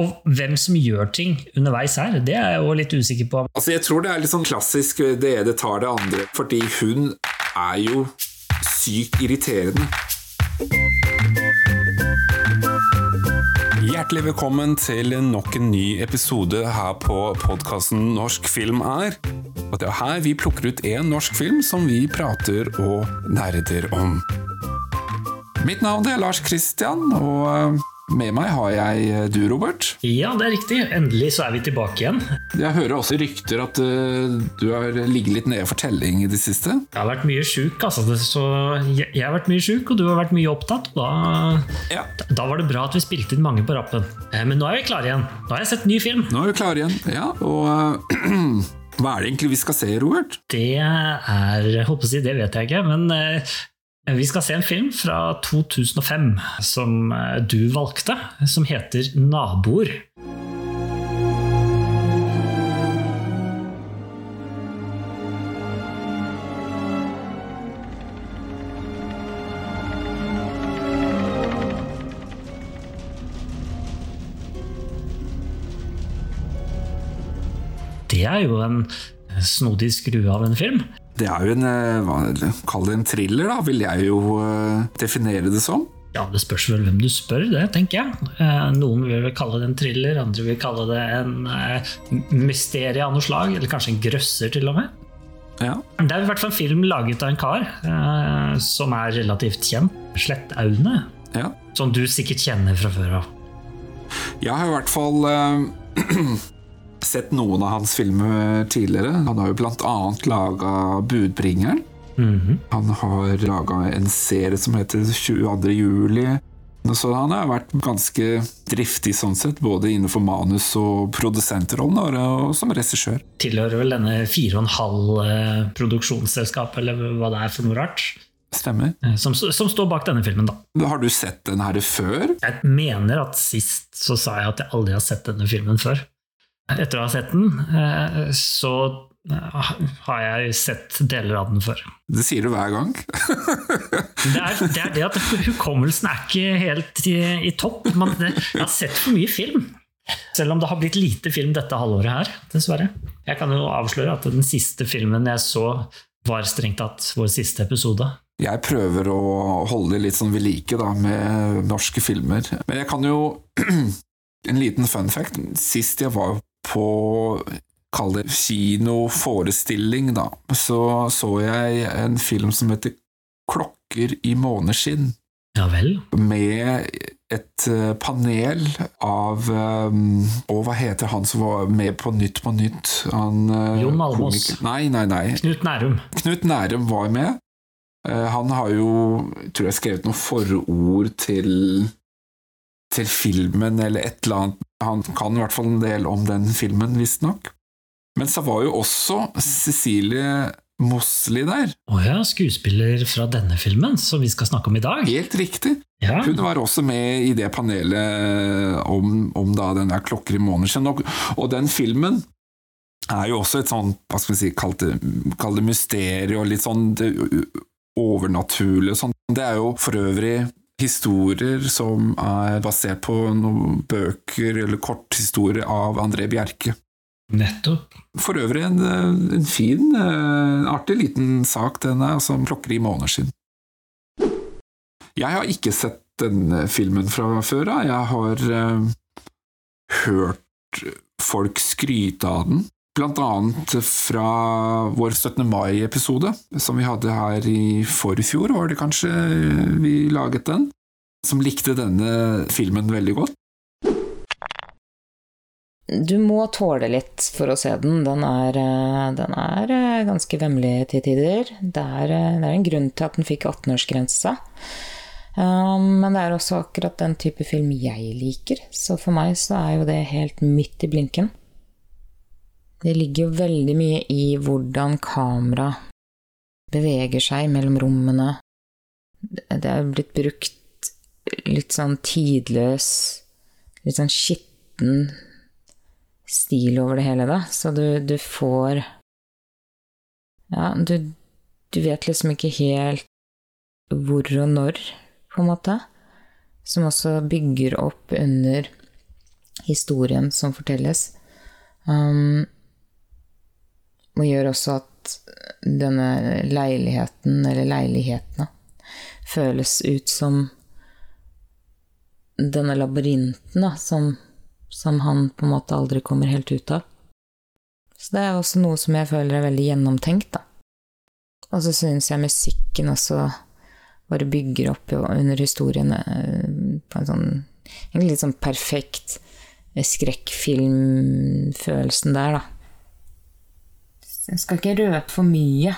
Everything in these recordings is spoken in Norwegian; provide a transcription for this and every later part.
Og hvem som gjør ting underveis her, det er jeg jo litt usikker på. Altså, Jeg tror det er litt sånn klassisk det ene tar det andre, fordi hun er jo sykt irriterende. Hjertelig velkommen til nok en ny episode her på podkasten Norsk film er. Og det er her vi plukker ut én norsk film som vi prater og nerder om. Mitt navn er Lars Kristian, og eh, med meg har jeg eh, du, Robert. Ja, det er riktig. Endelig så er vi tilbake igjen. Jeg hører også rykter at uh, du har ligget litt nede for telling i det siste. Jeg har vært mye sjuk, altså. Så jeg, jeg har vært mye sjuk, og du har vært mye opptatt. Da, Ja. da var det bra at vi spilte inn mange på rappen. Eh, Men nå er vi klare igjen. Nå har jeg sett ny film. Nå er vi klare igjen. Ja, og uh, hva er det egentlig vi skal se, Robert? Det er jeg håper å si, Det vet jeg ikke, men vi skal se en film fra 2005 som eh, du valgte, som heter Naboer. Det er jo en snodig skrue av en film. Det er jo en uh, hva, Kall det en thriller, da, vil jeg jo uh, definere det som. Ja, Det spørs vel hvem du spør, det tenker jeg. Eh, Noen vil vel kalle det en thriller, andre vil kalle det en eh, mysterie av noe slag, eller kanskje en grøsser til og med. Ja. Det er i hvert fall en film laget av en kar eh, som er relativt kjent. Slettaune, ja. som du sikkert kjenner fra før av. Jeg har i hvert fall uh, sett noen av hans filmer tidligere. Han har jo annet laga Budbringeren. Mhm. Han har laga en serie som heter 22. juli. Så han har vært ganske driftig sånn sett, både innenfor manus og produsentrollen, og som regissør. Tilhører vel denne 4,5 produksjonsselskapet, eller hva det er for noe rart, Stemmer. eh, som, som står bak denne filmen, da. Har du sett den her før? Jeg mener at sist så sa jeg at jeg aldri har sett denne filmen før. Etter å ha sett den, eh, så eh, har jeg sett deler av den før. Det sier du hver gang. Det er det, er det at hukommelsen er ikke helt i, i topp. Man, det, jeg har sett for mye film. Selv om det har blitt lite film dette halvåret her, dessverre. Jeg kan jo avsløre at den siste filmen jeg så, var strengt tatt vår siste episode. Jeg prøver å holde det litt sånn ved like da, med norske filmer. Men jeg kan jo En liten fun fact. Sist jeg var på Kall det kinoforestilling, da, så så jeg en film som heter Klokker i måneskinn. Ja vel? Med et eh, panel av um, Å, hva heter han som var med på Nytt på Nytt? Han, eh, Jon Almaas. Nei, nei, nei. Knut Nærum. Knut Nærum var med. Han har jo, tror jeg, skrevet noen forord til, til filmen, eller et eller annet. Han kan i hvert fall en del om den filmen, visstnok. Men så var jo også Cecilie Mosli der. Å ja, skuespiller fra denne filmen, som vi skal snakke om i dag. Helt riktig. Ja, Hun var også med i det panelet om, om da den der klokker i måneden. Og, og den filmen er jo også et sånn, hva skal vi si, kall det, det mysterium og litt sånn det overnaturlige og sånn. Det er jo for øvrig historier som er basert på noen bøker eller korthistorier av André Bjerke. nettopp. For øvrig en, en fin, en artig liten sak, den er, som plukker i måneder siden. Jeg har ikke sett denne filmen fra før av. Jeg har eh, hørt folk skryte av den. Annet fra vår 17. mai-episode, som vi hadde her i forfjor, var det kanskje vi laget den, som likte denne filmen veldig godt. Du må tåle litt for å se den. Den er, eh, den er eh, ganske vemmelig til tider. Det er, eh, det er en grunn til at den fikk 18-årsgrense. Um, men det er også akkurat den type film jeg liker, så for meg så er jo det helt midt i blinken. Det ligger jo veldig mye i hvordan kamera beveger seg mellom rommene. Det er blitt brukt litt sånn tidløs, litt sånn skitten stil over det hele, da. Så du, du får Ja, du, du vet liksom ikke helt hvor og når, på en måte. Som også bygger opp under historien som fortelles. Um, og gjør også at denne leiligheten, eller leilighetene, føles ut som denne labyrinten da, som, som han på en måte aldri kommer helt ut av. Så det er også noe som jeg føler er veldig gjennomtenkt, da. Og så syns jeg musikken også bare bygger opp under historiene på en sånn Egentlig litt sånn perfekt skrekkfilmfølelsen der, da. Jeg skal ikke røpe for mye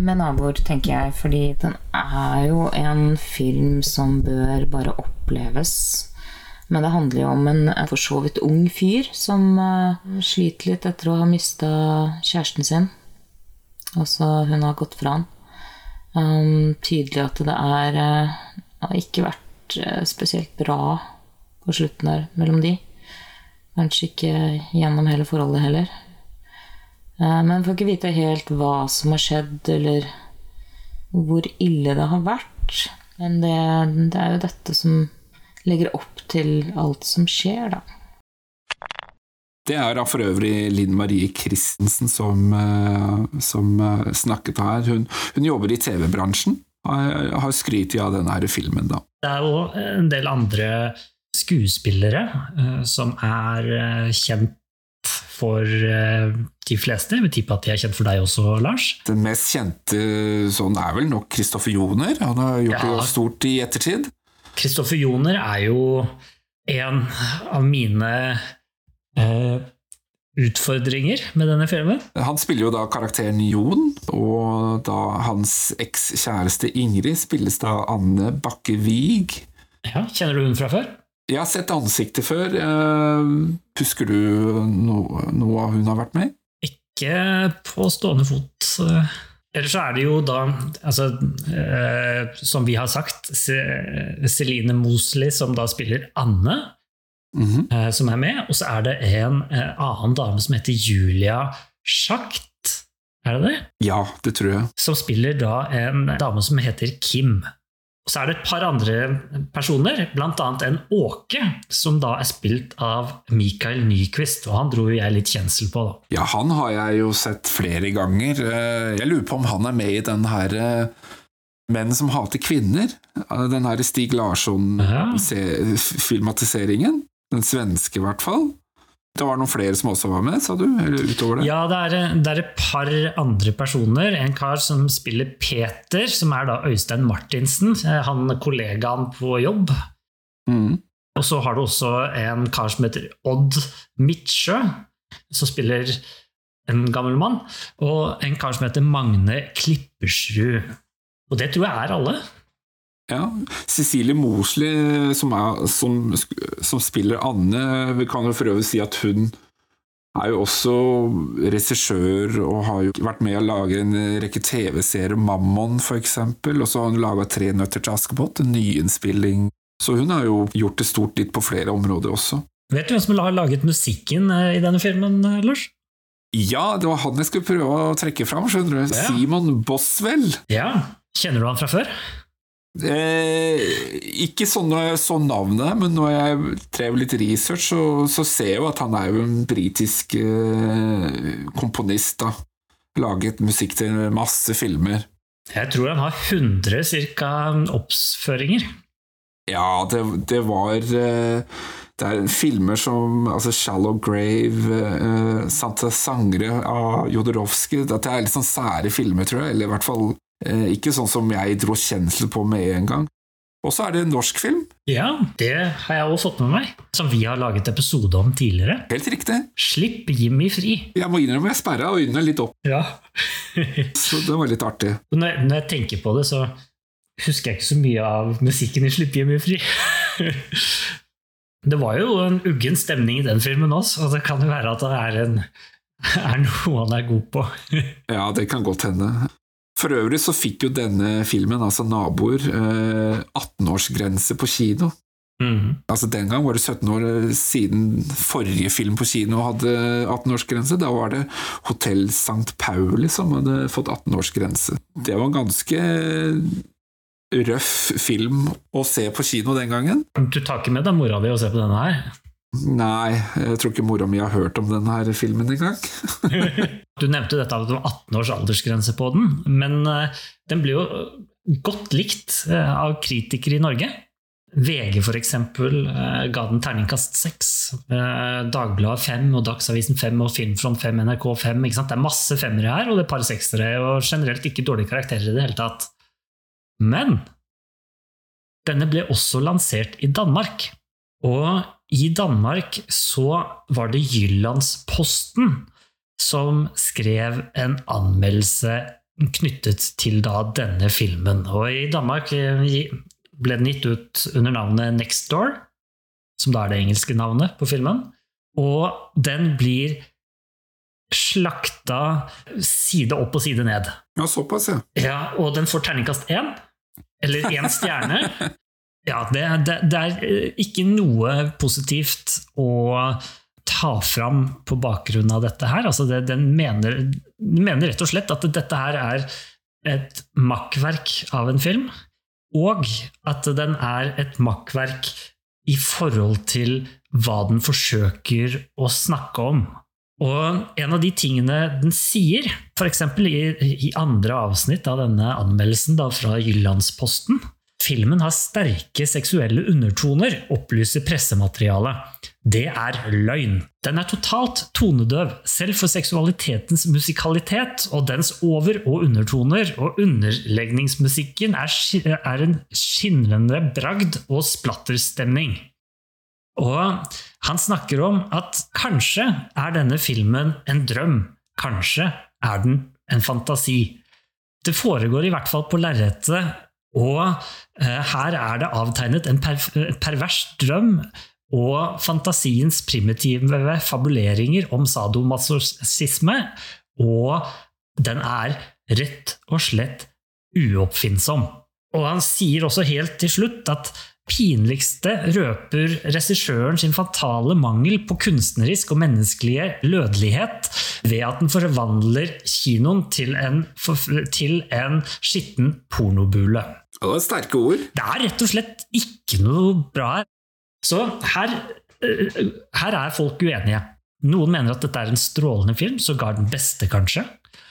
med naboer, tenker jeg, fordi den er jo en film som bør bare oppleves. Men det handler jo om en for så vidt ung fyr som uh, sliter litt etter å ha mista kjæresten sin. Altså, hun har gått fra han. Um, tydelig at det er uh, har ikke vært uh, spesielt bra på slutten der mellom de. Kanskje ikke gjennom hele forholdet heller. Uh, men får ikke vite helt hva som har skjedd, eller hvor ille det har vært. Men det, det er jo dette som legger opp til alt som skjer, da. Det er da for øvrig Linn Marie Christensen som, eh, som snakket her. Hun, hun jobber i TV-bransjen. Har, har skrytt av denne filmen, da. Det er jo en del andre skuespillere som er kjent for uh, de fleste. Jeg vil tippe at de er kjent for deg også, Lars? Den mest kjente sånn er vel nok Kristoffer Joner. Han har gjort ja. det stort i ettertid. Kristoffer Joner er jo en av mine eh, utfordringer med denne filmen. Han spiller jo da karakteren Jon, og da hans ekskjæreste Ingrid spilles da Anne Bakke Wiig. Ja, kjenner du hun fra før? Jeg har sett ansiktet før. Eh, husker du noe, noe hun har vært med i? Ikke på stående fot. Ellers så er det jo da, altså, eh, som vi har sagt, Celine Mosley som da spiller Anne, mm -hmm. eh, som er med. Og så er det en annen dame som heter Julia Schacht. Er det det? Ja, det tror jeg. Som spiller da en dame som heter Kim. Og så er det et par andre personer, bl.a. en Åke, som da er spilt av Mikael Nyquist. Og han dro jeg litt kjensel på, da. Ja, han har jeg jo sett flere ganger. Jeg lurer på om han er med i den her Menn som hater kvinner. Den her Stig Larsson-filmatiseringen. Den svenske, i hvert fall. Det var noen flere som også var med, sa du? Eller utover det? Ja, det er, det er, et par andre personer. En kar som spiller Peter, som er da Øystein Martinsen. Han kollegaen på jobb. Mm. Og så har du også en kar som heter Odd Midtsjø, som spiller en gammel mann. Og en kar som heter Magne Klippersrud. Og det tror jeg er alle. Ja, Cecilie Mosley, som, er, som, som, spiller Anne, vi kan jo for øvrig si at hun er jo også regissør og har jo vært med å lage en rekke TV-serier, Mammon f.eks., og så har hun laga Tre nøtter til Askepott, en nyinnspilling. Så hun har jo gjort det stort litt på flere områder også. Vet du hvem som har laget musikken eh, i denne filmen, eh, Lars? Ja, det var han jeg skulle prøve å trekke fram, skjønner du. Ja. Simon Boswell. Ja, Kjenner du han fra før? Eh, ikke sånn, sånn navnet, men når jeg drev litt research, så, så ser jeg jo at han er jo en britisk eh, komponist. da. Laget musikk til masse filmer. Jeg tror han har 100 cirka oppføringer. Ja, det, det var eh, Det er filmer som altså Shallow Grave, eh, Santa Sangre av Jodorowsky Dette er litt sånn sære filmer, tror jeg. Eller i hvert fall ikke sånn som jeg dro kjensel på med en gang. Og så er det en norsk film. Ja, det har jeg også fått med meg. Som vi har laget episode om tidligere. Helt riktig. Slipp Jimmy fri. Jeg må innrømme jeg sperra øynene litt opp. Ja. så det var litt artig. Når jeg, når jeg, tenker på det, så husker jeg ikke så mye av musikken i Slipp Jimmy fri. det var jo en uggen stemning i den filmen også, og det kan jo være at det er, en, er noe han er god på. ja, det kan godt hende. For øvrig så fikk jo denne filmen, altså Naboer, 18-årsgrense eh, på kino. Mm. Altså Den gang var det 17 år siden forrige film på kino hadde 18-årsgrense. Da var det Hotell St. Pauli som hadde fått 18-årsgrense. Det var en ganske røff film å se på kino den gangen. Du tar ikke med deg mora di og ser på denne her? Nei, jeg tror ikke mora mi har hørt om denne filmen engang. du nevnte dette at det var 18 års aldersgrense på den, men uh, den ble jo godt likt uh, av kritikere i Norge. VG for eksempel uh, ga den terningkast 6. Dagbladet 5 og Dagsavisen 5 og Filmfront 5, NRK 5. Det er masse femmere her, og det er par sekstere, og generelt ikke dårlige karakterer i det hele tatt. Men denne ble også lansert i Danmark. Og i Danmark så var det Jyllandsposten som skrev en anmeldelse knyttet til da denne filmen. Og i Danmark eh, ble den gitt ut under navnet Next Door, som da er det engelske navnet på filmen. Og den blir slakta side opp og side ned. Ja, såpass, ja. ja og den får terningkast én, eller én stjerne. Ja, det, det, det, er eh, ikke noe positivt å ta fram på bakgrunn av dette her. Altså det, den, mener, mener, rett og slett at dette her er et makkverk av en film, og at den er et makkverk i forhold til hva den forsøker å snakke om. Og en av de tingene den sier, f.eks. I, i andre avsnitt av denne anmeldelsen da, fra Jyllandsposten, Filmen har sterke seksuelle undertoner, opplyser pressematerialet. Det er løgn. Den er totalt tonedøv, selv for seksualitetens musikalitet og dens over- og undertoner, og underlegningsmusikken er, er en skinnende bragd og splatterstemning. Og han snakker om at kanskje er denne filmen en drøm, kanskje er den en fantasi. Det foregår i hvert fall på lerretet og eh, her er det avtegnet en per pervers drøm og fantasiens primitive fabuleringer om sadomasochisme, og den er rett og slett uoppfinnsom. Og han sier også helt til slutt at pinligste røper regissøren sin fatale mangel på kunstnerisk og menneskelige lødelighet ved at den forvandler kinoen til en, til en skitten pornobule. Det var sterke ord. Det er rett og slett ikke noe bra her. Så her, eh, her er folk uenige. Noen mener at dette er en strålende film, sågar den beste, kanskje.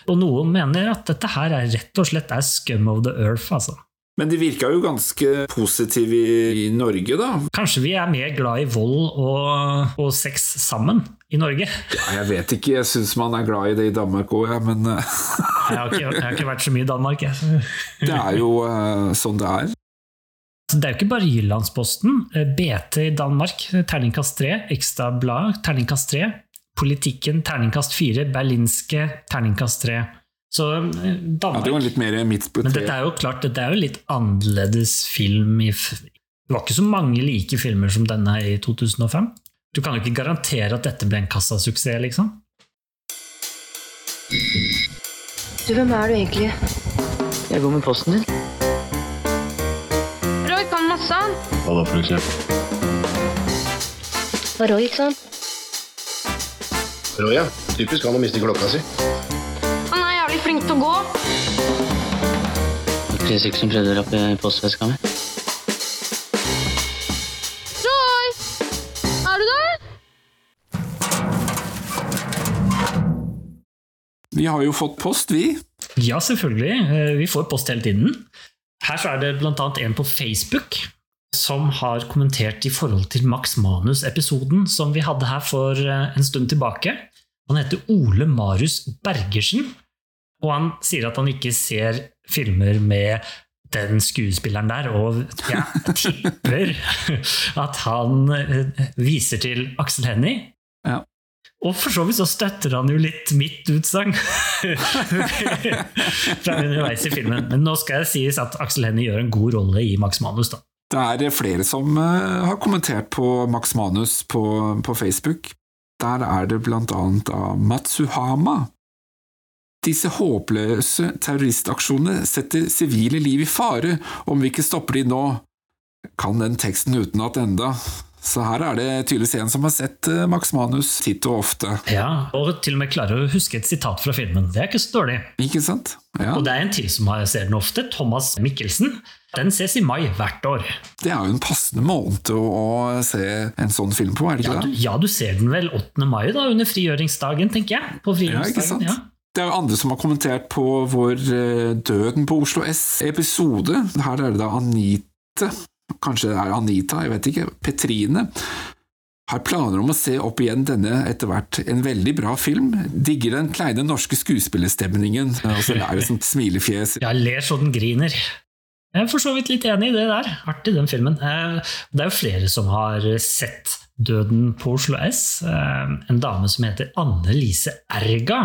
Og noen mener at dette her er rett og slett er scum of the earth, altså. Men de virka jo ganske positive i, Norge, da? Kanskje vi er mer glad i vold og, og sex sammen i Norge? Ja, jeg vet ikke, jeg syns man er glad i det i Danmark òg, ja, men eh, jeg, har ikke, jeg, har ikke, vært så mye i Danmark, jeg. det er jo uh, sånn det er. Det er jo ikke bare Jyllandsposten. Eh, BT i Danmark, terningkast 3. Ekstrablad, terningkast 3. Politikken, terningkast 4. Berlinske, terningkast 3. Så Danmark eh, ja, Det var litt mer midt på Men dette er jo klart, dette er jo litt annerledes film i Det var ikke så mange like filmer som denne i 2005. Du kan jo ikke garantere at dette ble en kassasuksess, liksom. Du, hvem er du egentlig? Jeg går med posten din. Roy kan masse. Hva da, for eksempel? Roy, ikke sant? Roy, ja. Typisk han å miste klokka si til å gå. Ikke som prøvde å rappe postveska mi. Joy! Er du der? Vi har jo fått post, vi. Ja, selvfølgelig. Eh, vi får post hele tiden. Her så er det bl.a. en på Facebook som har kommentert i forhold til Max Manus-episoden som vi hadde her for eh, en stund tilbake. Han heter Ole Marius Bergersen, og han sier at han ikke ser filmer med den skuespilleren der, og jeg tipper at han eh, viser til Aksel Hennie. Ja. Og for så vidt så støtter han jo litt mitt utsagn fra underveis i filmen. Men nå skal det sies at Aksel Hennie gjør en god rolle i Max Manus. da. Det er flere som uh, har kommentert på Max Manus på, på Facebook. Der er det blant annet av Matsuhama disse håpløse terroristaksjonene setter sivile liv i fare om vi ikke stopper de nå. Kan den teksten utenat enda. Så her er det tydeligvis en som har sett eh, Max Manus titt og ofte. Ja, og til og med klarer å huske et sitat fra filmen. Det er ikke så dårlig. Ikke sant? Ja. Og det er en til som ser den ofte, Thomas Mikkelsen. Den ses i mai hvert år. Det er jo en passende måned å, å se en sånn film på, er det Ja ikke du, det? ja, du ser den vel 8. mai, da, under frigjøringsdagen, tenker jeg. På Ja, frigjøringsdagen, ja. Det er jo andre som har kommentert på vår eh, Døden på Oslo S-episode. Her er det da Anite, kanskje det er Anita, jeg vet ikke, Petrine. Har planer om å se opp igjen denne etter hvert. En veldig bra film. Digger den kleine norske skuespillerstemningen. Og så er det sånn smilefjes. Ja, ler så den griner. Jeg er for så vidt litt enig i det der. Artig, den filmen. Eh, Det er jo flere som har sett Døden på Oslo S. Eh, En dame som heter Anne Lise Erga.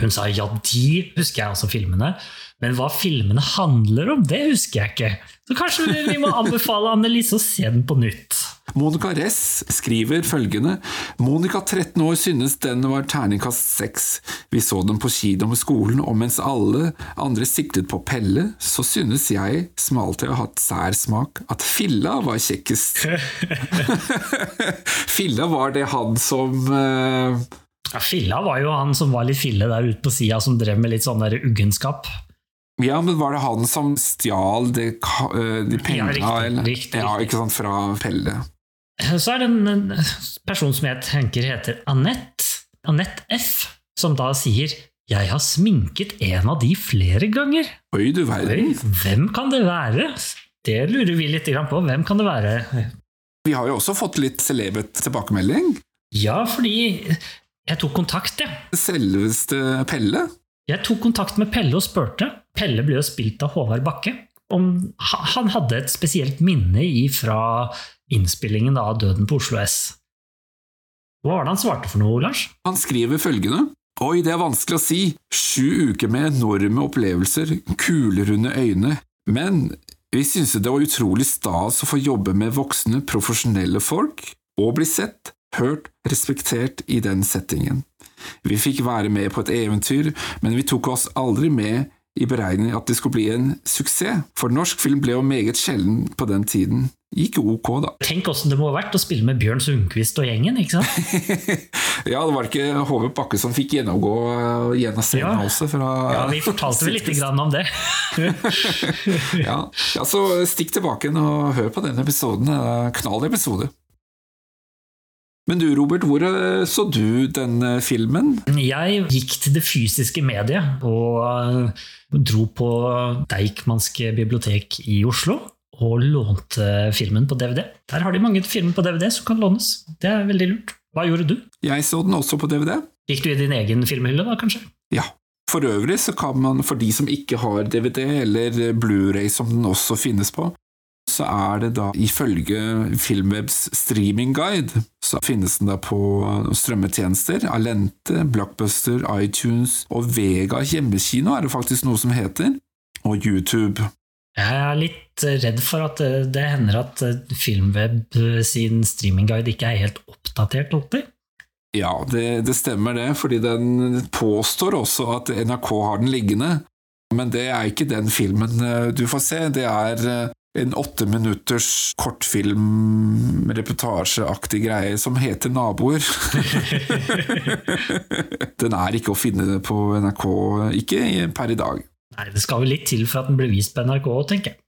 Hun sa ja, de husker jeg altså filmene, men hva filmene handler om, det husker jeg ikke. Så kanskje vi- vi må anbefale Annelise å se den på nytt. Monica Ress skriver følgende Monica 13 år synes den var terningkast 6. Vi så den på kino med skolen, og mens alle andre siktet på Pelle, så synes jeg, som alltid har hatt sær smak, at Filla var kjekkest. Filla var det han som eh, Ja, Filla var jo han som var litt fille der ute på sida, som drev med litt sånn der uggenskap. Ja, men var det han som stjal de, de pengene ja, riktig, riktig, Ja, ikke sant, fra Pelle. Så er det en en person som jeg tenker heter Anette, Anette F, som da sier 'Jeg har sminket en av de flere ganger'. Oi, du verden. hvem kan det være? Det lurer vi litt på. Hvem kan det være? Vi har jo også fått litt celebet tilbakemelding. Ja, fordi jeg tok kontakt, jeg. Selveste Pelle. Jeg tok kontakt med Pelle og spurte. Pelle ble jo spilt av Håvard Bakke. Om han hadde et spesielt minne fra innspillingen av Døden på Oslo S. Hva var det han svarte for noe, Lars? Han skriver følgende Oi, det er vanskelig å si. Sju uker med enorme opplevelser, kulerunde øyne. Men vi syntes det var utrolig stas å få jobbe med voksne, profesjonelle folk, og bli sett, hørt, respektert i den settingen. Vi fikk være med på et eventyr, men vi tok oss aldri med i beregning at det skulle bli en suksess, for norsk film ble jo meget sjelden på den tiden. Gikk ok, da. Tenk åssen det må ha vært å spille med Bjørn Sundquist og gjengen, ikke sant? ja, det var ikke HV Bakke som fikk gjennomgå uh, gjennom scenen Ja. også. Fra, Ja, vi fortalte vel litt grann om det. ja. ja, så stikk tilbake og hør på den episoden. En Knall episode. Men du, Robert, hvor eh, så du den eh, filmen? Jeg gikk til det fysiske mediet og eh, dro på Deichmanske bibliotek i Oslo og lånte filmen på DVD. Der har de mange filmer på DVD som kan lånes. Det er veldig lurt. Hva gjorde du? Jeg så den også på DVD. Gikk du i din egen filmhylle, da, kanskje? Ja. For øvrig så kan man, for de som ikke har DVD eller Blu-ray som den også finnes på, så er det da ifølge Filmwebs streamingguide, så finnes den da på strømmetjenester, Alente, Blockbuster, iTunes og Vega hjemmekino er det faktisk noe som heter, og YouTube. Jeg er litt redd for at det, hender at Filmweb sin streamingguide ikke er helt oppdatert alltid. Ja, det, det stemmer det, fordi den påstår også at NRK har den liggende, men det er ikke den filmen eh, du får se, det er eh, en åtte minutters kortfilm, reportasjeaktig greie som heter Naboer. den er ikke å finne på NRK, ikke per i dag. Nei, Det skal jo litt til for at den blir vist på NRK, tenker jeg.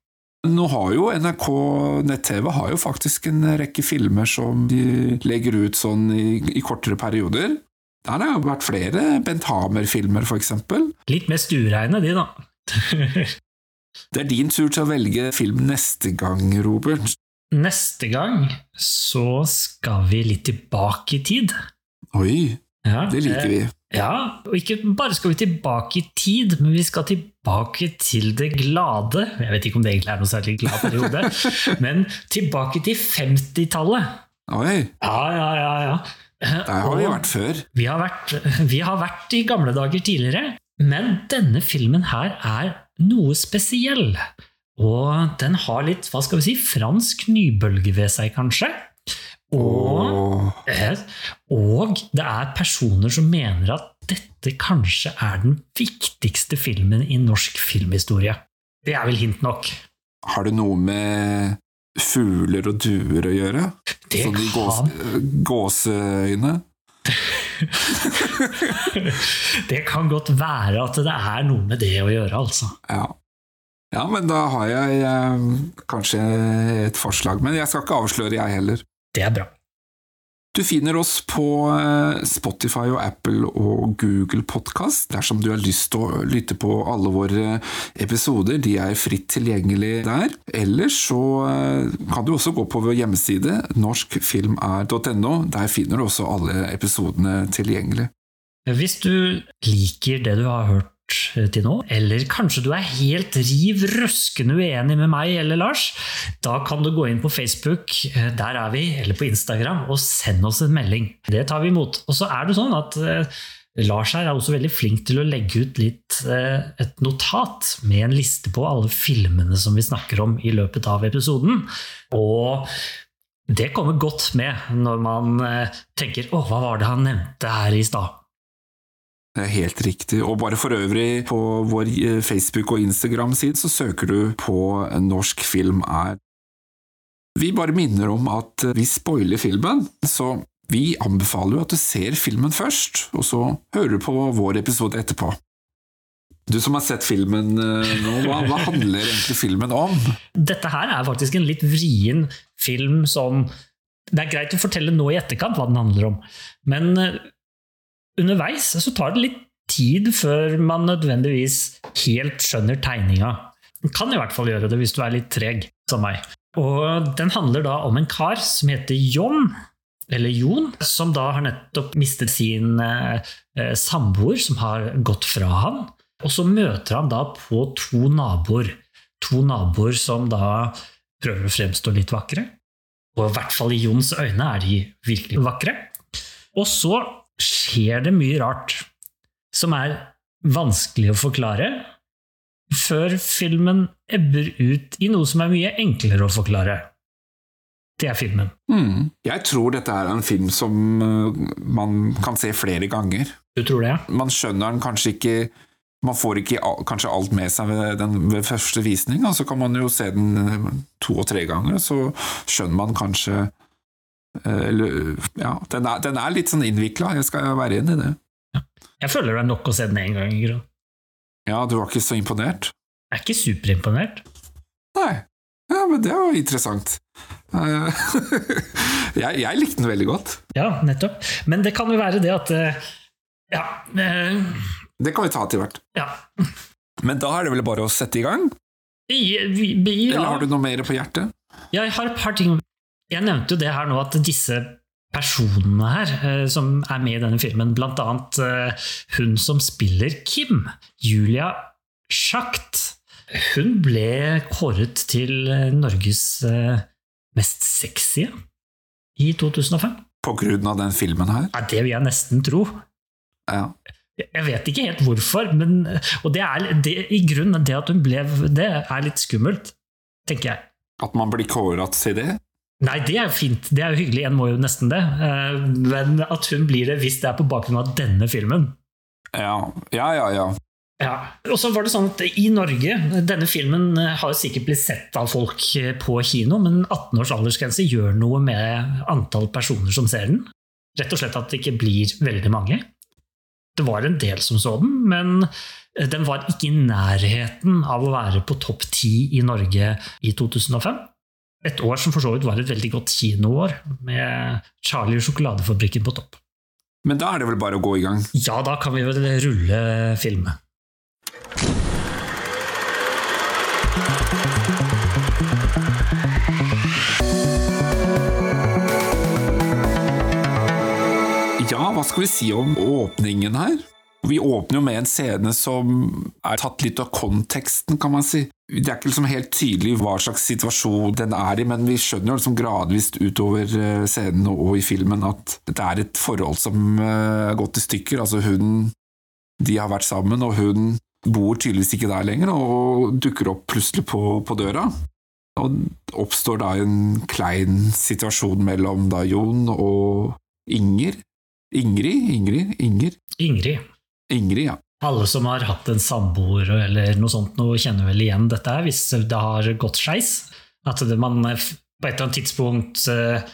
Nå har jo NRK nett-TV har jo faktisk en rekke filmer som de legger ut sånn i, i kortere perioder. Der har det jo vært flere Bent Hamer-filmer, eksempel. Litt mer stuereine, de, da. Det er din tur til å velge film neste gang, Robert. Neste gang så skal vi litt tilbake i tid. Oi, Ja, det liker eh, vi. Ja, og ikke bare skal vi tilbake i tid, men vi skal tilbake til det glade Jeg vet ikke om det egentlig er noe særlig glad periode, men tilbake til 50-tallet. Oi, Ja, ja, ja, ja. der har vi vært før. vi har vært, vi har vært i gamle dager tidligere, men denne filmen her er noe spesiell. Og den har litt, hva skal vi si, fransk nybølge ved seg, kanskje. Og Eh, Og det er personer som mener at dette kanskje er den viktigste filmen i norsk filmhistorie. Det er vel hint nok. har det noe med fugler og duer å gjøre? Det Sånn i gås, kan, gåseøyne? det kan godt være at det er noe med det å gjøre, altså. Ja. Ja, men da har jeg eh, kanskje et forslag, men jeg skal ikke avsløre, jeg heller. Det er bra. Du finner oss på eh, Spotify og Apple og Google Podkast dersom du har lyst til å lytte på alle våre episoder. De er fritt tilgjengelig der. Ellers så eh, kan du også gå på vår hjemmeside norskfilmer.no. Der finner du også alle episodene tilgjengelig. Hvis du liker det du har hørt til nå, eller kanskje du er helt riv røskende uenig med meg eller Lars, da kan du gå inn på Facebook, eh, der er vi, eller på Instagram, og send oss en melding. Det tar vi imot. Og så er det sånn at eh, Lars her er også veldig flink til å legge ut litt eh, et notat med en liste på alle filmene som vi snakker om i løpet av episoden. Og det kommer godt med når man eh, tenker 'Å, hva var det han nevnte her i stad'? Det er helt riktig. Og bare for øvrig, på vår eh, Facebook- og Instagram-side så søker du på Norsk film er. Vi bare minner om at vi spoiler filmen, så vi anbefaler jo at du ser filmen først, og så hører du på vår episode etterpå. Du som har sett filmen eh, nå, hva, hva handler egentlig filmen om? Dette her er faktisk en litt vrien film som Det er greit å fortelle nå i etterkant hva den handler om, men eh, underveis så tar det litt tid før man nødvendigvis helt skjønner tegninga. Man kan i hvert fall gjøre det hvis du er litt treg, som meg. Og den handler da om en kar som heter John, eller Jon, som da har nettopp mistet sin eh, eh, samboer, som har gått fra han. Og så møter han da på to naboer. To naboer som da prøver å fremstå litt vakre. Og i hvert fall i Jons øyne er de virkelig vakre. Og så skjer det mye rart som er vanskelig å forklare, før filmen ebber ut i noe som er mye enklere å forklare. Det er filmen. Mm. Jeg tror dette er en film som eh, man kan se flere ganger. Du tror det? Man skjønner den kanskje ikke man får ikke kanskje alt med seg ved, den, ved første visning, og så kan man jo se den eh, to og tre ganger, så skjønner man kanskje ja, den er, den er litt sånn innvikla, jeg skal være enig i det. Jeg føler det er nok å se den én gang. i. Ja, du var ikke så imponert? Jeg er ikke superimponert. Nei. Ja, men det var interessant. Eh, jeg, jeg likte den veldig godt. Ja, nettopp. Men det kan jo være det at eh, Ja. eh, Det kan vi ta til hvert. ja. Men da er det vel bare å sette i gang? Vi- vi- ja. Eller har du noe mer på hjertet? Jeg har et par ting Jeg nevnte jo det her nå, at disse personene her eh, som er med i denne filmen, annet eh, hun som spiller Kim, Julia Schacht, hun ble kåret til eh, Norges mest sexy i 2005. På grunn av den filmen her? Ja, det vil jeg nesten tro. Ja. Jeg vet ikke helt hvorfor, men, og det er, det, i grunnen det at hun ble det, er litt skummelt, tenker jeg. At man blir kåret til det? Nei, det er jo fint. Det er jo hyggelig. En må jo nesten det. Eh, Men at hun blir det hvis det er på bakgrunn av denne filmen. Ja, ja, ja. ja. Ja. Og så var det sånn at i Norge Denne filmen har jo sikkert blitt sett av folk eh, på kino, men 18 års aldersgrense gjør noe med antall personer som ser den. Rett og slett at det ikke blir veldig mange. Det var en del som så den, men eh, den var ikke i nærheten av å være på topp ti i Norge i 2005. Et år som for så vidt var et veldig godt kinoår, med Charlie og sjokoladefabrikken på topp. Men da er det vel bare å gå i gang. Ja, da kan vi vel rulle filmen. Ja, hva skal vi si om åpningen her? Vi åpner jo med en scene som er tatt litt av konteksten, kan man si. Det er ikke liksom helt tydelig hva slags situasjon den er i, men vi skjønner jo liksom gradvis utover eh, scenen og i filmen at det er et forhold som eh, er gått i stykker. Altså hun De har vært sammen, og hun bor tydeligvis ikke der lenger, og dukker opp plutselig på, på døra. Og oppstår da en klein situasjon mellom da Jon og Inger. Ingrid? Ingrid? Inger? Ingrid. Ingrid, ja. Alle som har hatt en samboer eller noe sånt, noe kjenner vel igjen dette her, hvis det har gått skeis. At det, man eh, på et eller annet tidspunkt eh,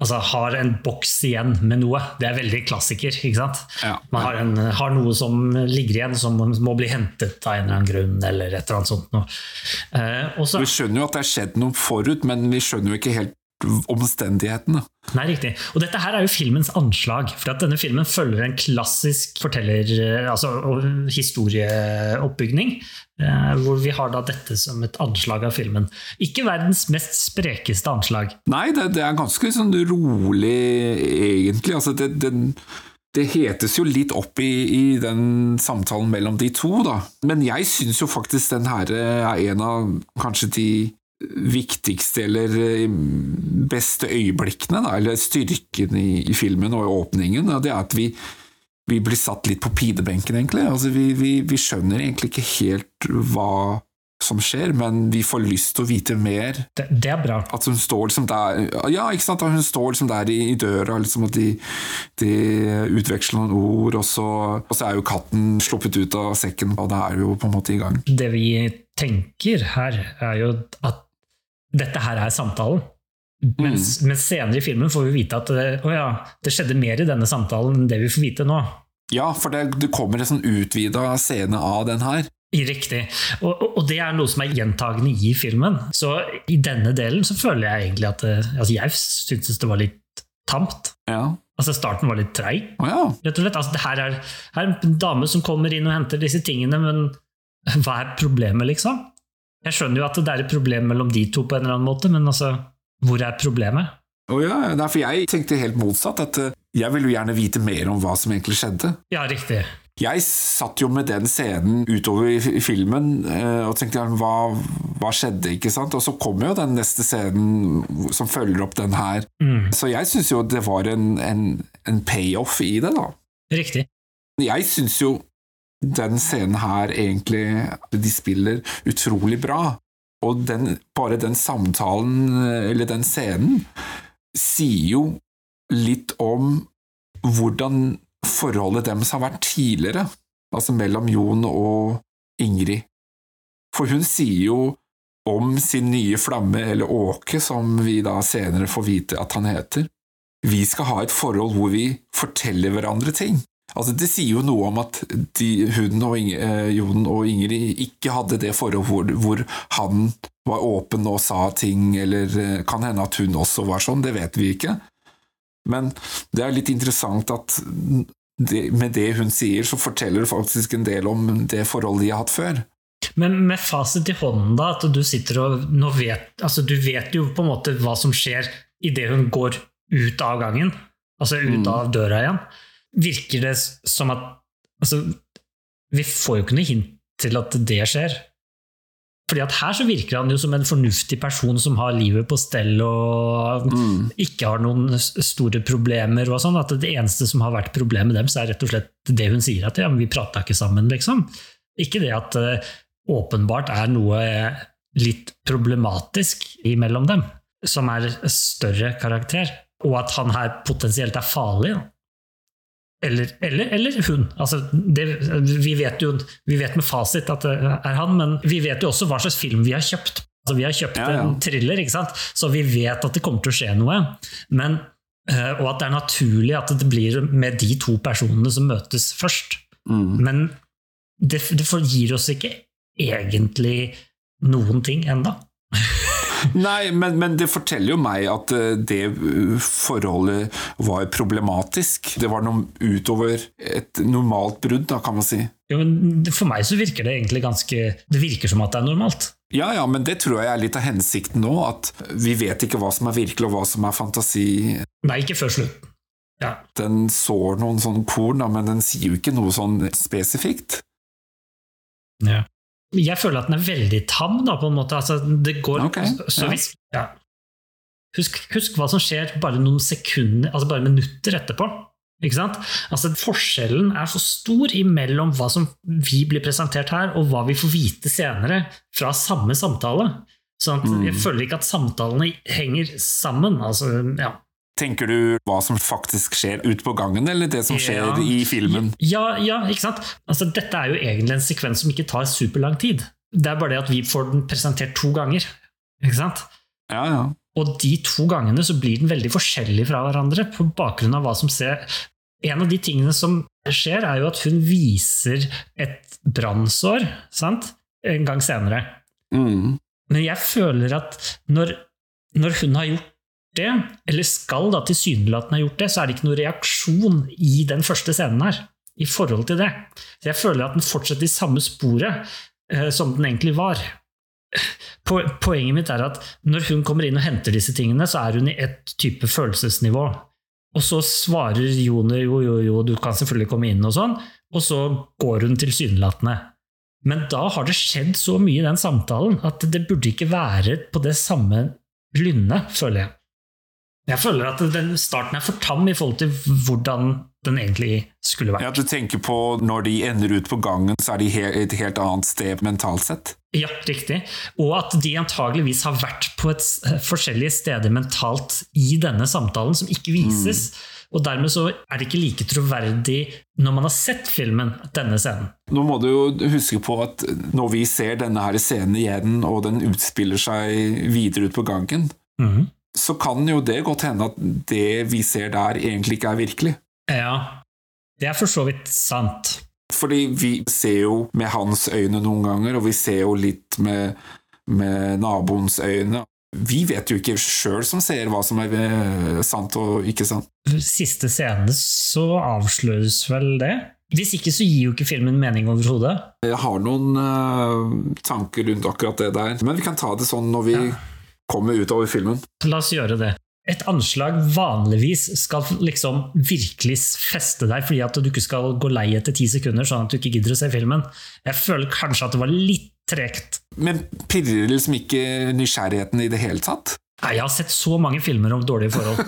altså, har en boks igjen med noe. Det er veldig klassiker. ikke sant? Ja. Man har, en, har noe som ligger igjen, som må bli hentet av en eller annen grunn, eller et eller annet sånt. Eh, også, Vi skjønner jo at det har skjedd noe forut, men vi skjønner jo ikke helt omstendighetene. Nei, riktig. Og dette her er jo filmens anslag. For at denne filmen følger en klassisk forteller, altså og historieoppbygning. eh, Hvor vi har da dette som et anslag av filmen. Ikke verdens mest sprekeste anslag. Nei, det, det er ganske sånn rolig, egentlig. Altså, det, det, det hetes jo litt opp i, i den samtalen mellom de to, da. Men jeg syns jo faktisk den her er en av kanskje de viktigste eller eh, beste øyeblikkene, da, eller styrken i, i filmen og i åpningen. Det er at vi, vi blir satt litt på pinebenken, egentlig. Altså, vi, vi, vi skjønner egentlig ikke helt hva som skjer, men vi får lyst til å vite mer Det, det er bra. at hun står liksom der Ja, ikke sant, at hun står liksom der i, i døra, liksom at de, de utveksler noen ord, og så, og så er jo katten sluppet ut av sekken, og da er jo på en måte i gang. Det vi tenker her, er jo at dette her er samtalen. Mens, mens senere i filmen får vi vite at eh, å ja, det skjedde mer i denne samtalen enn det vi får vite nå. Ja, for det, det kommer en sånn utvida scene av den her. Riktig. Og, og, og det er noe som er gjentagende i filmen. Så i denne delen så føler jeg egentlig at altså Jeg syntes det var litt tamt. Ja. Altså Starten var litt treig, Oh, ja. rett og slett. Altså, det her er, her er en dame som kommer inn og henter disse tingene, men hva er problemet, liksom? Jeg skjønner jo at det er et problem mellom de to på en eller annen måte, men altså, hvor er problemet? Å ja, nei, for jeg tenkte helt motsatt, at eh, jeg ville jo gjerne vite mer om hva som egentlig skjedde. Ja, riktig. Jeg satt jo med den scenen utover i filmen eh, og tenkte hva, hva skjedde, ikke sant? Og så kommer jo den neste scenen som følger opp den her. Mm, Så jeg syns jo det var en, en, en payoff i det, da. riktig. Jeg syns jo den scenen her egentlig De spiller utrolig bra. Og den, bare den samtalen, eller den scenen, sier jo litt om hvordan forholdet deres har vært tidligere, altså mellom Jon og Ingrid. For hun sier jo om sin nye flamme, eller Åke, som vi da senere får vite at han heter. Vi skal ha et forhold hvor vi forteller hverandre ting. Altså, det sier jo noe om at de, hun og Inge, eh, Jon og Ingrid ikke hadde det forholdet hvor, hvor han var åpen og sa ting, eller eh, kan hende at hun også var sånn, det vet vi ikke. Men det er litt interessant at det, med det hun sier, så forteller det faktisk en del om det forholdet de har hatt før. Men med fasit i hånden, da, at du sitter og nå vet, altså Du vet jo på en måte hva som skjer idet hun går ut av gangen, altså ut Mm. av døra igjen. Virker det som at altså, Vi får jo ikke noe hint til at det skjer. Fordi at Her så virker han jo som en fornuftig person som har livet på stell og Mm. ikke har noen store problemer. og sånn, at Det eneste som har vært problemet deres, er rett og slett det hun sier, at ja, men vi prata ikke sammen. liksom. Ikke det at det åpenbart er noe litt problematisk imellom dem, som er større karakter, og at han her potensielt er farlig. da. Eller, eller, eller hun. Altså, det, vi, vet jo, vi vet med fasit at det er han, men vi vet jo også hva slags film vi har kjøpt. Altså, vi har kjøpt Ja, ja. en thriller, ikke sant? så vi vet at det kommer til å skje noe. Men, eh, og at det er naturlig at det blir med de to personene som møtes først. Mm. Men det, det gir oss ikke egentlig noen ting enda. Nei, men, men det forteller jo meg at eh, det eh, forholdet var problematisk. Det var noe utover et normalt brudd, da, kan man si. Jo, men for meg så virker det egentlig ganske Det virker som at det er normalt. Ja, ja, men det tror jeg er litt av hensikten nå, at vi vet ikke hva som er virkelig og hva som er fantasi. Nei, ikke før slutt. Ja. Den sår noen sånne korn, da, men den sier jo ikke noe sånn spesifikt. Ja. Jeg føler at den er veldig tam, da, på en måte. Altså, det går okay, så hvis, ja. husk, husk hva som skjer bare noen sekunder, altså bare minutter etterpå. Ikke sant? Altså, forskjellen er så stor imellom hva som vi blir presentert her, og hva vi får vite senere fra samme samtale. Sånn at Mm. Jeg føler ikke at samtalene henger sammen. Altså, ja. Tenker du hva som faktisk skjer ute på gangen, eller det som skjer Ja. i filmen? Ja, ja, ikke sant? Altså, dette er jo egentlig en sekvens som ikke tar superlang tid. Det er bare det at vi får den presentert to ganger. Ikke sant? Ja, ja. Og de to gangene så blir den veldig forskjellig fra hverandre på bakgrunn av hva som ser En av de tingene som skjer, er jo at hun viser et brannsår sant? en gang senere. Mm. Men jeg føler at når, når hun har gjort det, eller skal da tilsynelatende ha gjort det, så er det ikke noen reaksjon i den første scenen her. I forhold til det. Så jeg føler at den fortsetter i samme sporet eh, som den egentlig var. Po poenget mitt er at når hun kommer inn og henter disse tingene, så er hun i et type følelsesnivå. Og så svarer Joner jo, jo, jo, du kan selvfølgelig komme inn og sånn, og så går hun tilsynelatende. Men da har det skjedd så mye i den samtalen at det burde ikke være på det samme lynnet, føler jeg. Jeg føler at den starten er for tam i forhold til hvordan den egentlig skulle vært. Ja, Du tenker på når de ender ut på gangen, så er de et helt annet sted mentalt sett? Ja, riktig. Og at de antageligvis har vært på et s- forskjellige steder mentalt i denne samtalen, som ikke vises. Og dermed så er det ikke like troverdig når man har sett filmen, denne scenen. Nå må du jo huske på at når vi ser denne her scenen igjen, og den utspiller seg videre ut på gangen, Mhm. Så kan jo det godt hende at det vi ser der, egentlig ikke er virkelig. Ja, det er for så vidt sant. Fordi vi ser jo med hans øyne noen ganger, og vi ser jo litt med, med naboens øyne. Vi vet jo ikke sjøl som ser hva som er eh, sant og ikke sant. Siste scene så avsløres vel det. Hvis ikke så gir jo ikke filmen mening overhodet. Jeg har noen uh, tanker rundt akkurat det der, men vi kan ta det sånn når vi Ja. Kommer utover filmen. La oss gjøre det. Et anslag vanligvis skal liksom virkelig feste deg, fordi at du ikke skal gå lei etter ti sekunder, sånn at du ikke gidder å se filmen. Jeg føler kanskje at det var litt tregt. Men pirrer liksom ikke nysgjerrigheten i det hele tatt? Nei, Jeg har sett så mange filmer om dårlige forhold.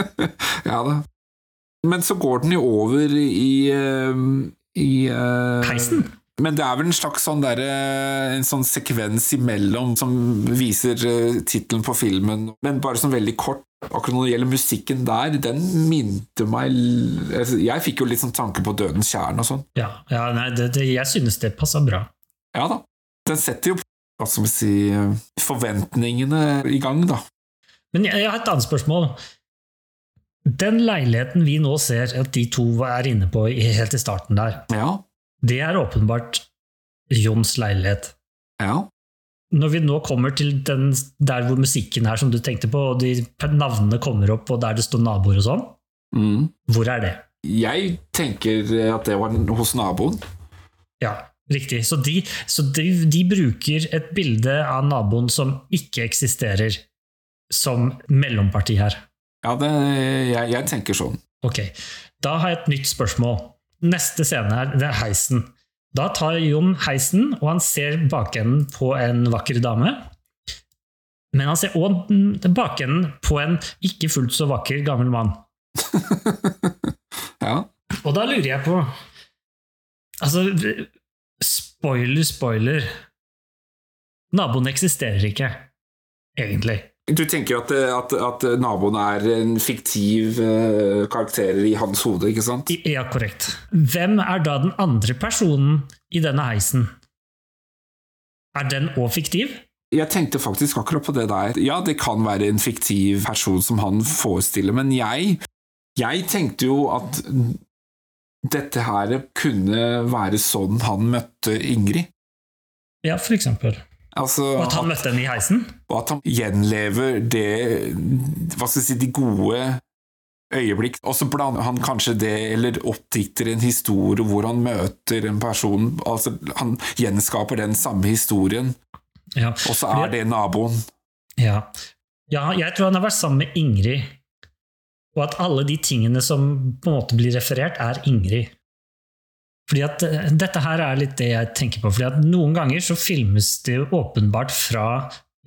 ja da. Men så går den jo over i, eh, i uh, Heisen? Men det er vel en slags sånn der, eh, en sånn sekvens imellom som viser uh, tittelen på filmen, men bare sånn veldig kort. Akkurat når det gjelder musikken der, den minte meg altså, Jeg fikk jo litt sånn tanke på Dødens kjern og sånn. Ja, ja nei, det, det, jeg synes det passa bra. Ja da. Den setter jo hva skal vi si eh, forventningene i gang, da. Men jeg, jeg har et annet spørsmål. Den leiligheten vi nå ser at de to er inne på helt i starten der, Ja. Det er åpenbart Jons leilighet. Ja. Når vi nå kommer til den der hvor musikken er som du tenkte på, og de navnene kommer opp, og der det står naboer og sånn, Mm. hvor er det? Jeg tenker at det var hos naboen. Ja, riktig. Så, de, så de, de bruker et bilde av naboen som ikke eksisterer, som mellomparti her. Ja, det, jeg, jeg tenker sånn. Ok, da har jeg et nytt spørsmål. Neste scene er, det er heisen. Da tar Jon heisen, og han ser bakenden på en vakker dame. Men han ser òg bakenden på en ikke fullt så vakker gammel mann. Ja. Og da lurer jeg på Altså, spoiler, spoiler. Naboen eksisterer ikke, egentlig. Du tenker at, at, at naboen er en fiktiv eh, karakter i hans hode, ikke sant? Ja, korrekt. Hvem er da den andre personen i denne heisen? Er den òg fiktiv? Jeg tenkte faktisk akkurat på det der. Ja, det kan være en fiktiv person som han forestiller, men jeg, jeg tenkte jo at dette her kunne være sånn han møtte Ingrid. Ja, for eksempel. Altså, Og at han møtte henne i heisen? og at han gjenlever det Hva skal jeg si, de gode øyeblikk. Og så blander han kanskje det, eller oppdikter en historie hvor han møter en person altså Han gjenskaper den samme historien, Ja. og så er det naboen. ja. Ja, jeg tror han har vært sammen med Ingrid, og at alle de tingene som på en måte blir referert, er Ingrid. Fordi at eh, Dette her er litt det jeg tenker på. fordi at Noen ganger så filmes det jo åpenbart fra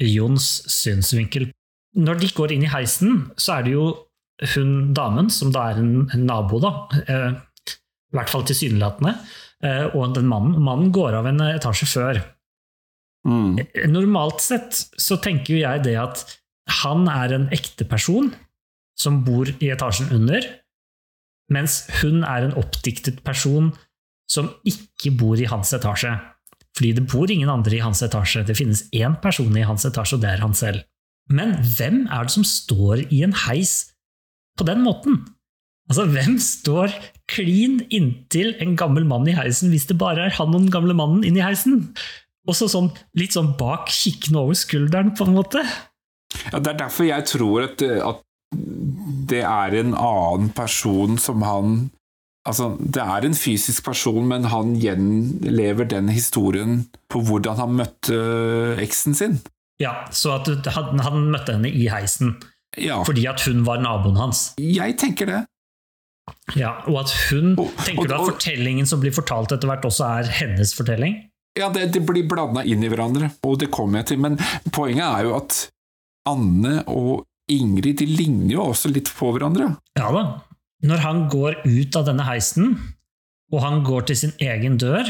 Jons synsvinkel. Når de går inn i heisen, så er det jo hun damen, som da er en, en nabo, da, eh, i hvert fall tilsynelatende, eh, og den mannen. Mannen går av en etasje før. Mm. Normalt sett så tenker jo jeg det at han er en ekte person som bor i etasjen under, mens hun er en oppdiktet person som ikke bor i hans etasje. Fordi det bor ingen andre i hans etasje. Det finnes én person i hans etasje, og det er han selv. Men hvem er det som står i en heis på den måten? Altså, hvem står klin inntil en gammel mann i heisen hvis det bare er han og den gamle mannen inni heisen? Også sånn, litt sånn bak, kikkende over skulderen, på en måte. Ja, det er derfor jeg tror at, at det er en annen person som han Altså, det er en fysisk person, men han gjenlever den historien på hvordan han møtte eksen sin. Ja, så at han, han møtte henne i heisen Ja, fordi at hun var naboen hans. jeg tenker det. Ja, Og at hun Og- Tenker du og- at fortellingen som blir fortalt etter hvert, også er hennes fortelling? Ja, det, det blir blanda inn i hverandre, og det kommer jeg til. Men poenget er jo at Anne og Ingrid de ligner jo også litt på hverandre. Ja da. Når han går ut av denne heisen, og han går til sin egen dør,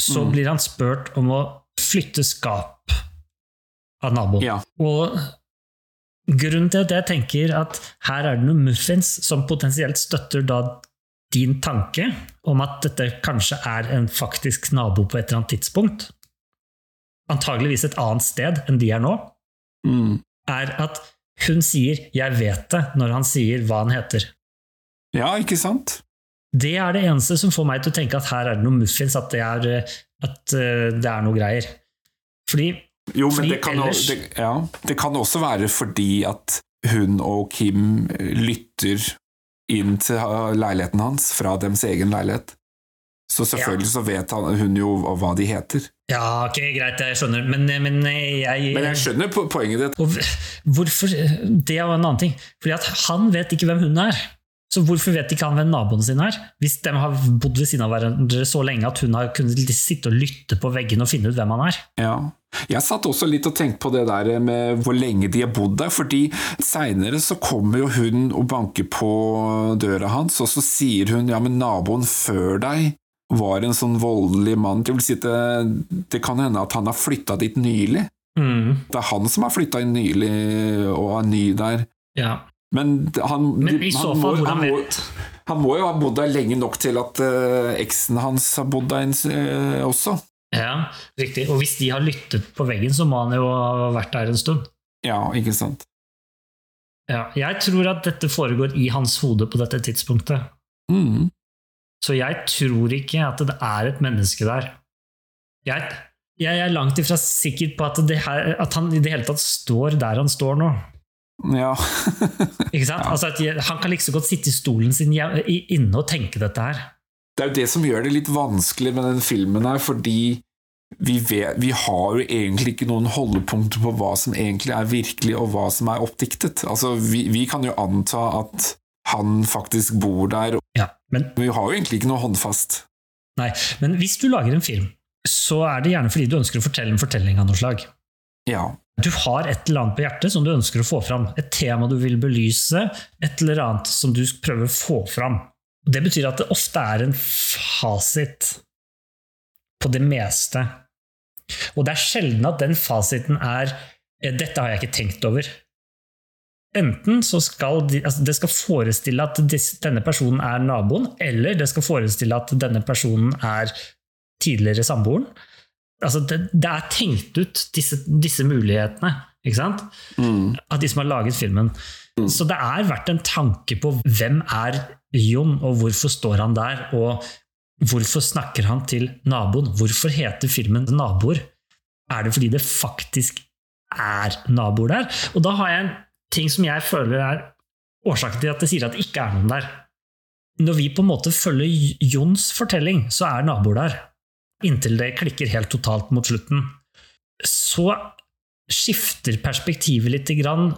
så Mm. blir han spurt om å flytte skap av naboen. Ja. Og grunnen til at jeg tenker at her er det noen muffins som potensielt støtter da din tanke om at dette kanskje er en faktisk nabo på et eller annet tidspunkt, antageligvis et annet sted enn de er nå, Mm. er at hun sier 'jeg vet det' når han sier hva han heter. ja, ikke sant? Det er det eneste som får meg til å tenke at her er det noe muffins, at det er, eh, at eh, det er noe greier. Fordi Jo, men Fordi det kan, ellers- det, ja, det kan også være fordi at hun og Kim lytter inn til leiligheten hans fra deres egen leilighet. Så selvfølgelig så vet han, hun jo hva de heter. Ja, ok, greit, jeg skjønner, men, men jeg, Men jeg skjønner poenget ditt. Og hvorfor Det er jo en annen ting. Fordi at han vet ikke hvem hun er. Så hvorfor vet ikke han hvem naboen sin er? Hvis de har bodd ved siden av hverandre så lenge at hun har kunnet sitte og lytte på veggen og finne ut hvem han er. Ja. Jeg satt også litt og tenkte på det der med hvor lenge de har bodd der, fordi seinere så kommer jo hun og banker på døra hans, og så sier hun ja, men naboen før deg var en sånn voldelig mann. Det vil si det, det kan hende at han har flytta dit nylig. Mm, Det er han som har flytta inn nylig og er ny der. ja. Men han, Men i så han, fall, må, han, må, han må jo ha bodd der lenge nok til at uh, eksen hans har bodd der uh, også. Ja, riktig. Og hvis de har lyttet på veggen, så må han jo ha vært der en stund. Ja, ikke sant. Ja, jeg tror at dette foregår i hans hode på dette tidspunktet. Mm. Så jeg tror ikke at det er et menneske der. Jeg, jeg er langt ifra sikker på at, det her, at han i det hele tatt står der han står nå. Ja. Ikke sant? Altså at jeg, han kan like så godt sitte i stolen sin inne og tenke dette her. Det er jo det som gjør det litt vanskelig med den filmen her, fordi vi, vet, vi har jo egentlig ikke noen holdepunkter på hva som egentlig er virkelig, og hva som er oppdiktet. Altså, vi, vi kan jo anta at han faktisk bor der, Ja, men, vi har jo egentlig ikke noe håndfast. nei, men hvis du lager en film, så er det gjerne fordi du ønsker å fortelle en fortelling av noe slag. Ja. Du har et eller annet på hjertet som du ønsker å få fram. Et tema du vil belyse, et eller annet som du prøver å få fram. Det betyr at det ofte er en fasit på det meste. Og det er sjelden at den fasiten er eh, 'dette har jeg ikke tenkt over'. Enten så skal de, altså det skal forestille at denne personen er naboen, eller det skal forestille at denne personen er tidligere samboeren. Altså det, det er tenkt ut, disse, disse mulighetene, ikke sant? Mm. av de som har laget filmen. Så det er verdt en tanke på hvem er Jon, og hvorfor står han der, og hvorfor snakker han til naboen? Hvorfor heter filmen Naboer? Er det fordi det faktisk er naboer der? Og da har jeg en ting som jeg føler er årsaken til at det sier at det ikke er noen der. Når vi på en måte følger Jons fortelling, så er naboer der. Inntil det klikker helt totalt mot slutten. Så skifter perspektivet litt, grann,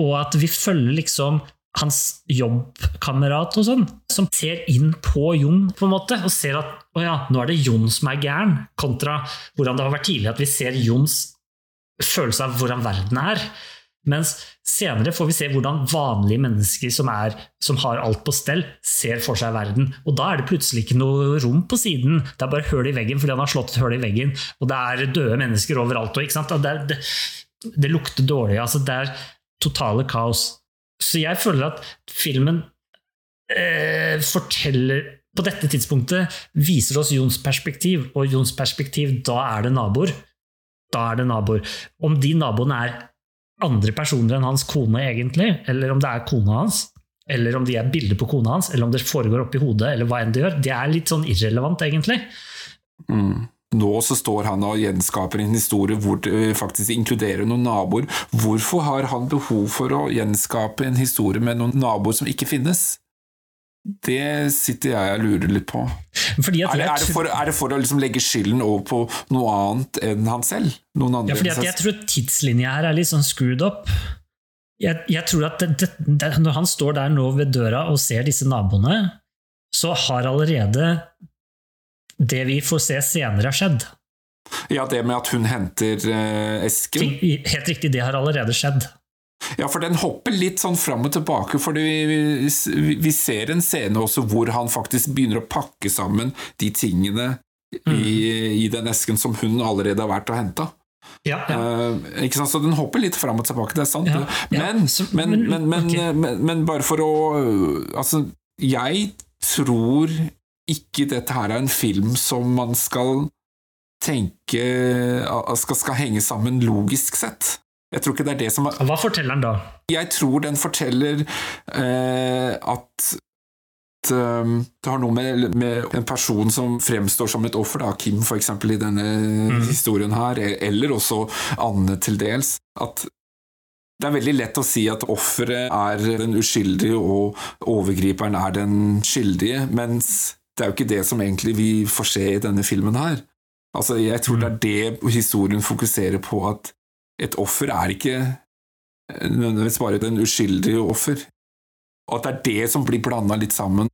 og at vi følger liksom hans jobbkamerat og sånn, som ser inn på Jon, på en måte, og ser at å ja, nå er det Jon som er gæren, kontra hvordan det har vært tidligere, at vi ser Jons følelse av hvordan verden er. Mens senere får vi se hvordan vanlige mennesker som, er, som har alt på stell, ser for seg verden. Og da er det plutselig ikke noe rom på siden. Det er bare høl i veggen fordi han har slått et høl i veggen. Og det er døde mennesker overalt. Og? Det, det, det lukter dårlig. Altså, det er totale kaos. Så jeg føler at filmen eh, forteller På dette tidspunktet viser oss Jons perspektiv, og Jons perspektiv, da er det naboer. da er det naboer. Om de naboene er andre personer enn hans kone, egentlig, eller om det er kona hans, eller om de er bilder på kona hans, eller om det foregår oppi hodet, eller hva enn det gjør, det er litt sånn irrelevant, egentlig. Mm. Nå så står han og gjenskaper en historie hvor det faktisk inkluderer noen naboer. Hvorfor har han behov for å gjenskape en historie med noen naboer som ikke finnes? Det sitter jeg og lurer litt på. Er det, er det for, er det for å liksom legge skylden over på noe annet enn han selv? Ja, fordi at jeg tror tidslinja her er litt sånn screwed up. Jeg, jeg tror at det, Når han står der nå ved døra og ser disse naboene, så har allerede det vi får se senere, skjedd. Ja, det med at hun henter eh, esken. Helt riktig, det har allerede skjedd. Ja, for den hopper litt sånn fram og tilbake, for vi, vi, ser en scene også hvor han faktisk begynner å pakke sammen de tingene i, i den esken som hun allerede har vært og henta. Ja, ja. Uh, ikke sant? Så den hopper litt fram og tilbake, det er sant. Ja, Men, så- men, men- men, okay. men, men bare for å Altså, jeg tror ikke dette her er en film som man skal tenke skal, skal henge sammen logisk sett. Jeg tror ikke det er det som er Hva forteller den da? jeg tror den forteller eh, at um, det har noe med, med en person som fremstår som et offer, da, Kim eksempel i denne historien her, e- eller også Anne til dels, at det er veldig lett å si at offeret er den uskyldige og overgriperen er den skyldige, mens det er jo ikke det som egentlig vi får se i denne filmen her. Altså, jeg tror det er det historien fokuserer på, at et offer er ikke nødvendigvis bare den uskyldige offer. Og at det er det som blir blanda litt sammen.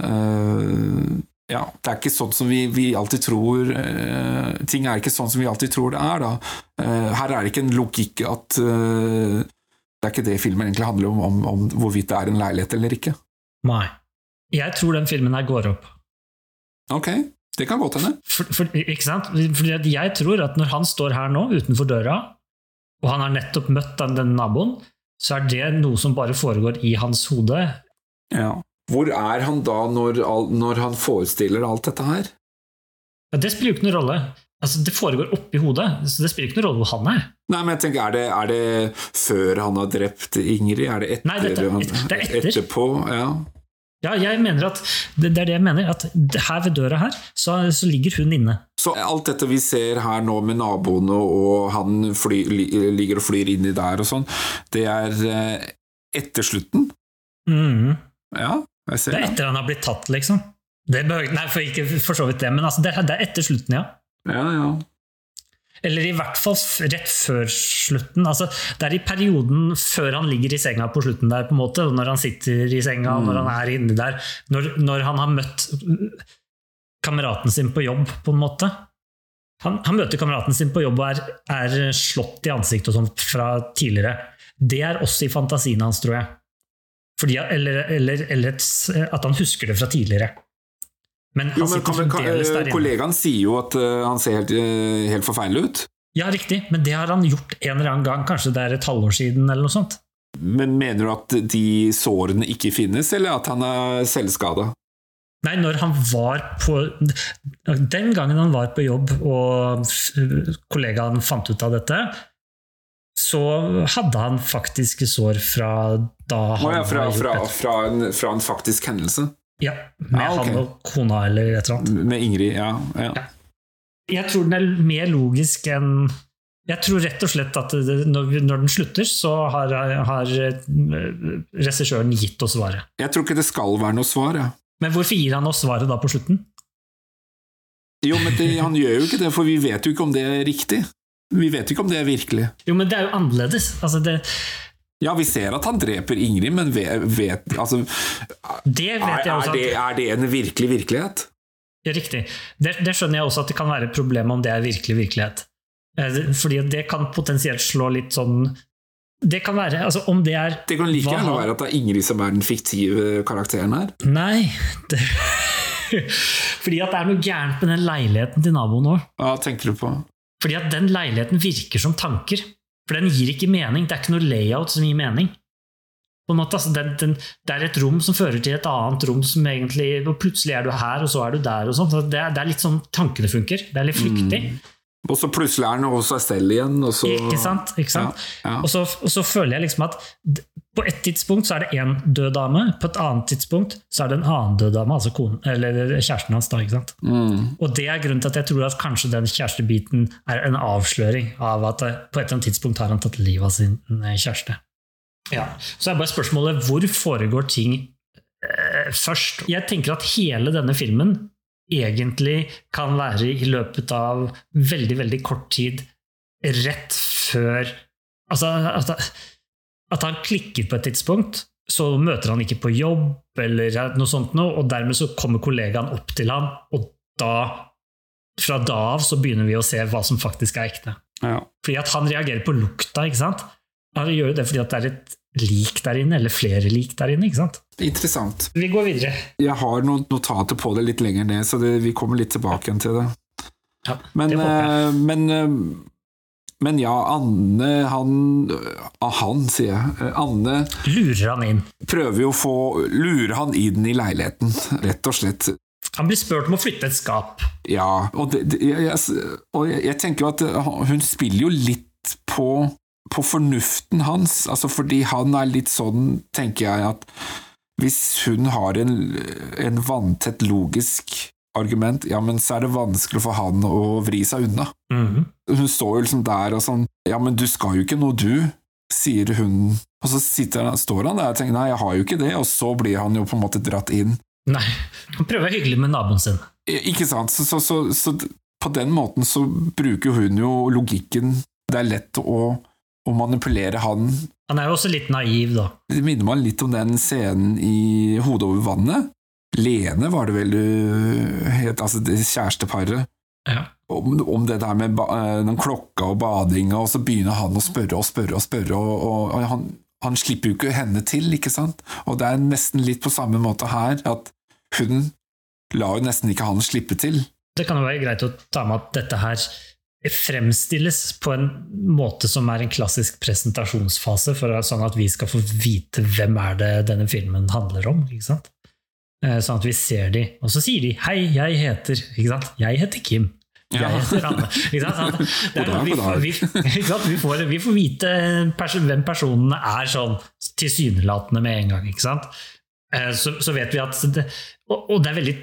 Uh, ja, det er ikke sånn som vi, vi alltid tror uh, Ting er ikke sånn som vi alltid tror det er, da. Uh, her er det ikke en logikk at eh, Det er ikke det filmen egentlig handler om, om, om hvorvidt det er en leilighet eller ikke. Nei. Jeg tror den filmen her går opp. Ok, det kan godt hende. For, for, ikke sant? Fordi jeg tror at når han står her nå, utenfor døra, og han har nettopp møtt den, denne naboen, så er det noe som bare foregår i hans hode. Ja. Hvor er han da når, når han forestiller alt dette her? Ja, det spiller jo ikke noen rolle. Altså, det foregår oppi hodet, så det spiller ikke noen rolle hvor han er. Nei, men jeg tenker, er det, er det før han har drept Ingrid? Er det etter? Nei, dette- han, det er etter. Etterpå, ja. Ja, jeg mener at det, er det jeg mener, at her ved døra her, så, så ligger hun inne. Så alt dette vi ser her nå med naboene, og han fly, ligger og flyr inni der og sånn, det er eh, etter slutten? Mhm. Ja, jeg ser Det Det er etter han har blitt tatt, liksom. Det behøver, nei, for ikke for så vidt det, men altså, det, det er etter slutten, ja. Ja, ja. Eller i hvert fall rett før slutten. Altså, det er i perioden før han ligger i senga på slutten der, på en måte, når han sitter i senga, mm. når han er inni der. Når, når han har møtt kameraten sin på jobb, på en måte. Han, han møter kameraten sin på jobb og er, er slått i ansiktet og sånt fra tidligere. Det er også i fantasien hans, tror jeg. Fordi, eller eller, eller at han husker det fra tidligere. Men han Jo, men sitter fremdeles der inne. kollegaen sier jo at eh, han ser helt, eh, helt forferdelig ut. Ja, riktig, men det har han gjort en eller annen gang, kanskje det er et halvår siden, eller noe sånt. Men mener du at de sårene ikke finnes, eller at han er selvskada? Nei, når han var på Den gangen han var på jobb og kollegaen fant ut av dette, så hadde han faktiske sår fra da Å han ja, fra, fra, fra, en, fra en faktisk hendelse? Ja, med Ja, okay. han og kona eller et eller annet. Med Ingrid, ja. ja. Ja. Jeg tror den er mer logisk enn Jeg tror rett og slett at det, når, når den slutter, så har, har eh, regissøren gitt oss svaret. Jeg tror ikke det skal være noe svar, ja. Men hvorfor gir han oss svaret da på slutten? Jo, men det, han gjør jo ikke det, for vi vet jo ikke om det er riktig. Vi vet ikke om det er virkelig. Jo, men det er jo annerledes. Altså, det, Ja, vi ser at han dreper Ingrid, men vet, vet altså, det er, vet jeg er, det, er det en virkelig virkelighet? riktig. Det, det skjønner jeg også at det kan være et problem om det er virkelig virkelighet. Eh, Fordi det kan potensielt slå litt sånn Det kan være altså Om det er Det kan like Hva gjerne være at det er Ingrid som er den fiktive karakteren her. Nei. Det, fordi at det er noe gærent med den leiligheten til naboen òg. Hva tenker du på? Fordi at den leiligheten virker som tanker. For den gir ikke mening. Det er ikke noe layout som gir mening. På en måte, altså, den, den, det er et rom som fører til et annet rom, som egentlig, og plutselig er du her, og så er du der. og sånt. Så Det, det er litt sånn tankene funker. Det er litt flyktig. Og så plutselig er han hos seg selv igjen, og så Ikke sant? Ikke sant? Ja, ja. Og, så, og så føler jeg liksom at på et tidspunkt så er det én død dame, på et annet tidspunkt så er det en annen død dame, altså konen, eller kjæresten hans. da, ikke sant? Mm. Og det er grunnen til at jeg tror at kanskje den kjærestebiten er en avsløring av at eh, på et eller annet tidspunkt har han tatt livet av sin eh, kjæreste. Ja. Så er bare spørsmålet hvor foregår ting eh, først? Jeg tenker at hele denne filmen egentlig kan være i løpet av veldig, veldig kort tid rett før Altså at, at han klikker på et tidspunkt, så møter han ikke på jobb eller noe sånt noe, og dermed så kommer kollegaen opp til ham, og da fra da av så begynner vi å se hva som faktisk er ekte. Ja. Fordi at han reagerer på lukta, ikke sant? Han gjør det fordi at det er et lik der inne, eller flere lik der inne, ikke sant? Interessant. Vi går videre. Jeg har noen notater på det litt lenger ned, så det, vi kommer litt tilbake igjen til det. Ja, Men, det eh, men, eh, men ja, Anne Han Han, sier jeg. Eh, Anne Lurer han inn. prøver jo å få Lure han inn i leiligheten, rett og slett. Han blir spurt om å flytte et skap. Ja, og, det, det, jeg, og jeg, jeg tenker jo at hun spiller jo litt på, på fornuften hans, altså fordi han er litt sånn, tenker jeg, at hvis hun har en, en vanntett logisk argument, ja, men så er det vanskelig for han å vri seg unna. Mhm. Hun står jo liksom der og sånn, ja, men du skal jo ikke noe, du, sier hun. Og så sitter han, står han der og tenker, nei, jeg har jo ikke det, og så blir han jo på en måte dratt inn. Nei. Han prøver å være hyggelig med naboen sin. Ikke sant? Så, så, så, så på den måten så bruker hun jo logikken. Det er lett å, å manipulere han. Han er jo også litt naiv, da. Det minner meg litt om den scenen i Hodet over vannet. Lene var det vel du het, altså det kjæresteparet. Ja. Om, om det der med eh, den klokka og badinga, og så begynner han å spørre og spørre og spørre, og, og, og han, han slipper jo ikke henne til, ikke sant? Og det er nesten litt på samme måte her, at hun lar jo nesten ikke han slippe til. Det kan jo være greit å ta med at dette her fremstilles på en måte som er en klassisk presentasjonsfase, for sånn at vi skal få vite hvem er det denne filmen handler om. ikke sant? Eh, Sånn at vi ser de, og så sier de 'hei, jeg heter' ikke sant? 'Jeg heter Kim'. Jeg heter Anne. Ikke sant? Det er, vi, vi, ikke sant? Vi, får, vi får vite pers hvem personene er sånn tilsynelatende med en gang. ikke sant? Eh, Så, så vet vi at det, og, og det er veldig,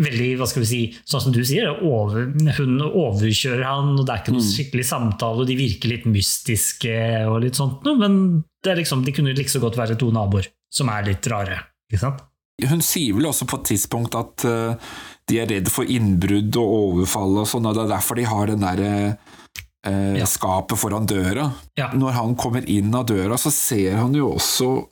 veldig, hva skal vi si, sånn som du sier, over, hun overkjører han, og det er ikke noe Mm. skikkelig samtale, og de virker litt mystiske og litt sånt noe, men det er liksom, de kunne like så godt være to naboer som er litt rare. ikke sant? Hun sier vel også på et tidspunkt at uh, de er redd for innbrudd og overfall og sånn, og det er derfor de har den derre uh, Ja. skapet foran døra. Ja. Når han kommer inn av døra, så ser han jo også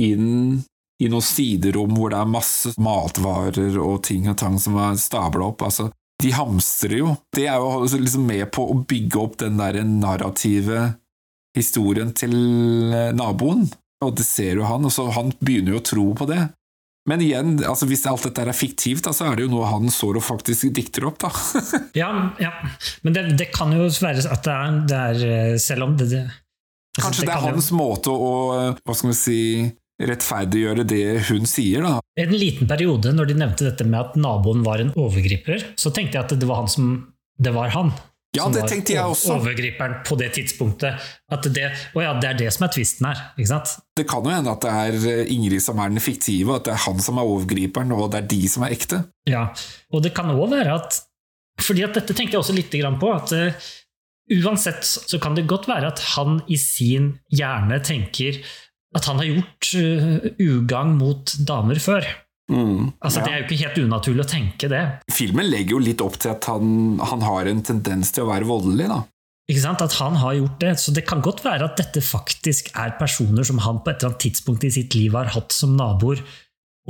inn i noen siderom hvor det er masse matvarer og ting og tang som er stabla opp. Altså, de hamstrer jo. Det er jo liksom med på å bygge opp den der narrative historien til eh, naboen. Og det ser jo han, og så han begynner jo å tro på det. Men igjen, altså hvis alt dette er fiktivt, da, så er det jo noe han står og faktisk dikter opp, da. Ja, ja. men det, det kan jo være at det er, det er eh, selv om det, det altså, Kanskje det er hans måte å hva skal vi si, rettferdiggjøre det hun sier, da. I en liten periode, når de nevnte dette med at naboen var en overgriper, så tenkte jeg at det var han som Det var han. Ja, som det tenkte jeg også. Overgriperen på det tidspunktet. At det, ja, det er det som er tvisten her. ikke sant? Det kan jo hende at det er eh, Ingrid som er den fiktive, at det er han som er overgriperen, og det er de som er ekte. Ja, Og det kan òg være at fordi at Dette tenkte jeg også litt på. at uh, Uansett så kan det godt være at han i sin hjerne tenker at han har gjort eh, ugagn mot damer før. Altså Ja. Det er jo ikke helt unaturlig å tenke det. Filmen legger jo litt opp til at han, han har en tendens til å være voldelig, da. Ikke sant? At han har gjort det. Så det kan godt være at dette faktisk er personer som han på et eller annet tidspunkt i sitt liv har hatt som naboer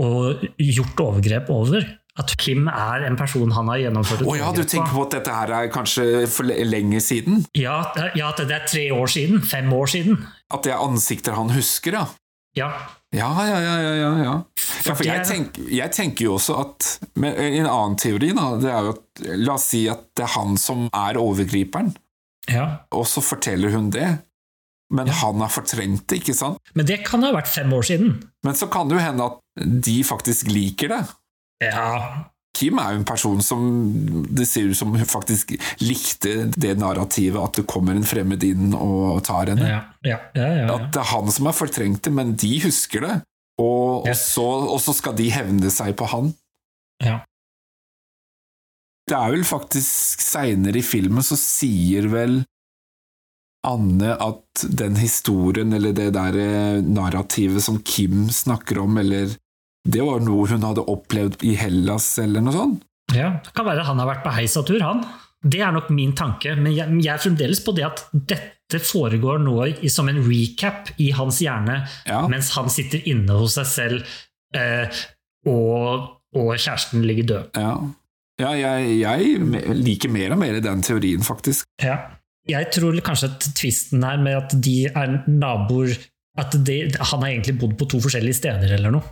og gjort overgrep over. At Kim er en person han har gjennomført et oh, ja, du tenker på at dette her er kanskje for lenge siden? Ja, ja, at det er tre år siden. Fem år siden. At det er ansikter han husker, ja? Ja. Ja, ja, ja, ja, ja, for jeg, tenk, jeg tenker jo også at med En annen teori, da, det er jo at La oss si at det er han som er overgriperen, ja. og så forteller hun det. men han har fortrengt det, ikke sant? Men det kan ha vært fem år siden. Men så kan det jo hende at de faktisk liker det. Ja, Kim er jo en person som det ser ut som faktisk likte det narrativet at det kommer en fremmed inn og tar henne. ja, ja. ja, ja, At det er han som er fortrengt det, men de husker det. Og, og, så, og så skal de hevne seg på han. ja. Det er vel faktisk seinere i filmen så sier vel Anne at den historien, eller det der eh, narrativet som Kim snakker om, eller Det var noe hun hadde opplevd i Hellas, eller noe sånt? Ja, Det kan være han har vært på heisatur, han. Det er nok min tanke, men jeg, jeg er fremdeles på det at dette foregår nå i, som en recap i hans hjerne, Ja. mens han sitter inne hos seg selv, eh, og, og kjæresten ligger død. Ja, ja jeg, jeg liker mer og mer den teorien, faktisk. Ja. Jeg tror kanskje at tvisten her med at de er naboer At de, han har egentlig bodd på to forskjellige steder, eller noe.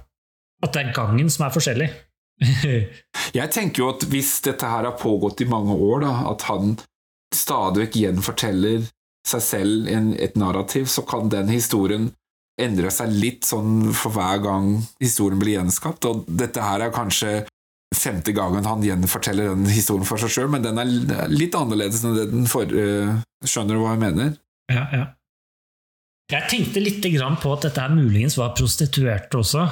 At det er gangen som er forskjellig. Jeg tenker jo at hvis dette her har pågått i mange år, da, at han stadig vekk gjenforteller seg selv en, et narrativ, så kan den historien endre seg litt sånn for hver gang historien blir gjenskapt. Og dette her er kanskje femte gangen han gjenforteller den historien for seg sjøl, men den er litt annerledes enn det den forrige. Skjønner du hva jeg mener? Ja, ja. Jeg tenkte litt grann på at dette her muligens var prostituerte også.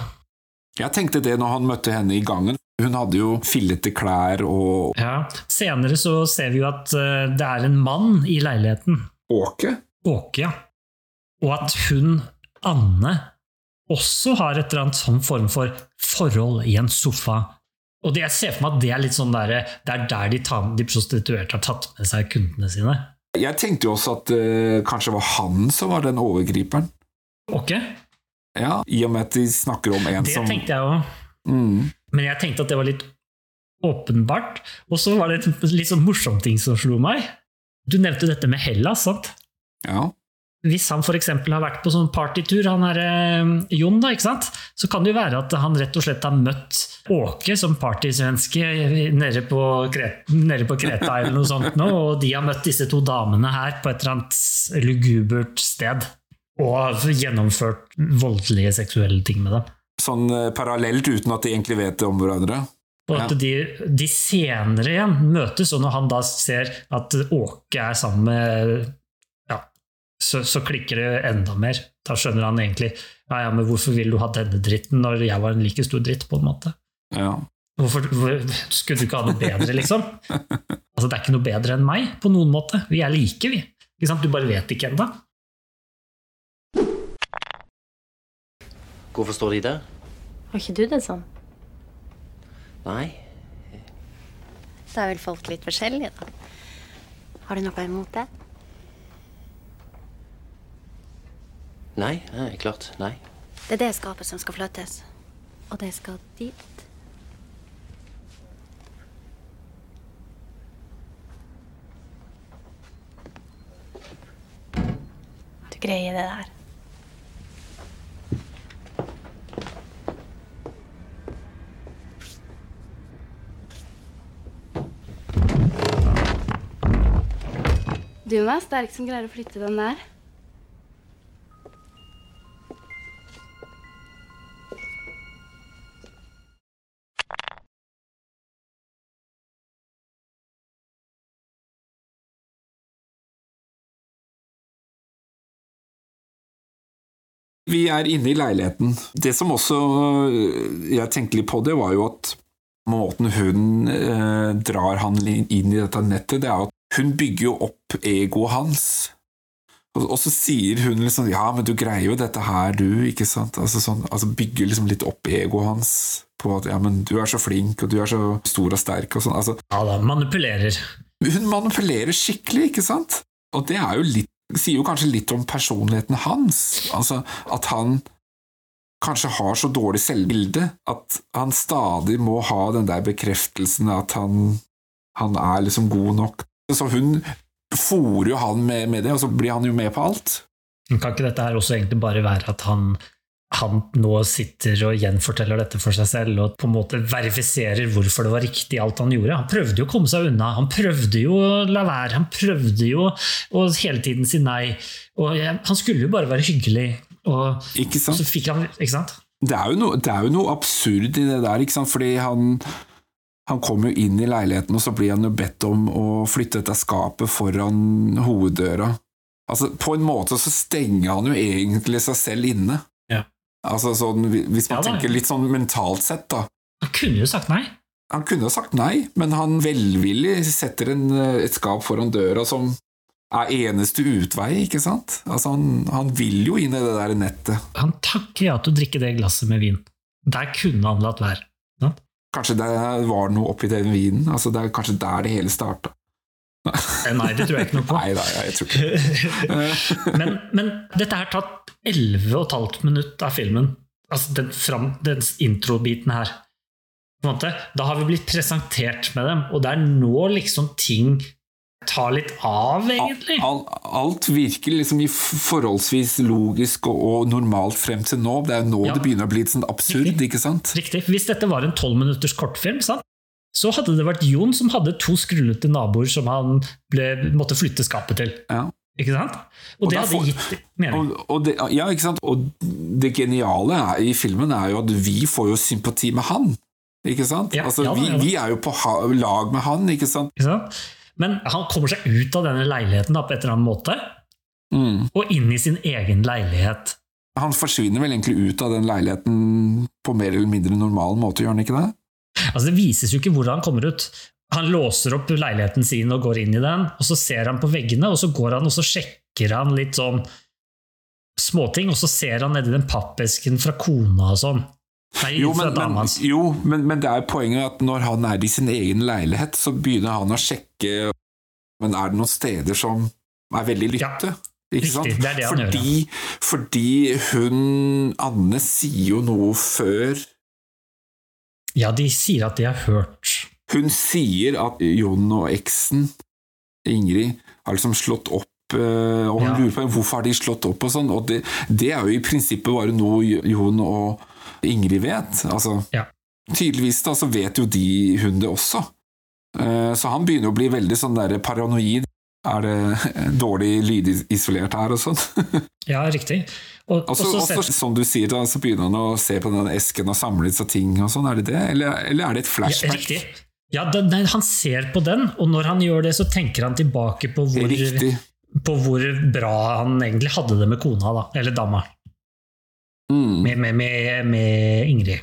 Jeg tenkte det når han møtte henne i gangen. Hun hadde jo fillete klær og Ja. Senere så ser vi jo at eh, det er en mann i leiligheten. Åke. Åke, ja. Og at hun, Anne, også har et eller annet sånn form for forhold i en sofa. Og det, jeg ser for meg at det er litt sånn der, det er der de, tar, de prostituerte har tatt med seg kundene sine. Jeg tenkte jo også at det kanskje var han som var den overgriperen. Åke? Ja, I og med at de snakker om en Det som tenkte jeg òg. mm, Men jeg tenkte at det var litt åpenbart. Og så var det en litt sånn morsom ting som slo meg. Du nevnte dette med Hellas, sant? Ja. Hvis han f.eks. har vært på sånn partytur, han er eh, Jon, da, ikke sant? så kan det jo være at han rett og slett har møtt Åke som partysvenske nede på, Kreta, nede på Kreta eller noe sånt, nå, og de har møtt disse to damene her på et eller annet lugubert sted. Og har gjennomført voldelige seksuelle ting med dem. Sånn eh, parallelt, uten at de egentlig vet det om hverandre. Og at de, de senere igjen møtes, og når han da ser at Åke er sammen med ja, så, så klikker det enda mer. Da skjønner han egentlig ja, ja, men hvorfor vil du ha denne dritten når jeg var en like stor dritt, på en måte. Ja. Hvorfor, hvor, skulle du ikke ha noe bedre, liksom? Altså, det er ikke noe bedre enn meg, på noen måte. Vi er like, vi. Du bare vet ikke ennå. Hvorfor står de der? Har ikke du det sånn? Nei. Da er vel folk litt forskjellige, da. Har du noe imot det? Nei, nei, klart. Nei. Det er det skapet som skal flyttes. Og det skal dit. Du greier det der. Du må være sterk som greier å flytte den der. Vi er inne i leiligheten. Det som også øh, jeg tenkte litt på, det var jo at måten hun eh, drar han inn i dette nettet, det er at hun bygger jo opp egoet hans. Og, så sier hun liksom Ja, men du greier jo dette her, du, ikke sant? Altså, sånn, altså Bygger liksom litt opp egoet hans på at ja, men du er så flink, og du er så stor og sterk og sånn. Altså, Ja da, manipulerer. hun manipulerer skikkelig, ikke sant? Og det er jo litt, sier jo kanskje litt om personligheten hans. Altså at han kanskje har så dårlig selvbilde at han stadig må ha den der bekreftelsen at han, han er liksom god nok. Så hun fòrer jo han med, med det, og så blir han jo med på alt. Kan ikke dette her også egentlig bare være at han han nå sitter og gjenforteller dette for seg selv og på en måte verifiserer hvorfor det var riktig alt han gjorde. Han prøvde jo å komme seg unna, han prøvde jo å la være, han prøvde jo å hele tiden si nei. Og han skulle jo bare være hyggelig, og Ikke sant? så fikk han Ikke sant? Det er, jo noe, det er jo noe absurd i det der, ikke sant? fordi han, han kommer jo inn i leiligheten, og så blir han jo bedt om å flytte dette skapet foran hoveddøra. Altså, på en måte så stenger han jo egentlig seg selv inne. Ja. Altså sånn, Hvis man Ja tenker litt sånn mentalt sett, da. Han kunne jo sagt nei. Han kunne jo sagt nei, men han velvillig setter en, et skap foran døra som er eneste utvei, ikke sant? Altså, han, han vil jo inn i det der nettet. Han takker ja til å drikke det glasset med vin. Der kunne han latt være. Kanskje det var noe oppi den vinen? Altså, det er kanskje der det hele starta? Eh, Nei, det tror jeg ikke noe på. Nei, nei, jeg tror ikke men, men dette har tatt 11,5 minutt av filmen. Altså den, fram, den introbiten her. Da har vi blitt presentert med dem, og det er nå liksom ting tar litt av, egentlig. Alt, alt virker liksom i forholdsvis logisk og, og normalt frem til nå. Det er jo nå Ja. det begynner å bli sånn absurd, ikke sant? Riktig. Hvis dette var en 12 minutters kortfilm, sant? så hadde det vært Jon som hadde to skrullete naboer som han ble, måtte flytte skapet til. Ja. Ikke sant? Og, Og det hadde gitt mening. Og, og, det, ja, ikke sant? og det geniale er, i filmen er jo at vi får jo sympati med han. Ikke sant? Ja, altså, ja da, vi, ja da. vi er jo på ha, lag med han, ikke sant? Ikke sant? Men han kommer seg ut av denne leiligheten da, på et eller annet måte, Mm. og inn i sin egen leilighet. Han forsvinner vel egentlig ut av den leiligheten på mer eller mindre normal måte, gjør han ikke det? Altså Det vises jo ikke hvordan han kommer ut. Han låser opp leiligheten sin og går inn i den, og så ser han på veggene, og så går han og så sjekker han litt sånn småting, og så ser han nedi den pappesken fra kona og sånn. Nei, Jo, men, men, jo men, men det er poenget at når han er i sin egen leilighet, så begynner han å sjekke Men er det noen steder som er veldig lytte? ikke riktig, sant? det er det fordi, fordi hun Anne sier jo noe før Ja, de sier at de har hørt. Hun sier at Jon og eksen, Ingrid, har liksom slått opp eh, og hun Ja. lurer på hvorfor har de slått opp og sånn, og det, det er jo i prinsippet bare noe Jon og Ingrid vet. Altså, Ja. Tydeligvis da, så vet jo de hun det også. Eh, Så han begynner å bli veldig sånn der paranoid. Er det dårlig lydisolert her og sånn? Ja, riktig. Og, også, og så og ser- som du sier, da, så begynner han å se på den esken og samle seg ting og sånn. Er det det, eller, eller er det et ja, flashback? Riktig. Ja, den, den, han ser på den, og når han gjør det, så tenker han tilbake på hvor, på hvor bra han egentlig hadde det med kona, da, eller dama. Mm. med, med, med, med Ingrid.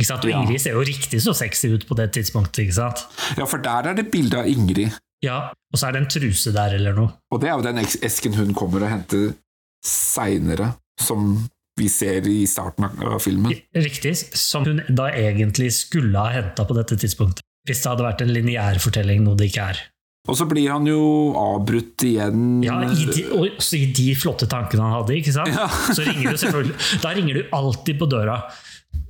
Ikke sant? Og Ja. Ingrid ser jo riktig så sexy ut på det tidspunktet. ikke sant? Ja, for der er det bilde av Ingrid. Ja, Og så er det en truse der eller noe. Og det er jo den esken hun kommer og henter seinere, som vi ser i starten av filmen. Riktig, Som hun da egentlig skulle ha henta på dette tidspunktet. Hvis det hadde vært en lineær fortelling, noe det ikke er. Og så blir han jo avbrutt igjen. Ja, i de, også i de flotte tankene han hadde, ikke sant? Ja. så ringer du selvfølgelig Da ringer du alltid på døra.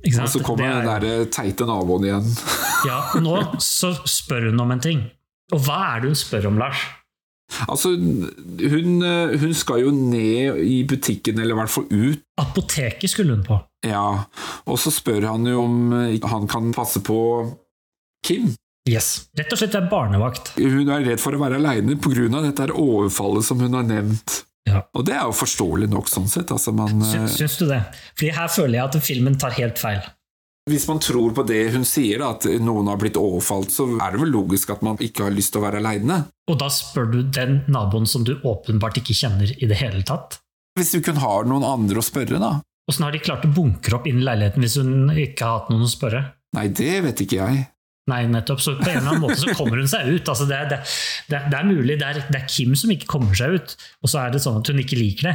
Og så kommer Det er- den der teite naboen igjen. Ja, og nå så spør hun om en ting. Og hva er det hun spør om, Lars? Altså, hun, eh, hun skal jo ned i butikken, eller i hvert fall ut. Apoteket skulle hun på. Ja, og så spør han jo om eh, han kan passe på Kim. Yes. Rett og slett er barnevakt. Hun er redd for å være aleine pga. dette overfallet som hun har nevnt. Ja. Og det er jo forståelig nok, sånn sett. Altså, man, eh, Syns, syns du det? Fordi her føler jeg at filmen tar helt feil. Hvis man tror på det hun sier, da, at noen har blitt overfalt, så er det vel logisk at man ikke har lyst til å være aleine. Og da spør du den naboen som du åpenbart ikke kjenner i det hele tatt. Hvis du kun har noen andre å spørre, da. Åssen har de klart å bunkre opp inn i leiligheten hvis hun ikke har hatt noen å spørre? Nei, det vet ikke jeg. Nei, nettopp. Så på en eller annen måte så kommer hun seg ut. Altså det, det, det, det er mulig. Det er, det er Kim som ikke kommer seg ut, og så er det sånn at hun ikke liker det.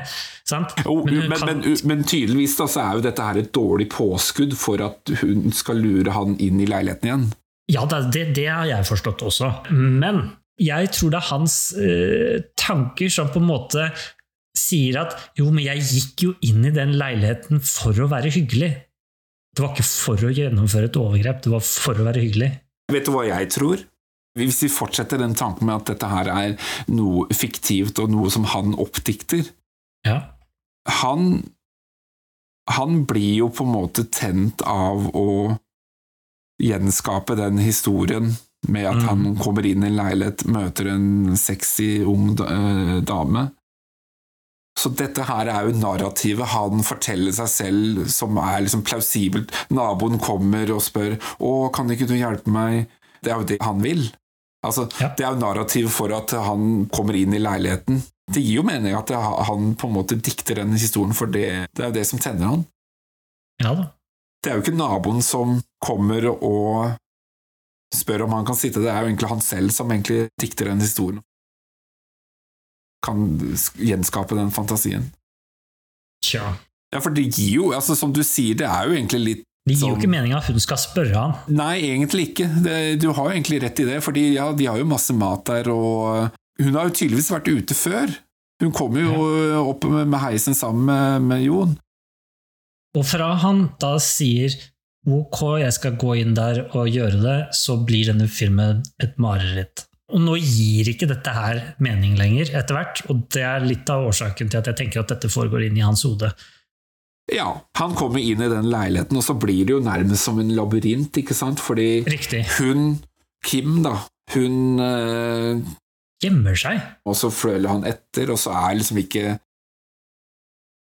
Sant? Jo, men, men, kan- men, tydeligvis da, så er jo dette her et dårlig påskudd for at hun skal lure han inn i leiligheten igjen. Ja, det har jeg forstått også. Men jeg tror det er hans øh, tanker som på en måte sier at jo, men jeg gikk jo inn i den leiligheten for å være hyggelig. Det var ikke for å gjennomføre et overgrep, det var for å være hyggelig. Vet du hva jeg tror? Hvis vi fortsetter den tanken med at dette her er noe fiktivt og noe som han oppdikter Ja. Han han blir jo på en måte tent av å gjenskape den historien med at Mm. han kommer inn i en leilighet, møter en sexy ung eh, dame. Så dette her er jo narrativet han forteller seg selv som er liksom plausibelt. Naboen kommer og spør 'Å, kan ikke du hjelpe meg?' Det er jo det han vil. Altså, Ja. Det er jo narrativet for at han kommer inn i leiligheten. Det gir jo mening at han på en måte dikter denne historien, for det, det er jo det som tenner han. Ja da. Det er jo ikke naboen som kommer og spør om han kan sitte, det er jo egentlig han selv som egentlig dikter den historien. Kan gjenskape den fantasien. Tja. Ja, for det gir jo, altså som du sier, det er jo egentlig litt Det gir jo ikke meninga at hun skal spørre han. Nei, egentlig ikke. Det, du har jo egentlig rett i det, fordi ja, de har jo masse mat der, og hun har jo tydeligvis vært ute før. Hun kommer jo opp med, med heisen sammen med, med Jon. Og fra han da sier ok, jeg skal gå inn der og gjøre det, så blir denne filmen et mareritt. Og nå gir ikke dette her mening lenger, etter hvert, og det er litt av årsaken til at jeg tenker at dette foregår inn i hans hode. Ja, han kommer inn i den leiligheten, og så blir det jo nærmest som en labyrint, ikke sant, fordi Riktig. hun, Kim da, hun øh, Gjemmer seg. Og så føler han etter, og så er liksom ikke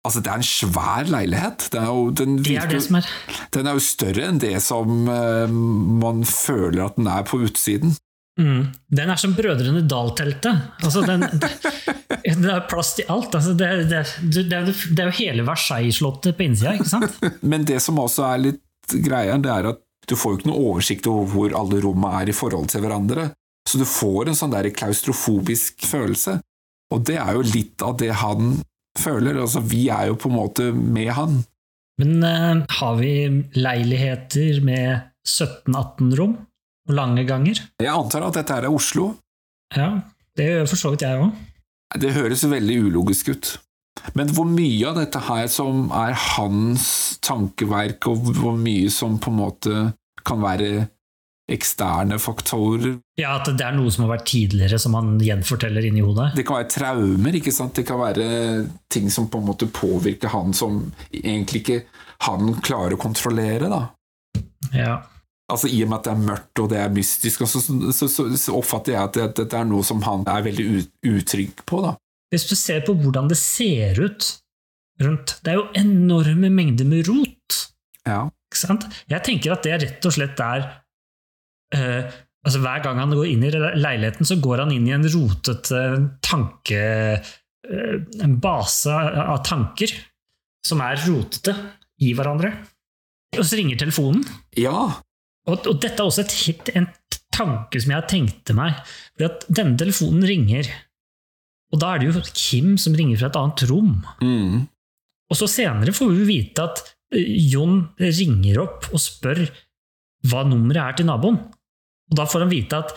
Altså, det er en svær leilighet. Det er jo, den, Det er det som er den er jo større enn det som øh, man føler at den er på utsiden. Mm, Den er som Brødrene Dal-teltet. Altså, den, det er plass til alt. Altså, det, det, det, det er jo hele Versailles-slottet på innsida, ikke sant? Men det som også er litt greia, det er at du får jo ikke noe oversikt over hvor alle rommene er i forhold til hverandre. Så du får en sånn der klaustrofobisk følelse. Og det er jo litt av det han føler. Altså, vi er jo på en måte med han. Men uh, har vi leiligheter med 17-18 rom? Og lange ganger? Jeg antar at dette er Oslo. Ja, det gjør for så vidt jeg òg. Det høres veldig ulogisk ut. Men hvor mye av dette her som er hans tankeverk, og hvor mye som på en måte kan være eksterne faktorer Ja, at det er noe som har vært tidligere, som han gjenforteller inni hodet. Det kan være traumer, ikke sant? Det kan være ting som på en måte påvirker han som egentlig ikke han klarer å kontrollere, da. Ja. Altså I og med at det er mørkt og det er mystisk, så, så, så, så oppfatter jeg at det- dette er noe som han er veldig utrygg på, da. Hvis du ser på hvordan det ser ut rundt Det er jo enorme mengder med rot. Ja. Ikke sant? Jeg tenker at det rett og slett er eh, altså Hver gang han går inn i leiligheten, så går han inn i en rotete tanke... eh, en base av tanker som er rotete i hverandre. Og så ringer telefonen. ja. Og, og dette er også et hit, en tanke som jeg tenkte meg. Fordi at denne telefonen ringer, og da er det jo Kim som ringer fra et annet rom. Mm. Og så senere får vi vite at eh, Jon ringer opp og spør hva nummeret er til naboen. Og da får han vite at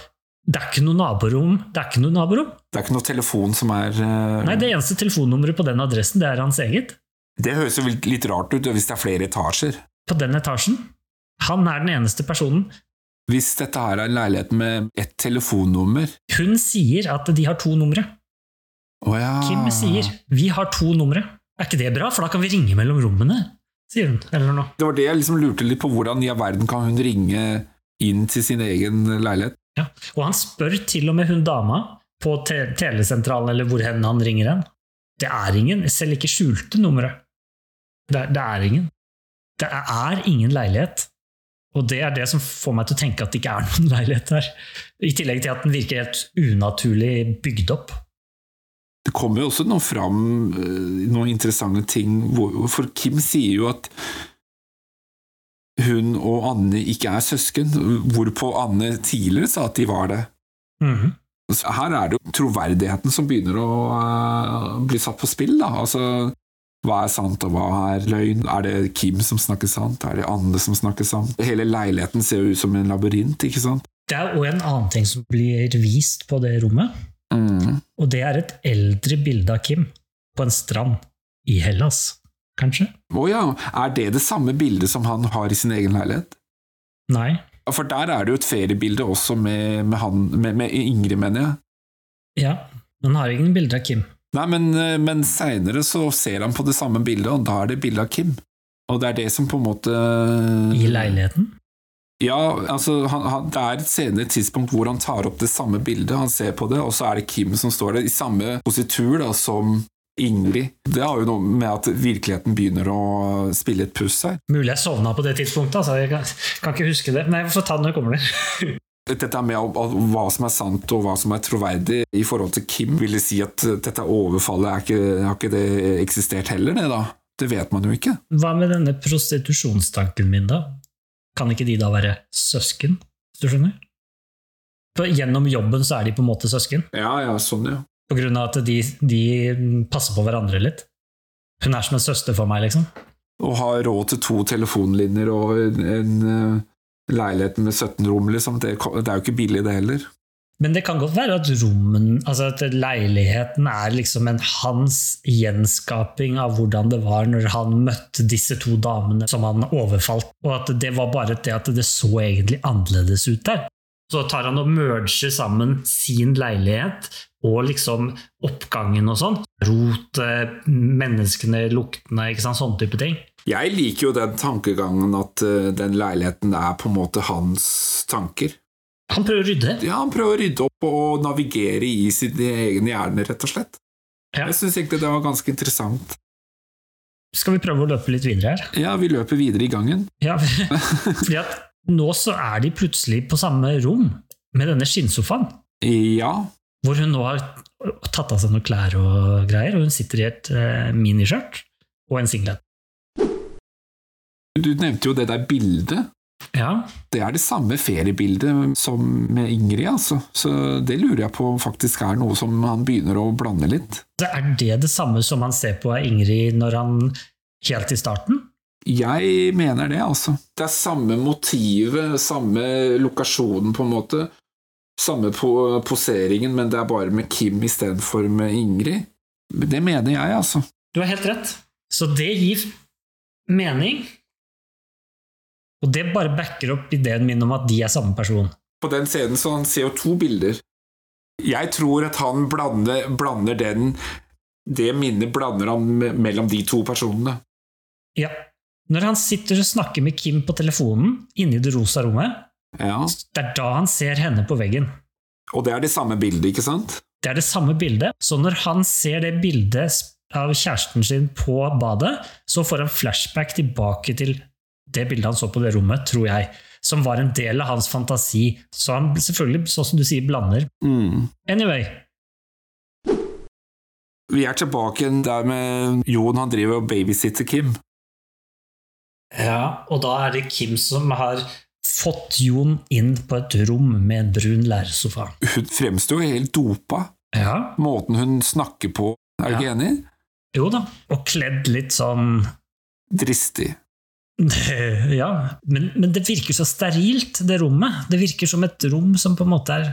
det er ikke noe naborom. Det er ikke noe naborom. Det er ikke noe telefon som er uh... Nei, Det eneste telefonnummeret på den adressen, det er hans eget. Det høres jo litt litt rart ut hvis det er flere etasjer. På den etasjen. Han er den eneste personen. Hvis dette her er en leilighet med ett telefonnummer Hun sier at de har to numre. Oh, ja. Kim sier 'vi har to numre'. Er ikke det bra, for da kan vi ringe mellom rommene? sier hun. Eller noe. Det var det jeg liksom lurte litt på. Hvordan i all verden kan hun ringe inn til sin egen leilighet? Ja. Og han spør til og med hun dama på te telesentralen eller hvor hen han ringer hen. Det er ingen, selv ikke skjulte numre. Det, det er ingen. Det er ingen leilighet. Og det er det som får meg til å tenke at det ikke er noen leilighet her. I tillegg til at den virker helt unaturlig bygd opp. Det kommer jo også noe fram, eh, noen interessante ting, for Kim sier jo at hun og Anne ikke er søsken, hvorpå Anne tidligere sa at de var det. Mm -hmm. Her er det jo troverdigheten som begynner å eh, bli satt på spill. Da. Altså, hva er sant, og hva er løgn? Er det Kim som snakker sant? Er det Anne som snakker sant? Hele leiligheten ser jo ut som en labyrint, ikke sant? Det er òg en annen ting som blir vist på det rommet. Mm. Og det er et eldre bilde av Kim på en strand i Hellas, kanskje? Å ja, er det det samme bildet som han har i sin egen leilighet? Nei. For der er det jo et feriebilde også med, med, han, med, med Ingrid, mener jeg. Ja, men han har ingen bilder av Kim. Nei, men, eh, men seinere så ser han på det samme bildet, og da er det bilde av Kim. Og det er det som på en måte I leiligheten? Ja, altså han, han, det er et senere tidspunkt hvor han tar opp det samme bildet, han ser på det, og så er det Kim som står der, i samme positur da, som Ingrid. Det har jo noe med at virkeligheten begynner å spille et puss her. Mulig jeg sovna på det tidspunktet, altså. jeg kan, kan ikke huske det. Men jeg får ta det når jeg kommer der. Dette med hva som er sant og hva som er troverdig i forhold til Kim, vil det si at dette overfallet er ikke, har ikke det eksistert heller, det da? Det vet man jo ikke. Hva med denne prostitusjonstanken min, da? Kan ikke de da være søsken, hvis du skjønner? For gjennom jobben så er de på en måte søsken, Ja, ja, sånn, ja. på grunn av at de, de passer på hverandre litt. Hun er som en søster for meg, liksom. Å ha råd til to telefonlinjer og en, en eh, leilighet med 17 rom, liksom, det, det er jo ikke billig det heller. Men det kan godt være at rommen, altså at leiligheten er liksom en hans gjenskaping av hvordan det var når han møtte disse to damene som han overfalt, og at det var bare det at det så egentlig annerledes ut der. Så tar han og merger sammen sin leilighet og liksom oppgangen og sånn. Rot, menneskene, luktene, ikke sant, sånne type ting. Jeg liker jo den tankegangen at eh, den leiligheten er på en måte hans tanker. Han prøver å rydde. Ja, han prøver å rydde opp og navigere i sin egen hjerne, rett og slett. Ja. Jeg syns egentlig det var ganske interessant. Skal vi prøve å løpe litt videre her? Ja, vi løper videre i gangen. Ja, fordi at nå så er de plutselig på samme rom med denne skinnsofaen, Ja, hvor hun nå har tatt av seg noen klær og greier, og hun sitter i et eh, miniskjørt og en singlet. Du nevnte jo det der bildet. Ja, Det er det samme feriebildet som med Ingrid, altså. Så det lurer jeg på om faktisk er noe som han begynner å blande litt. er det det samme som han ser på av Ingrid når han helt i starten? Jeg mener det, altså. Det er samme motivet, samme lokasjonen, på en måte. Samme po poseringen, men det er bare med Kim istedenfor med Ingrid. Det mener jeg, altså. Du har helt rett. Så det gir mening, og det bare backer opp ideen min om at de er samme person. På den scenen så han ser jo to bilder. Jeg tror at han blander, blander den Det minnet blander han mellom de to personene. Ja. Når han sitter og snakker med Kim på telefonen inne i det rosa rommet, Ja. det er da han ser henne på veggen. Og det er det samme bildet, ikke sant? Det er det samme bildet, så når han ser det bildet av kjæresten sin på badet, så får han flashback tilbake til det bildet han så på det rommet, tror jeg, som var en del av hans fantasi. Så han selvfølgelig, sånn som du sier, blander. Mm. Anyway, Vi er tilbake der med Jon, han driver og babysitter Kim. ja, og da er det Kim som har fått Jon inn på et rom med en brun lærersofa. Hun fremstår jo helt dopa. Ja, Måten hun snakker på, er du ikke enig? jo da, og kledd litt sånn Dristig. Ja, men, men det virker så sterilt, det rommet. Det virker som et rom som på en måte er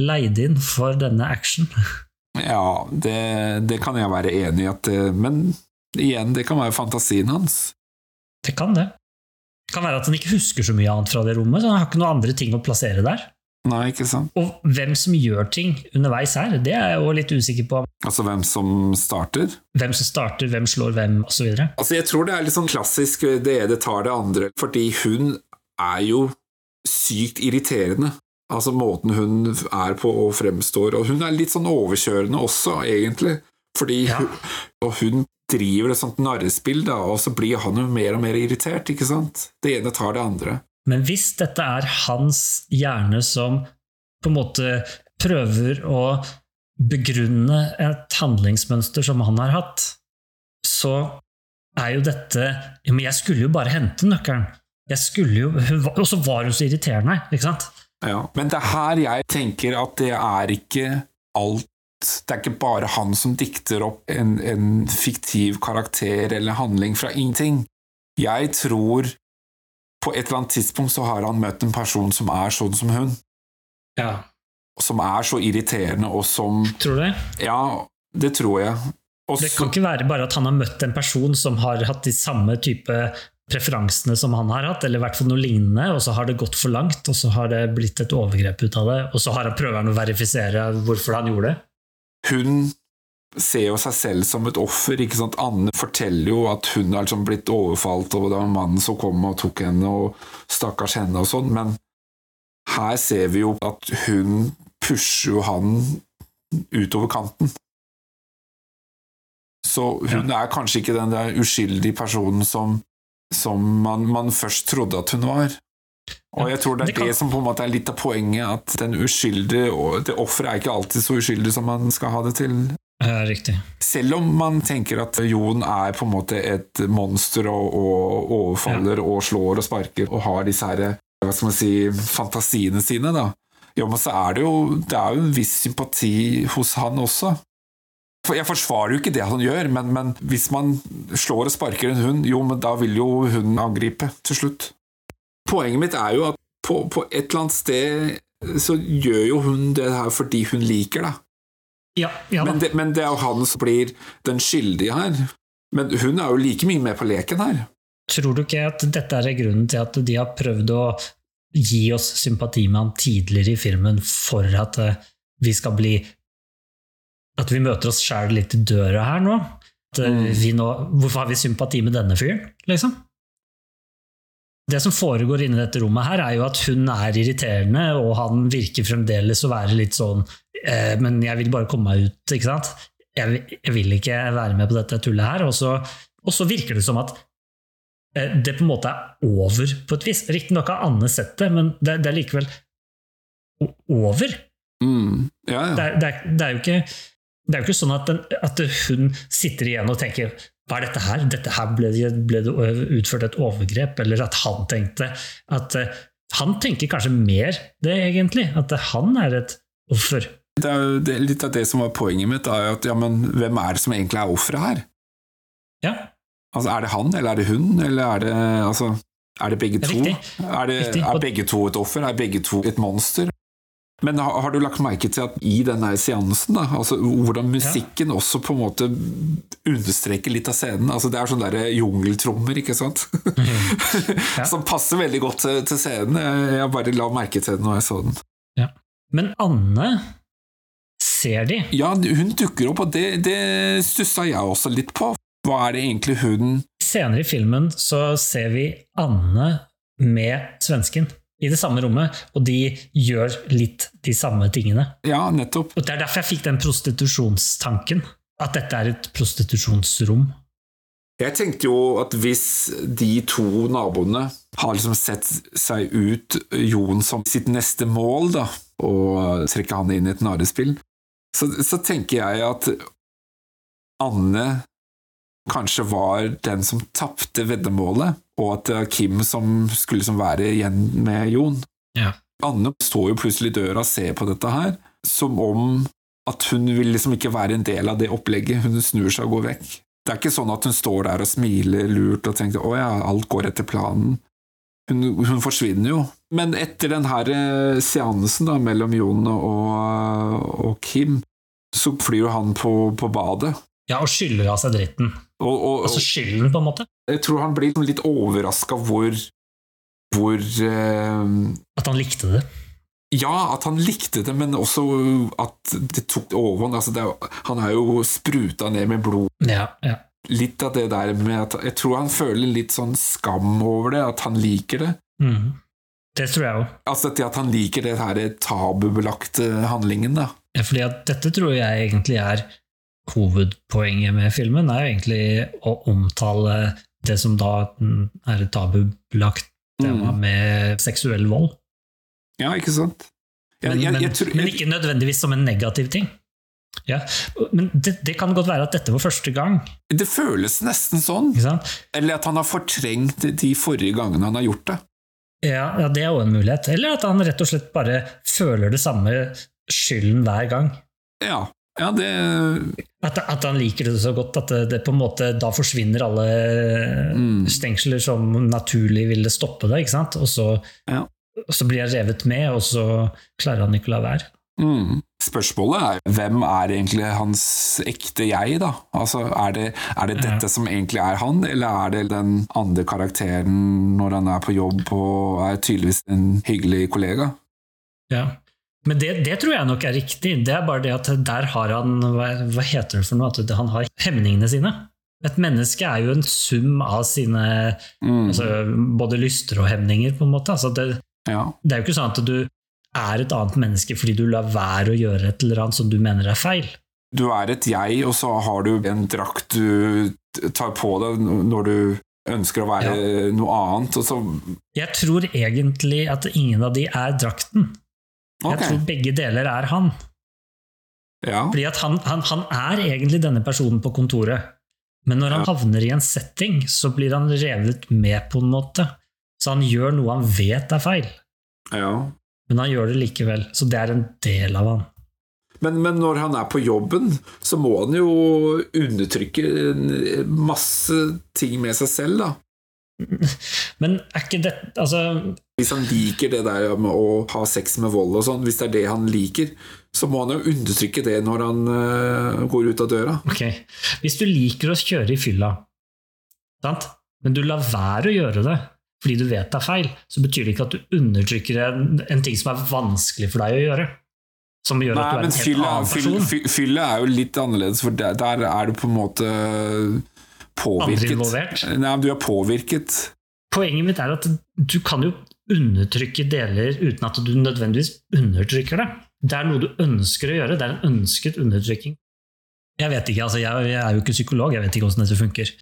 leid inn for denne action. Ja, det, det kan jeg være enig i, at det, men igjen, det kan være fantasien hans. Det kan det. Det kan være at han ikke husker så mye annet fra det rommet, så han har ikke noen andre ting å plassere der. Nei, ikke sant? Og hvem som gjør ting underveis her, det er jeg jo litt usikker på. Altså hvem som starter. Hvem som starter, hvem slår hvem, osv. Altså, jeg tror det er litt sånn klassisk det ene tar det andre, fordi hun er jo sykt irriterende. Altså måten hun er på og fremstår, og hun er litt sånn overkjørende også, egentlig. Fordi Ja. hun, og hun driver et sånt narrespill, da, og så blir han jo mer og mer irritert, ikke sant? Det ene tar det andre. Men hvis dette er hans hjerne som på en måte prøver å begrunne et handlingsmønster som han har hatt, så er jo dette men Jeg skulle jo bare hente nøkkelen. Jeg skulle jo, Og så var hun så irriterende, ikke sant? Ja. Men det er her jeg tenker at det er ikke alt Det er ikke bare han som dikter opp en, en fiktiv karakter eller handling fra ingenting. Jeg tror på et eller annet tidspunkt så har han møtt en person som er sånn som hun. Ja. Som er så irriterende, og som Tror du det? Ja, det tror jeg. Også, Det kan ikke være bare at han har møtt en person som har hatt de samme type preferansene som han har hatt, eller i hvert fall noe lignende, og så har det gått for langt, og så har det blitt et overgrep ut av det, og så har han prøver han å verifisere hvorfor han gjorde det. hun ser jo seg selv som et offer. ikke sant? Anne forteller jo at hun har liksom blitt overfalt, og det var mannen som kom og tok henne, og stakkars henne og sånn, men her ser vi jo at hun pusher jo han utover kanten. Så hun er kanskje ikke den der uskyldige personen som, som man, man først trodde at hun var. Og jeg tror det er Det kan- det som på en måte er litt av poenget, at den uskyldige det offeret er ikke alltid så uskyldig som man skal ha det til. Ja, riktig. Selv om man tenker at Jon er på en måte et monster og, og overfaller og slår og sparker og har disse her, hva skal man si, fantasiene sine, da. Ja, men så er det jo, det er jo en viss sympati hos han også. For Jeg forsvarer jo ikke det han gjør, men, men hvis man slår og sparker en hund, jo, men da vil jo hunden angripe til slutt. Poenget mitt er jo at på, på et eller annet sted så gjør jo hun det her fordi hun liker det. Ja, ja. Men det, men det er jo han som blir den skyldige her. Men hun er jo like mye med på leken her. Tror du ikke at dette er grunnen til at de har prøvd å gi oss sympati med han tidligere i filmen for at eh, vi skal bli At vi møter oss sjæl litt i døra her nå? Eh, Mm. vi nå hvorfor har vi sympati med denne fyren, liksom? Det som foregår inni dette rommet her, er jo at hun er irriterende, og han virker fremdeles å være litt sånn eh, Men jeg vil bare komme meg ut, ikke sant? Jeg, jeg vil ikke være med på dette tullet her. Og så, og så virker det som at eh, det på en måte er over på et vis. Riktignok har Anne sett det, men det, det er likevel over. Mm. Ja, ja. Det det, er, det er jo ikke det er jo ikke sånn at, den, at hun sitter igjen og tenker hva er dette her? Dette her ble, ble det utført et overgrep, eller at han tenkte at eh, Han tenker kanskje mer det, egentlig. At han er et offer. Det er jo det, litt av det som var poenget mitt, er at ja, men hvem er det som egentlig er offeret her? Ja, Altså, Er det han, eller er det hun, eller er det altså, er det begge to? Er, det, er begge to et offer? Er begge to et monster? Men har, har du lagt merke til at i denne seansen, da, altså, hvordan musikken også på en måte understreker litt av scenen? Altså, det er sånne der jungeltrommer, ikke sant? Som passer veldig godt til, til scenen. Jeg, jeg bare la merke til det når jeg så den. ja. Men Anne ser de. Ja, hun dukker opp, og det, det stussa jeg også litt på. Hva er det egentlig hun Senere i filmen så ser vi Anne med svensken i det samme rommet, og de gjør litt de samme tingene. Ja, nettopp. Og Det er derfor jeg fikk den prostitusjonstanken. At dette er et prostitusjonsrom. Jeg tenkte jo at hvis de to naboene har liksom sett seg ut Jon som sitt neste mål, da, og trekke han inn i et narrespill, så, så tenker jeg at Anne kanskje var den som tapte veddemålet, og at det var Kim som skulle liksom være igjen med Jon. Ja. Anne står jo plutselig i døra og ser på dette her, som om at hun vil liksom ikke være en del av det opplegget. Hun snur seg og går vekk. Det er ikke sånn at hun står der og smiler lurt og tenker 'å ja, alt går etter planen'. Hun, hun forsvinner jo. Men etter den her eh, seansen da, mellom Jon og, og Kim, så flyr jo han på, på badet. Ja, og skyller av seg dritten. Og, og, Altså skylden, på en måte. jeg tror han blir litt overraska hvor hvor eh, At han likte det. Ja, at han likte det, men også at det tok overhånd. Altså han er jo spruta ned med blod. Ja, ja. Litt av det der med at Jeg tror han føler litt sånn skam over det, at han liker det. Mm. Det tror jeg òg. Altså det at han liker det her tabubelagte handlingen, da. Fordi at dette tror jeg egentlig er hovedpoenget med filmen, er jo egentlig å omtale det som da er et tabubelagt tema Mm. med seksuell vold. Ja, ikke sant? Jeg, Men, jeg, men, jeg, tror- men ikke nødvendigvis som en negativ ting. Ja, Men det, det kan godt være at dette var første gang. det føles nesten sånn. Eller at han har fortrengt de forrige gangene han har gjort det. Ja, ja, det er òg en mulighet. Eller at han rett og slett bare føler det samme skylden hver gang. Ja, ja det At, at han liker det så godt at det, det på en måte da forsvinner alle Mm. stengsler som naturlig ville stoppe det. ikke sant? Og så, Ja. og så blir han revet med, og så klarer han ikke å la være. Mm. Spørsmålet er hvem er egentlig hans ekte jeg, da? Altså, Er det, er det dette som egentlig er han, eller er det den andre karakteren når han er på jobb og er tydeligvis en hyggelig kollega? Ja. Men det, det tror jeg nok er riktig. Det er bare det at der har han Hva, hva heter det for noe? At han har hemningene sine. Et menneske er jo en sum av sine Mm. altså, både lyster og hemninger, på en måte. Altså, det, Ja. det er jo ikke sånn at du er et annet menneske fordi du lar være å gjøre et eller annet som du mener er feil. Du er et jeg, og så har du en drakt du tar på deg når du ønsker å være noe annet. Og så, Jeg tror egentlig at ingen av de er drakten. Okay. Jeg tror begge deler er han. ja. Fordi at han, han, han er egentlig denne personen på kontoret. Men når han Ja. havner i en setting, så blir han revet med på en måte. Så han gjør noe han vet er feil, ja. Men han gjør det likevel. Så det er en del av han. Men, men når han er på jobben, så må han jo undertrykke masse ting med seg selv, da. Men er ikke det Altså, Hvis han liker det der med å ha sex med vold og sånn, hvis det er det han liker, så må han jo undertrykke det når han uh, går ut av døra. ok. Hvis du liker å kjøre i fylla, sant? men du lar være å gjøre det fordi du vet det er feil, så betyr det ikke at du undertrykker en, en ting som er vanskelig for deg å gjøre. Som gjør at du er en helt fylle, annen person. Fylle, fylle er jo litt annerledes, for der, der er du på en måte påvirket. Andre involvert. Nei, du er påvirket. Poenget mitt er at du kan jo undertrykke deler uten at du nødvendigvis undertrykker det. Det er noe du ønsker å gjøre, det er en ønsket undertrykking. Jeg vet ikke, altså jeg, jeg er jo ikke psykolog, jeg vet ikke hvordan dette funker.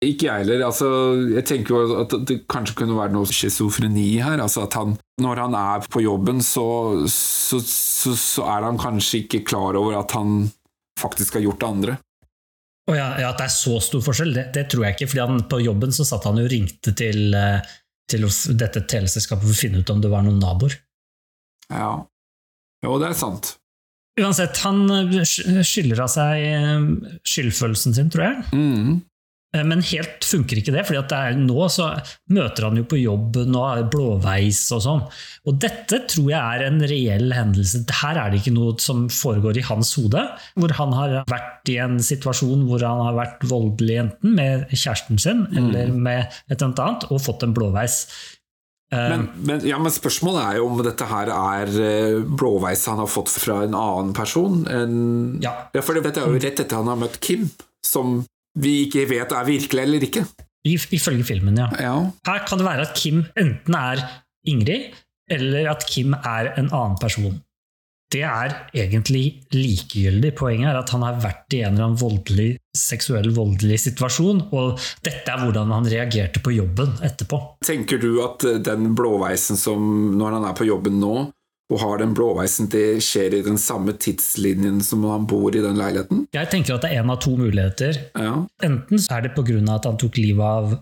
Ikke jeg heller. Altså, jeg tenker jo at det kanskje kunne være noe schizofreni her. Altså at han, når han er på jobben, så, så, så, så er han kanskje ikke klar over at han faktisk har gjort det andre. Oh ja, ja, At det er så stor forskjell, det, det tror jeg ikke. fordi han, På jobben så satt han jo og ringte til, eh, til dette teleselskapet for å finne ut om det var noen naboer. Ja. Jo, det er sant. Uansett, han eh, skylder av seg eh, skyldfølelsen sin, tror jeg. Mm. Eh, Men helt funker ikke det, er nå så møter han jo på jobb, nå er det blåveis og sånn. Og dette tror jeg er en reell hendelse. Her er det ikke noe som foregår i hans hode, hvor han har vært i en situasjon hvor han har vært voldelig enten med kjæresten sin eller med et eller annet, og fått en blåveis. Eh, Men, men, ja, men spørsmålet er jo om dette her er eh, blåveis han har fått fra en annen person. En, Ja. for det vet jeg jo rett etter han har møtt Kim, som vi ikke vet er virkelig eller ikke. Ifølge filmen, ja. Ja. Her kan det være at Kim enten er Ingrid, eller at Kim er en annen person. Det er egentlig likegyldig. Poenget er at han har vært i en eller annen voldelig, seksuell voldelig situasjon, og dette er hvordan han reagerte på jobben etterpå. Tenker du at den blåveisen som når han er på jobben nå, og har den blåveisen, til skjer i den samme tidslinjen som han bor i den leiligheten? Jeg tenker at det er en av to muligheter. Ja. Enten så er det pga. at han tok livet av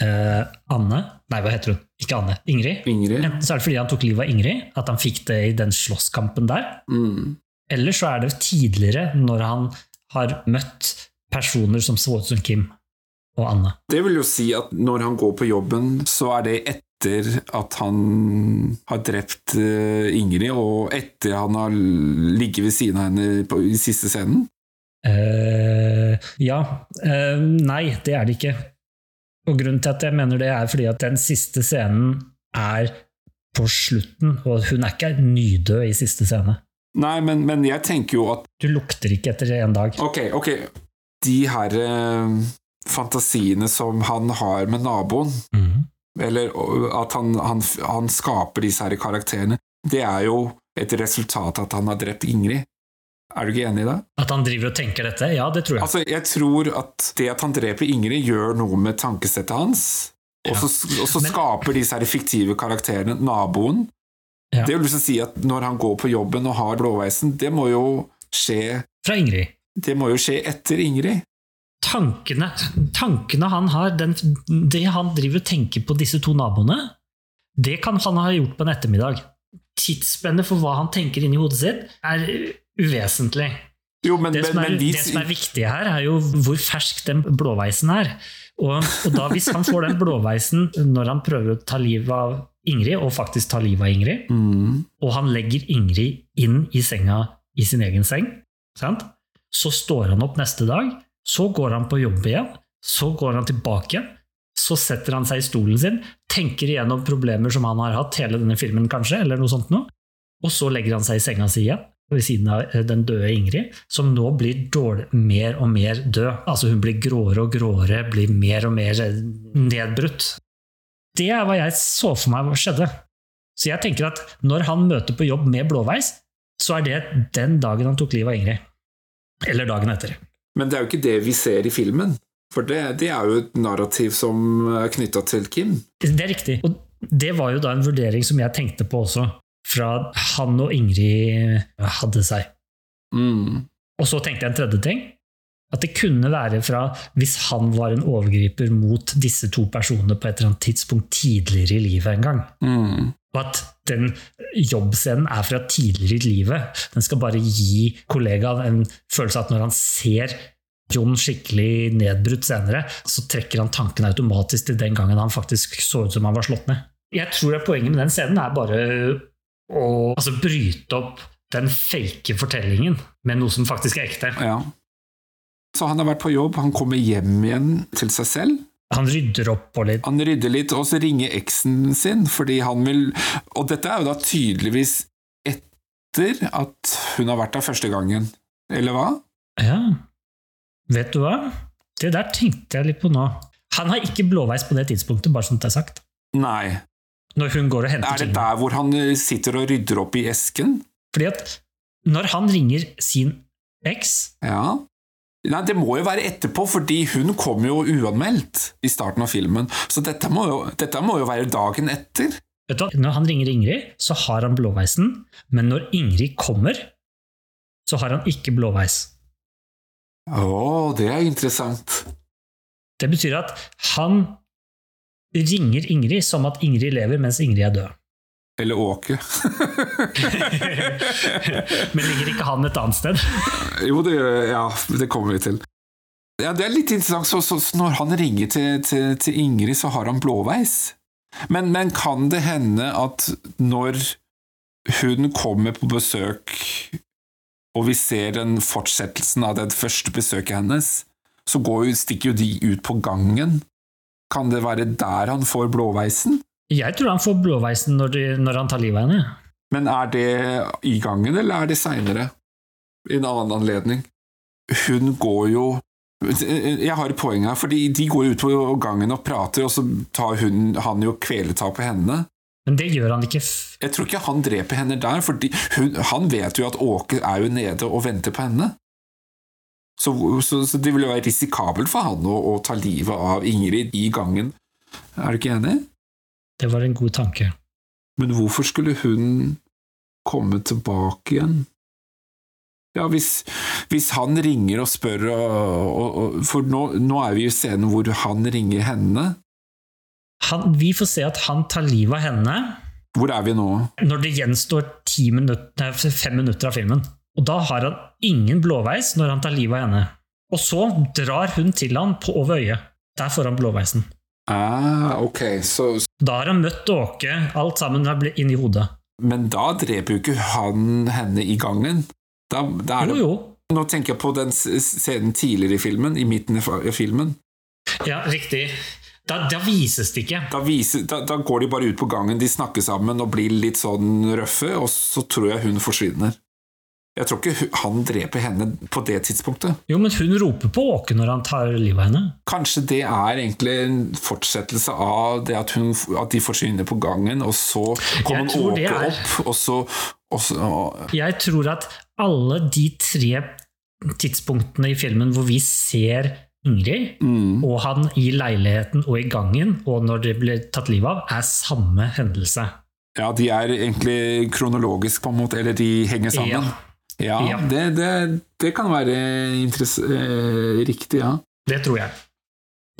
eh, Anne Nei, hva heter hun? Ikke Anne. Ingrid. Ingrid? Enten så er det fordi han tok livet av Ingrid, at han fikk det i den slåsskampen der. Mm. Eller så er det tidligere, når han har møtt personer som så ut som Kim og Anne. Det vil jo si at når han går på jobben, så er det etter at han har drept eh, Ingrid, og etter han har ligget ved siden av henne på, i siste scenen? Uh, ja. Uh, nei, det er det ikke. Og grunnen til at jeg mener det, er fordi at den siste scenen er på slutten, og hun er ikke nydød i siste scene. Nei, men, men jeg tenker jo at Du lukter ikke etter en dag. Ok, ok. De her uh, fantasiene som han har med naboen, Mhm. Eller at han, han, han skaper disse her karakterene, det er jo et resultat av at han har drept Ingrid. Er du ikke enig i det? At han driver og tenker dette? Ja, det tror jeg. Altså, jeg tror at det at han dreper Ingrid, gjør noe med tankesettet hans. Og så, og så Men- skaper disse her fiktive karakterene naboen. Ja. Det vil si at når han går på jobben og har blåveisen, det må jo skje Fra Ingrid. Det må jo skje etter Ingrid. Tankene, tankene han har, den, det han driver og tenker på disse to naboene, det kan han ha gjort på en ettermiddag. Tidsspennet for hva han tenker inni hodet sitt, er uvesentlig. Jo, men, Det som, er, men vi, det som er viktig her, er jo hvor fersk den blåveisen er. Og, og da hvis han får den blåveisen når han prøver å ta livet av Ingrid, og faktisk ta livet av Ingrid, mm, og han legger Ingrid inn i senga i sin egen seng, sant? så står han opp neste dag, så går han på jobb igjen, så går han tilbake igjen, så setter han seg i stolen sin, tenker igjennom problemer som han har hatt hele denne filmen, kanskje, eller noe sånt noe. Og så legger han seg i senga si igjen, ved siden av eh, den døde Ingrid, som nå blir dårlig, mer og mer død. Altså hun blir gråere og gråere, blir mer og mer eh, nedbrutt. Det er hva jeg så for meg skjedde. Så jeg tenker at når han møter på jobb med blåveis, så er det den dagen han tok livet av Ingrid. Eller dagen etter. Men det er jo ikke det vi ser i filmen. For det, det er jo et narrativ som er knytta til Kim. Det er riktig. Og det var jo da en vurdering som jeg tenkte på også, fra han og Ingrid hadde seg. Mm. Og så tenkte jeg en tredje ting. At det kunne være fra hvis han var en overgriper mot disse to personene på et eller annet tidspunkt tidligere i livet en gang. Mm. Og at den jobbscenen er fra tidligere i livet. Den skal bare gi kollegaen en følelse av at når han ser Jon skikkelig nedbrutt senere, så trekker han tanken automatisk til den gangen han faktisk så ut som han var slått ned. Jeg tror at poenget med den scenen er bare å altså, bryte opp den fake fortellingen med noe som faktisk er ekte. Ja. Så han har vært på jobb, han kommer hjem igjen til seg selv. Han rydder opp på litt. Han rydder litt, og så ringer eksen sin, fordi han vil Og dette er jo da tydeligvis etter at hun har vært der første gangen, eller hva? Ja, vet du hva? Det der tenkte jeg litt på nå. Han har ikke blåveis på det tidspunktet, bare som det er sagt. Nei. Når hun går og henter Er det der hvor han eh, sitter og rydder opp i esken? Fordi at når han ringer sin eks Ja. Nei, det må jo være etterpå, fordi hun kom jo uanmeldt i starten av filmen. Så dette må jo, dette må jo være dagen etter. vet du, hva? Når han ringer Ingrid, så har han blåveisen, men når Ingrid kommer, så har han ikke blåveis. Å, det er interessant. Det betyr at han ringer Ingrid som at Ingrid lever mens Ingrid er død. Eller Åke. Men ligger ikke han et annet sted? Jo, det, ja, det kommer vi til. Ja, Det er litt interessant, så, så, når han ringer til, til, til Ingrid, så har han blåveis. Men, men kan det hende at når hun kommer på besøk, og vi ser den fortsettelsen av det første besøket hennes, så går stikker jo de ut på gangen. Kan det være der han får blåveisen? Jeg tror han får blåveisen når, de, når han tar livet av henne. Men er det i gangen, eller er det seinere? I en annen anledning? Hun går jo Jeg har et poeng her, fordi de går ut på gangen og prater, og så tar hun, han jo kveletak på henne. Men det gjør han ikke Jeg tror ikke han dreper henne der, for han vet jo at Åke er jo nede og venter på henne. Så, så, så det vil jo være risikabelt for han å, å ta livet av Ingrid i gangen. Er du ikke enig? Det var en god tanke. Men hvorfor skulle hun komme tilbake igjen? Ja, hvis, hvis han ringer og spør og, og, og, For nå, nå er vi i scenen hvor han ringer henne. Han, vi får se at han tar livet av henne Hvor er vi nå? når det gjenstår minutter, fem minutter av filmen. Og da har han ingen blåveis når han tar livet av henne. Og så drar hun til han på over øyet. Der får han blåveisen. Ah, ok, så Da har han møtt Åke, alt sammen har blitt inni hodet. Men da dreper jo ikke han henne i gangen. Da, da er Jo, jo. Nå tenker jeg på den scenen tidligere i filmen, i midten av filmen. Ja, riktig. Da, da vises det ikke. Da, viser, da, da går de bare ut på gangen, de snakker sammen og blir litt sånn røffe, og så tror jeg hun forsvinner. Jeg tror ikke han dreper henne på det tidspunktet. Jo, men hun roper på Åke når han tar livet av henne. Kanskje det er egentlig en fortsettelse av det at, hun, at de forsvinner på gangen, og så kommer Åke opp, og så, og så og, Jeg tror at alle de tre tidspunktene i filmen hvor vi ser Ingrid, mm, og han i leiligheten og i gangen, og når det blir tatt livet av, er samme hendelse. Ja, de er egentlig kronologisk, på en måte, eller de henger sammen. Ja, Ja. Det, det, det kan være eh, riktig, ja. Det tror jeg.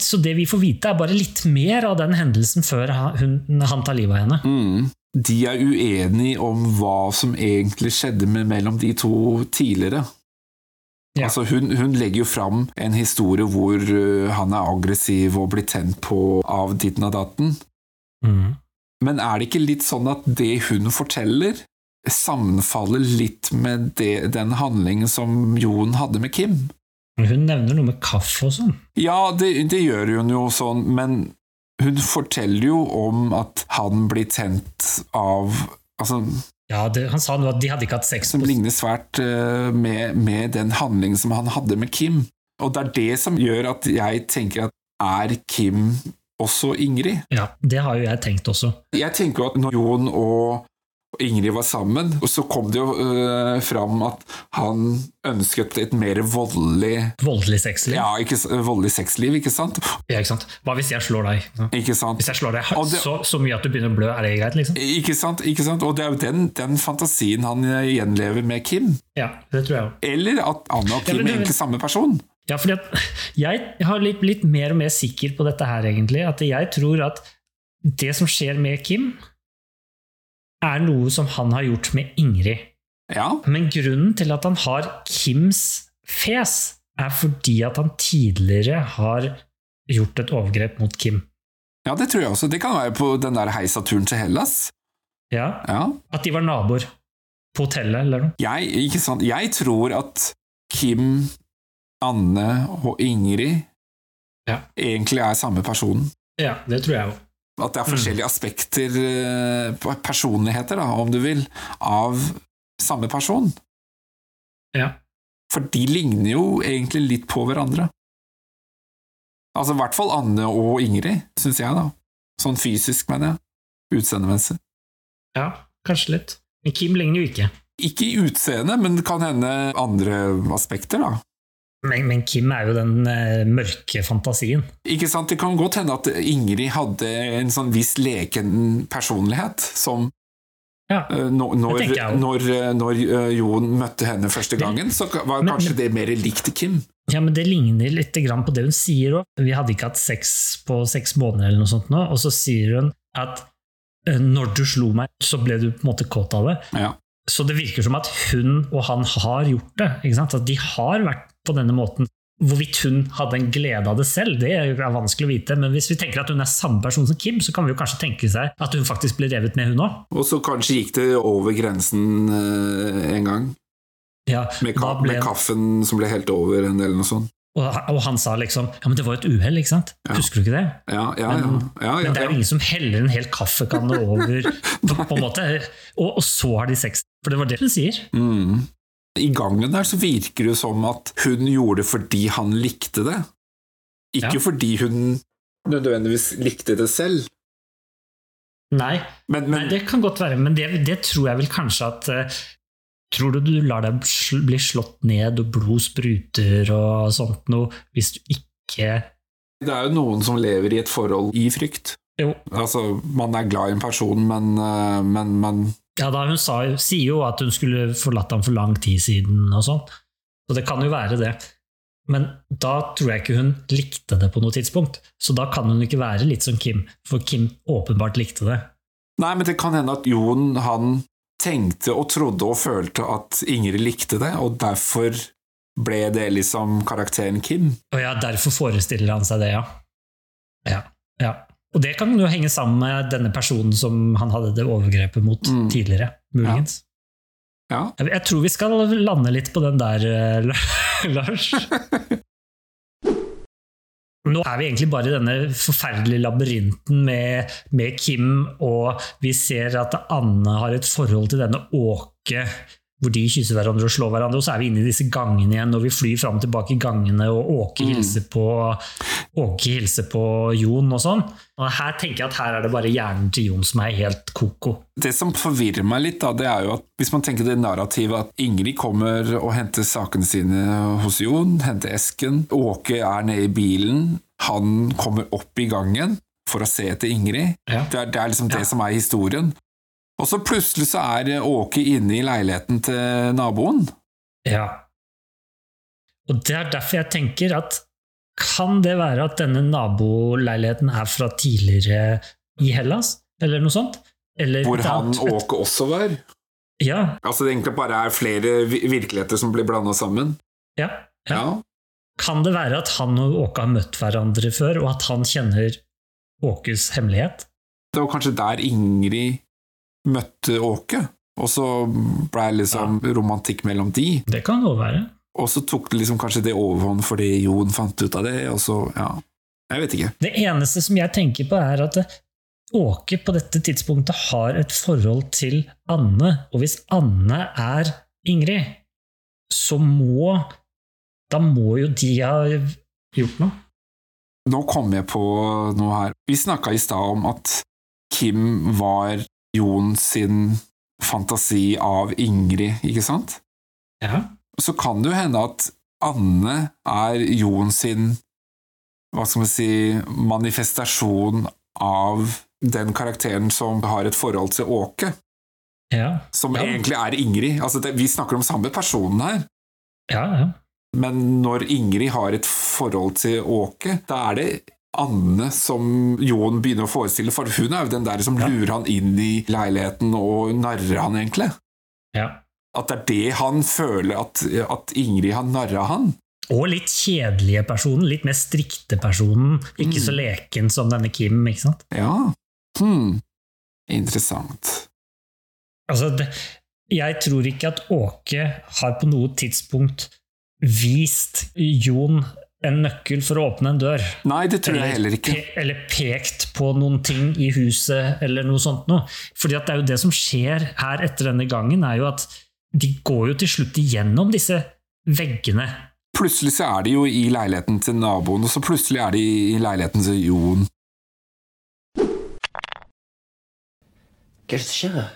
Så det vi får vite, er bare litt mer av den hendelsen før hun, han tar livet av henne. Mm. De er uenige om hva som egentlig skjedde med, mellom de to tidligere. Ja. Altså hun, hun legger jo fram en historie hvor øh, han er aggressiv og blir tent på av ditten og datten. Mm. Men er det ikke litt sånn at det hun forteller, sammenfaller litt med det, den handlingen som Jon hadde med Kim? Hun nevner noe med kaffe og sånn. Ja, det, det gjør hun jo sånn, men hun forteller jo om at han blir tent av Altså, Ja, det, Han sa noe at de hadde ikke hatt sex som ligner svært uh, med, med den handlingen som han hadde med Kim. Og det er det som gjør at jeg tenker at er Kim også Ingrid? Ja, det har jo jeg tenkt også. Jeg tenker jo at når Jon og Ingrid var sammen, og så kom det jo uh, fram at han ønsket et mer voldelig Voldelig sexliv. Ja, ikke, voldelig sexliv, ikke sant? Ja, ikke sant? Hva hvis jeg slår deg? Ikke sant? Hvis jeg slår deg det- så, så mye at du begynner å blø, er det greit? liksom? Ikke sant? ikke sant? Og det er jo den, den fantasien han øh, gjenlever med Kim. Ja, det tror jeg også. Eller at Anna og Ja, Kim men er egentlig samme person. Ja, fordi at jeg har blitt mer og mer sikker på dette her, egentlig. At jeg tror at det som skjer med Kim, er noe som han har gjort med Ingrid. Ja, Men grunnen til at han har Kims fes, er fordi at han tidligere har gjort et overgrep mot Kim. ja, det tror jeg også. Det kan være på den der heisaturen til Hellas. Ja, Ja. At de var naboer på hotellet eller noe. Jeg, jeg tror at Kim, Anne og Ingrid Ja. egentlig er samme person. Ja, det tror jeg òg. At det er forskjellige aspekter, eh, personligheter, da, om du vil, av samme person. Ja. For de ligner jo egentlig litt på hverandre. Altså i hvert fall Anne og Ingrid, syns jeg, da. Sånn fysisk, mener jeg. Utseendemessig. ja, kanskje litt. Men Kim ligner jo ikke. Ikke i utseendet, men det kan hende andre aspekter, da. Men, men Kim er jo den uh, mørke fantasien. Ikke sant? Det kan godt hende at Ingrid hadde en sånn viss leken personlighet, som Ja. uh, når, når, tenker når, uh, eh, Jon møtte henne første gangen, så var Men- kanskje men- det mer likt Kim. Ja, men det ligner litt grann på det hun sier òg. Vi hadde ikke hatt sex på seks måneder, eller noe sånt nå, og så sier hun at eh, når du slo meg, så ble du på en måte kåt av det. Ja. Så det virker som at hun og han har gjort det. At de har vært på denne måten. Hvorvidt hun hadde en glede av det selv, det er vanskelig å vite. Men hvis vi tenker at hun er samme person som Kim, så kan vi jo kanskje tenke seg at hun faktisk ble revet med, hun òg. Og så kanskje gikk det over grensen eh, en gang, Ja, med, ka ble- med kaffen som ble helt over en eller noe sånt. og, og han sa liksom Ja, men det var et uhell, ikke sant? Ja. Husker du ikke det? Ja, ja, ja. Men- ja, ja, Men det er jo ingen som heller en hel kaffekanne over, på, på en måte. Og, og så har de sex. For det var det hun sier. Mm. I gangen der så virker det som at hun gjorde det fordi han likte det. Ikke Ja. fordi hun nødvendigvis likte det selv. Nei, Men, men nei det kan godt være, men det, det tror jeg vel kanskje at eh, Tror du du lar deg bli slått ned og blod spruter og sånt noe, hvis du ikke det er jo noen som lever i et forhold i frykt. Jo. Altså, man er glad i en person, men, eh, men, men Ja, da hun sa, sier jo at hun skulle forlatt ham for lang tid siden og sånn. Så det kan jo være det. Men da tror jeg ikke hun likte det på noe tidspunkt. Så da kan hun ikke være litt som Kim, for Kim åpenbart likte det. Nei, men det kan hende at Jon han tenkte og trodde og følte at Ingrid likte det, og derfor ble det liksom karakteren Kim. Og ja, derfor forestiller han seg det, ja. Ja, ja. Og det kan jo henge sammen med denne personen som han hadde det overgrepet mot Mm. tidligere, muligens. Ja. Jeg, jeg tror vi skal lande litt på den der, eh, Lars. Nå er vi egentlig bare i denne forferdelige labyrinten med, med Kim, og vi ser at Anne har et forhold til denne Åke, hvor de kysser hverandre og slår hverandre, og så er vi inne i disse gangene igjen, og vi flyr fram og tilbake i gangene, og Åke Mm. hilser på, Åke hilser på Jon og sånn. Og her tenker jeg at her er det bare hjernen til Jon som er helt koko. Det som forvirrer meg litt, da, det er jo at hvis man tenker det narrativet at Ingrid kommer og henter sakene sine hos Jon, henter esken, Åke er nede i bilen, han kommer opp i gangen for å se etter Ingrid. Ja. Det er, det er liksom Ja. det som er historien. Og så plutselig så er Åke inne i leiligheten til naboen. Ja. Og det er derfor jeg tenker at kan det være at denne naboleiligheten er fra tidligere i Hellas, eller noe sånt? Eller Hvor han Åke også var. Ja, Altså det egentlig bare er flere virkeligheter som blir blanda sammen. ja, ja. Ja. Kan det være at han og Åke har møtt hverandre før, og at han kjenner Åkes hemmelighet? Det var kanskje der Ingrid møtte Åke, og så ble det liksom romantikk mellom de. Det kan jo være. Og så tok det liksom kanskje det overhånd fordi Jon fant ut av det, og så, ja Jeg vet ikke. Det eneste som jeg tenker på, er at Åke på dette tidspunktet har et forhold til Anne, og hvis Anne er Ingrid, så må Da må jo de ha gjort noe. Nå kom jeg på noe her. Vi snakka i stad om at Kim var Jon sin fantasi av Ingrid, ikke sant? Ja. Så kan det jo hende at Anne er Jon sin hva skal man si manifestasjon av den karakteren som har et forhold til Åke, ja. som ja. egentlig er Ingrid. Altså det, vi snakker om samme personen her. Ja, ja. Men når Ingrid har et forhold til Åke, da er det Anne som Jon begynner å forestille, for hun er jo den der som Ja. lurer han inn i leiligheten og narrer han, egentlig. ja. At det er det han føler, at, at Ingrid har narra han. Og litt kjedelige personen, litt mer strikte personen. Ikke så leken som denne Kim, ikke sant? Ja. Hm. Interessant. Altså, det, jeg tror ikke at Åke har på noe tidspunkt vist Jon en nøkkel for å åpne en dør. Nei, det tror jeg heller ikke. pe eller pekt på noen ting i huset, eller noe sånt noe. Fordi at det er jo det som skjer her etter denne gangen, er jo at de går jo til slutt igjennom disse veggene. Plutselig så er de jo i leiligheten til naboen, og så plutselig er de i leiligheten til Jon. Hva er det som skjer her?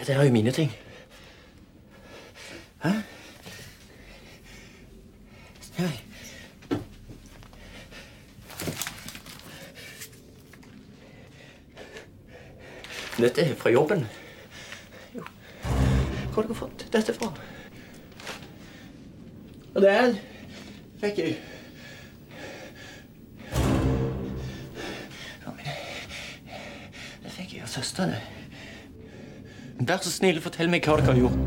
Dette er jo mine ting. Hæ? Dette er fra jobben. Jo. Hvor har dere fått dette fra? Og det er fikk jeg Det fikk jeg av søsteren. Vær så snill, fortell meg hva dere har gjort.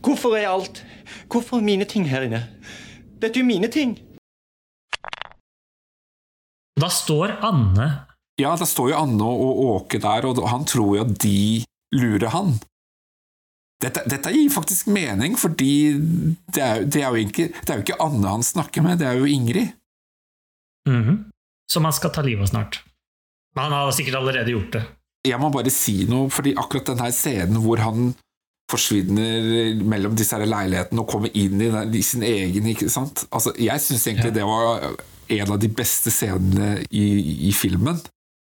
Hvorfor er alt Hvorfor er mine ting her inne? Dette er jo mine ting. Da står Anne Ja, da står jo Anne og Åke der, og han tror jo at de lurer han. Dette, dette gir faktisk mening, fordi det er, det, er jo ikke, det er jo ikke Anne han snakker med, det er jo Ingrid. mhm, som han skal ta livet av snart. Men han har sikkert allerede gjort det. Jeg må bare si noe, fordi akkurat den her scenen hvor han forsvinner mellom disse her leilighetene og kommer inn i, den, i sin egen? Altså, Jeg syns egentlig det var en av de beste scenene i, i filmen.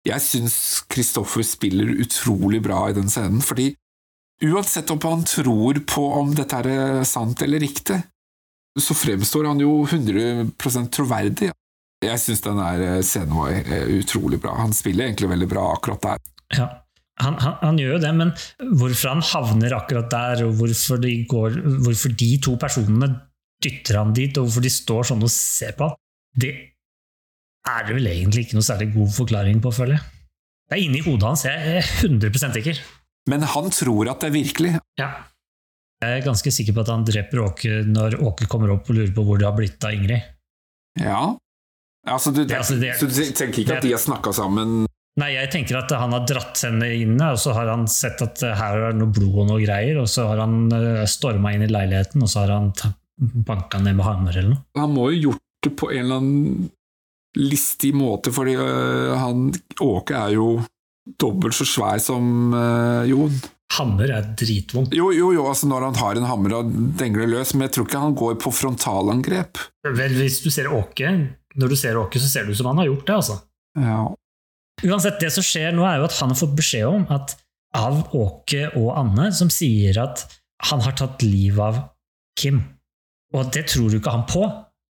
Jeg syns Kristoffer spiller utrolig bra i den scenen, fordi uansett om han tror på om dette er sant eller riktig, så fremstår han jo 100% troverdig. Jeg syns den her scenen var eh, utrolig bra. Han spiller egentlig veldig bra akkurat der. Ja. Han, han, han gjør jo det, men hvorfor han havner akkurat der, og hvorfor de, går, hvorfor de to personene dytter han dit, og hvorfor de står sånn og ser på han, det er det vel egentlig ikke noe særlig god forklaring på, føler jeg. Det er inni hodet hans, jeg er 100 sikker. Men han tror at det er virkelig. Ja. Jeg er ganske sikker på at han dreper Åke når Åke kommer opp og lurer på hvor det har blitt av Ingrid. Ja. Altså, du, Det- altså, det- så du tenker ikke det- at de har snakka sammen Nei, jeg tenker at han har dratt henne inn, og så har han sett at her er det noe blod og noe greier, og så har han storma inn i leiligheten, og så har han banka ned med hammer eller noe. Han må jo gjort det på en eller annen listig måte, fordi øh, han Åke er jo dobbelt så svær som Jon. Hammer er dritvondt. Jo, jo, jo, altså når han har en hammer og dengler løs, men jeg tror ikke han går på frontalangrep. Vel, hvis du ser Åke, når du ser Åke, så ser det ut som han har gjort det, altså. Ja. Uansett, det som skjer nå, er jo at han har fått beskjed om at av Åke og Anne, som sier at han har tatt livet av Kim. Og det tror jo ikke han på.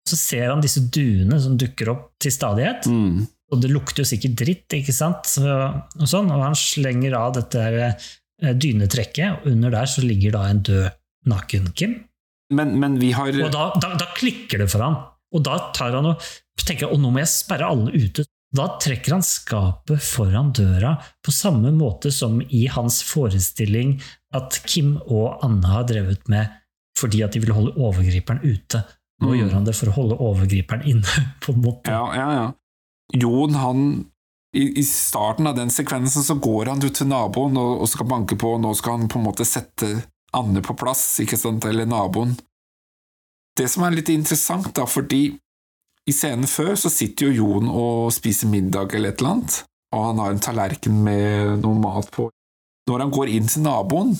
Så ser han disse duene som dukker opp til stadighet, Mm. og det lukter jo sikkert dritt, ikke sant? Og, sånn, og han slenger av dette eh, dynetrekket, og under der så ligger da en død naken Kim. Men, men vi har Og da, da, da klikker det for han. Og da tar han og tenker at nå må jeg sperre alle ute. Da trekker han skapet foran døra på samme måte som i hans forestilling at Kim og Anne har drevet med fordi at de vil holde overgriperen ute. Nå Mm. gjør han det for å holde overgriperen inne, på en måte. Ja, ja, ja. Jon, han i, starten av den sekvensen så går han ut til naboen og, og skal banke på, og nå skal han på en måte sette Anne på plass, ikke sant, eller naboen. Det som er litt interessant, da, fordi I scenen før så sitter jo Jon og spiser middag eller et eller annet, og han har en tallerken med noe mat på. Når han går inn til naboen,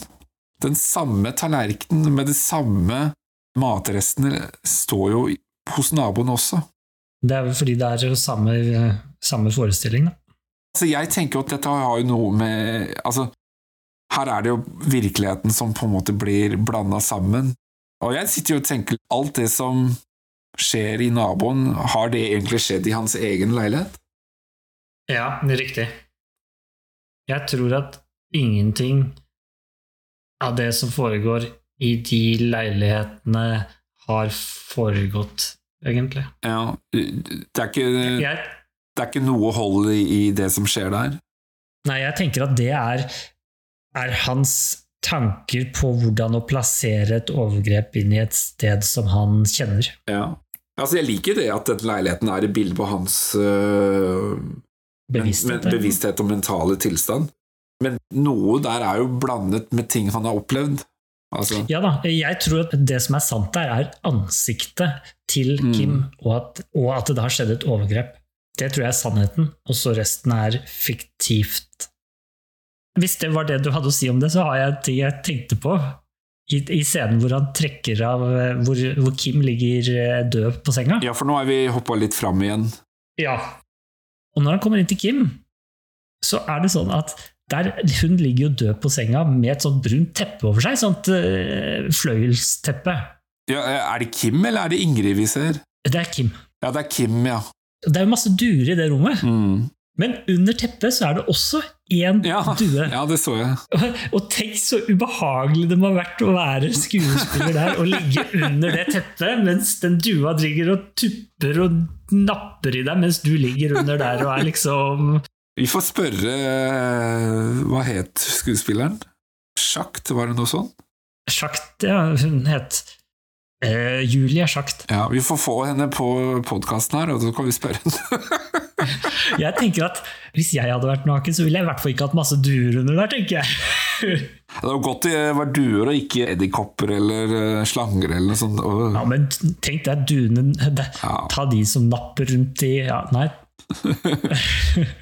den samme tallerkenen med de samme matrestene står jo hos naboen også. Det er vel fordi det er samme, samme forestilling, da. Altså, jeg tenker jo at dette har jo noe med Altså, her er det jo virkeligheten som på en måte blir blanda sammen. Og jeg sitter jo og tenker alt det som skjer i naboen, har det egentlig skjedd i hans egen leilighet? Ja, det er riktig. Jeg tror at ingenting av det som foregår i de leilighetene, har foregått, egentlig. Ja, det er ikke, det er ikke noe hold i, i det som skjer der. nei, jeg tenker at det er, er hans tanker på hvordan å plassere et overgrep inn i et sted som han kjenner. Ja. Altså, jeg liker det at denne leiligheten er et bilde på hans øh, Bevissthet. men, bevissthet og mentale tilstand. Men noe der er jo blandet med ting han har opplevd. Altså, Ja da, jeg tror at det som er sant der, er ansiktet til Mm. Kim, og at, og at det har skjedd et overgrep. Det tror jeg er sannheten, og så resten er fiktivt. Hvis det var det du hadde å si om det, så har jeg ting jeg tenkte på. I, i scenen hvor han trekker av eh, hvor, hvor Kim ligger eh, død på senga. ja, for nå er vi hoppa litt fram igjen. Ja. Og når han kommer inn til Kim, så er det sånn at der, hun ligger jo død på senga med et sånt brunt teppe over seg, sånt uh, fløyelsteppe. Ja, er det Kim, eller er det Ingrid vi ser? Det er Kim. Ja, det er Kim, ja. Det er jo masse duer i det rommet, Mm. Men under teppet så er det også én Ja, due. ja, det så jeg. Og, og tenk så ubehagelig det må ha vært å være skuespiller der og ligge under det teppet mens den dua driver og tupper og napper i deg mens du ligger under der og er liksom Vi får spørre øh, Hva het skuespilleren? Sjakt, var det noe sånt? Sjakt, ja, hun het eh, Julie Sjakt. Ja, Vi får få henne på podkasten her, og så kan vi spørre henne. Jeg tenker at hvis jeg hadde vært naken, så ville jeg i hvert fall ikke hatt masse duer under der, tenker jeg. Det var godt det var duer og ikke edderkopper eller øh, slanger eller noe sånt. Ja, men tenk deg duene det- Ja. Ta de som napper rundt i Ja, nei.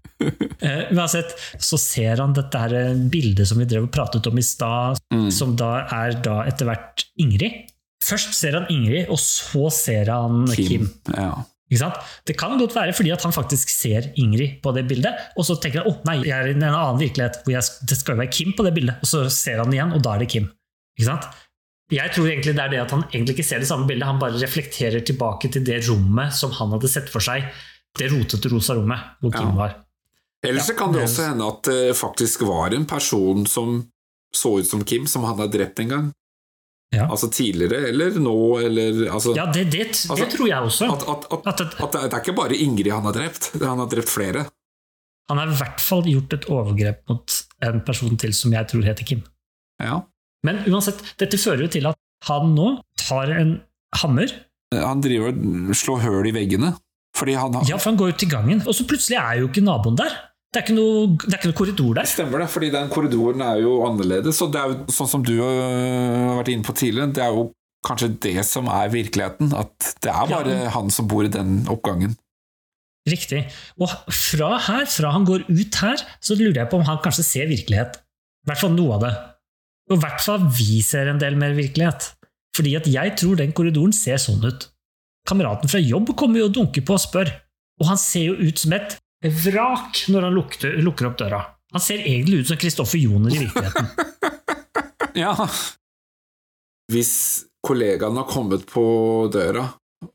Eh, Uansett, så ser han dette her eh, bildet som vi drev og pratet om i stad, som da er da etter hvert Ingrid. Først ser han Ingrid, og så ser han Kim. Ja. Ikke sant? Det kan godt være fordi at han faktisk ser Ingrid på det bildet, og så tenker han oh, nei, jeg er i en annen virkelighet hvor jeg, det skal jo være Kim på det bildet, og så ser han igjen, og da er det Kim. Ikke sant? Jeg tror egentlig det er det at han egentlig ikke ser det samme bildet, han bare reflekterer tilbake til det rommet som han hadde sett for seg, det rotete rosa rommet hvor Kim Ja. var. Ellers så kan det også hende at det faktisk var en person som så ut som Kim, som han har drept en gang. Ja. Altså tidligere, eller nå, eller altså, Ja, det, det, det Altså, tror jeg også. at, at, at, At det- det er ikke bare Ingrid han har drept, han har drept flere. Han har i hvert fall gjort et overgrep mot en person til som jeg tror heter Kim. Ja. Men uansett, dette fører jo til at han nå tar en hammer Han driver og slår høl i veggene. Han har Ja, for han går ut i gangen, og så plutselig er jo ikke naboen der. Det er noe, det er ikke noe korridor der. Stemmer det, fordi den korridoren er jo annerledes. Og det er jo sånn som du øh, har vært inne på tidligere, det er jo kanskje det som er virkeligheten. At det er bare Ja. han som bor i den oppgangen. Riktig. Og fra her, fra han går ut her, så lurer jeg på om han kanskje ser virkelighet. I hvert fall noe av det. Og i hvert fall vi ser en del mer virkelighet. Fordi at jeg tror den korridoren ser sånn ut. Kameraten fra jobb kommer jo og dunker på og spør, og han ser jo ut som et vrak når han lukter, lukker opp døra. Han ser egentlig ut som Kristoffer Joner i virkeligheten. Ja. Hvis kollegaen har kommet på døra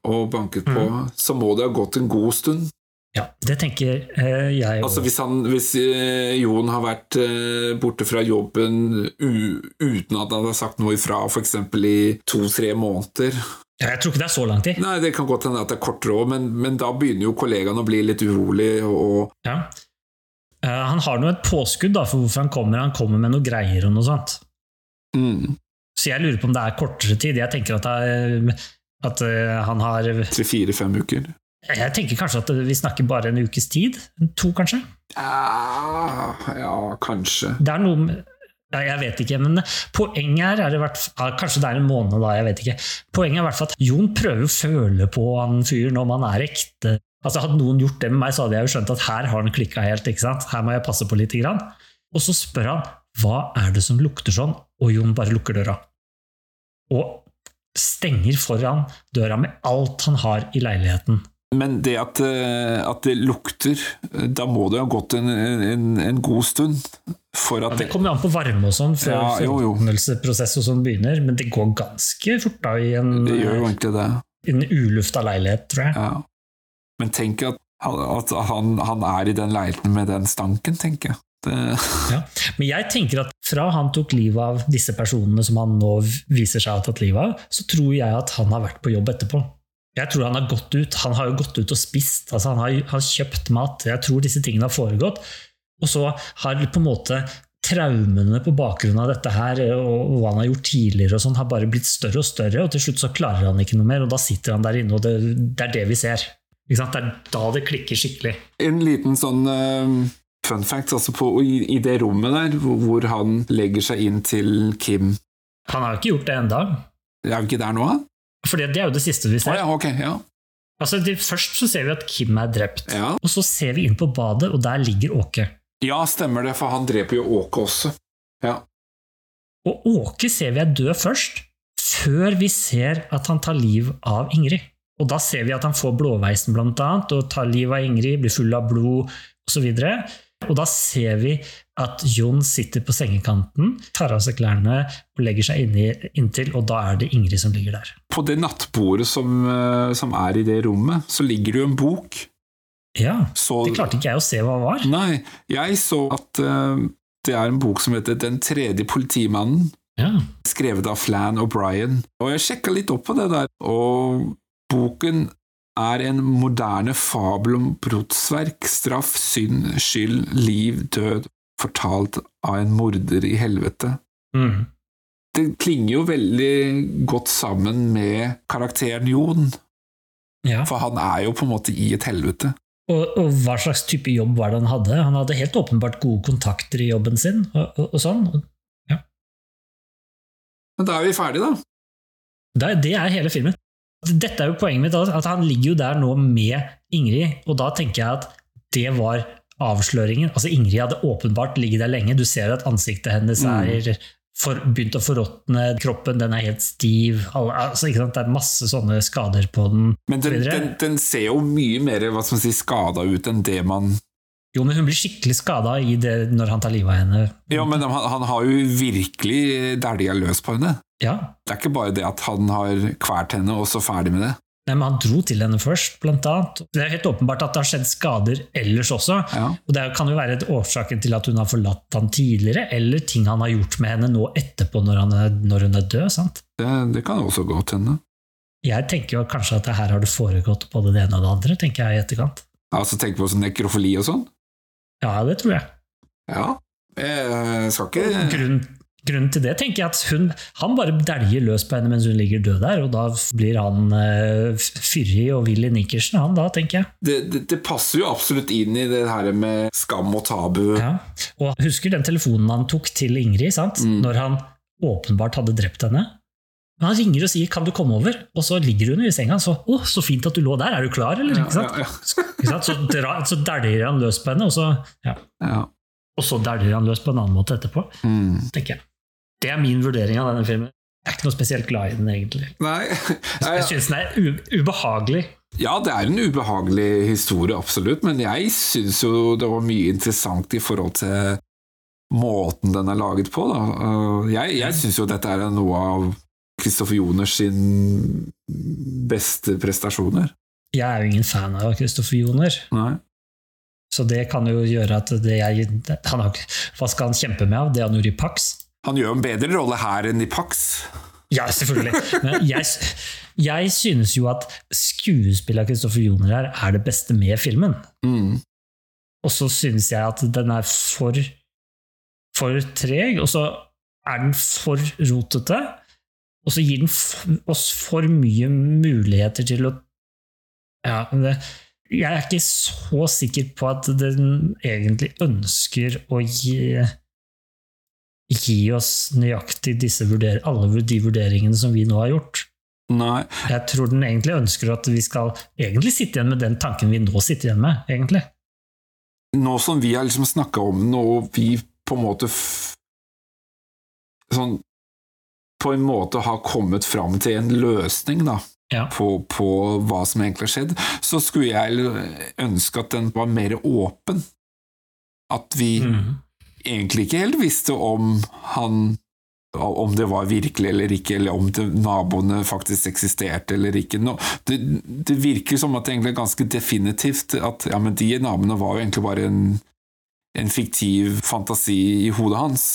og banket på, så må det ha gått en god stund. Ja, det tenker eh, jeg Altså Hvis, han, hvis eh, Jon har vært eh, borte fra jobben uten at han har sagt noe ifra, f.eks. i to-tre måneder Ja, Jeg tror ikke det er så lang tid. Nei, Det kan godt hende at det er kortere òg, men, men da begynner jo kollegaen å bli litt urolig. Og, Ja. Eh, han har nå et påskudd da, for hvorfor han kommer. Han kommer med noe greier og noe sånt. mm, Så jeg lurer på om det er kortere tid. Jeg tenker at, er, at han har Tre-fire-fem uker. Jeg tenker kanskje at vi snakker bare en ukes tid? To, kanskje? Ja, ja, kanskje. Det er noe med Ja, jeg vet ikke, men poenget her er hvert ja, Kanskje det er en måned, da, jeg vet ikke. Poenget er i hvert fall at Jon prøver å føle på han fyren om han er ekte. Altså Hadde noen gjort det med meg, så hadde jeg jo skjønt at her har han klikka helt. ikke sant? Her må jeg passe på litt. Grann. Og så spør han hva er det som lukter sånn, og Jon bare lukker døra. Og stenger foran døra med alt han har i leiligheten. Men det at, eh, at det lukter, da må det ha gått en, en, en god stund for at Ja, det kommer jo an på varme og sånn, før Ja, jo, jo. og sånn begynner, men det går ganske fort da i en, Det gjør jo egentlig det. en ulufta leilighet, tror jeg. Ja. Men tenk at, at han, han er i den leiligheten med den stanken, tenker jeg. Ja. Men jeg tenker at fra han tok livet av disse personene som han nå viser seg å ha tatt livet av, så tror jeg at han har vært på jobb etterpå. Jeg tror han har gått ut. Han har jo gått ut og spist. altså Han har, har kjøpt mat. Jeg tror disse tingene har foregått. Og så har på en måte traumene på bakgrunn av dette her og hva han har gjort tidligere, og sånn, har bare blitt større og større, og til slutt så klarer han ikke noe mer, og da sitter han der inne, og det, det er det vi ser. Det er da det klikker skikkelig. en liten sånn uh, fun fact altså på, i, i det rommet der, hvor, hvor han legger seg inn til Kim. Han har jo ikke gjort det enda. Er vi ikke der nå, da? For det er jo det siste vi ser. ser. ja, okay, Ja. Altså, det, først så ser vi at Kim er drept, Ja. og så ser vi inn på badet, og der ligger Åke. ja, stemmer det, for han dreper jo Åke også. Ja. Og Åke ser vi er død først, før vi ser at han tar liv av Ingrid. Og da ser vi at han får blåveisen, blant annet, og tar liv av Ingrid, blir full av blod osv. Og, og da ser vi at Jon sitter på sengekanten, tar av seg klærne og legger seg inni, inntil, og da er det Ingrid som ligger der. På det nattbordet som, eh, som er i det rommet, så ligger det jo en bok. Ja, Så, Det klarte ikke jeg å se hva det var. Nei, jeg så at uh, det er en bok som heter Den tredje politimannen. Ja. skrevet av Flan O'Brien. Og jeg sjekka litt opp på det der, og boken er en moderne fabel om brotsverk, straff, synd, skyld, liv, død, fortalt av en morder i helvete. Mm. Det klinger jo veldig godt sammen med karakteren Jon, ja. for han er jo på en måte i et helvete. Og, og hva slags type jobb var det han hadde? Han hadde helt åpenbart gode kontakter i jobben sin, og, og, og sånn. Men da er vi ferdige, da. Det, det er hele filmen. Dette er jo poenget mitt, at han ligger jo der nå med Ingrid, og da tenker jeg at det var avsløringen. Altså Ingrid hadde åpenbart ligget der lenge, du ser at ansiktet hennes er for, begynt å forråtne, kroppen den er helt stiv, altså, det er masse sånne skader på den. Men den, den, den ser jo mye mer hva skal man si, skada ut enn det man Jo, men hun blir skikkelig skada når han tar livet av henne. Ja, men han, han har jo virkelig dælja løs på henne. Ja. Det er ikke bare det at han har kvært henne og så ferdig med det. Nei, men Han dro til henne først, blant annet. Det er helt åpenbart at det har skjedd skader ellers også. Ja. Og Det kan jo være et årsaken til at hun har forlatt han tidligere, eller ting han har gjort med henne nå etterpå, når, han er, når hun er død. sant? Det, det kan også godt hende. Jeg tenker jo kanskje at det her har det foregått både det ene og det andre, tenker jeg i etterkant. Altså tenk på sånn nekrofili og sånn. Ja, det tror jeg. Ja. Jeg skal ikke Grunnen, grunnen til det tenker jeg at hun, han bare dæljer løs på henne mens hun ligger død der, og da blir han uh, fyrig og Willy i nikersen, han da, tenker jeg. det, det, det passer jo absolutt inn i det her med skam og tabu. Ja. Og husker den telefonen han tok til Ingrid, sant? Mm. når han åpenbart hadde drept henne? Men han ringer og sier 'kan du komme over', og så ligger hun i senga. Så 'å, så fint at du lå der, er du klar', eller? Ikke sant? Ja, ja, Ikke sant? Så, dra, så dæljer han løs på henne, og så, ja. ja. og så dæljer han løs på en annen måte etterpå, Mm. tenker jeg. Det er min vurdering av denne filmen. Jeg er ikke noe spesielt glad i den, egentlig. Nei, Jeg syns den er ubehagelig. Ja, det er en ubehagelig historie, absolutt, men jeg syns jo det var mye interessant i forhold til måten den er laget på. Da. Uh, Jeg, jeg syns jo dette er noe av Kristoffer Joners sin beste prestasjoner. Jeg er jo ingen fan av Kristoffer Joner, Nei. så det kan jo gjøre at det jeg, han har, Hva skal han kjempe med av? Det han gjorde i Pax? Han gjør en bedre rolle her enn i Pax. Ja, selvfølgelig. Men jeg, jeg synes jo at skuespillet av Kristoffer Joner her er det beste med filmen. Mm. Og så synes jeg at den er for, for treg, og så er den for rotete. Og så gir den oss for mye muligheter til å ja, det, Jeg er ikke så sikker på at den egentlig ønsker å gi gi oss nøyaktig disse vurder alle de vurderingene som vi nå har gjort. Nei. Jeg tror den egentlig ønsker at vi skal egentlig sitte igjen med den tanken vi nå sitter igjen med, egentlig. Nå som vi har liksom snakka om den, og vi på en måte sånn På en måte har kommet fram til en løsning, da. Ja. På, på hva som egentlig har skjedd, så skulle jeg ønske at den var mer åpen. At vi Mhm. Egentlig ikke helt visste om han om det var virkelig eller ikke, eller om det, naboene faktisk eksisterte eller ikke. No, det, det virker som at det egentlig er ganske definitivt at ja, men de naboene var jo egentlig bare en, en fiktiv fantasi i hodet hans.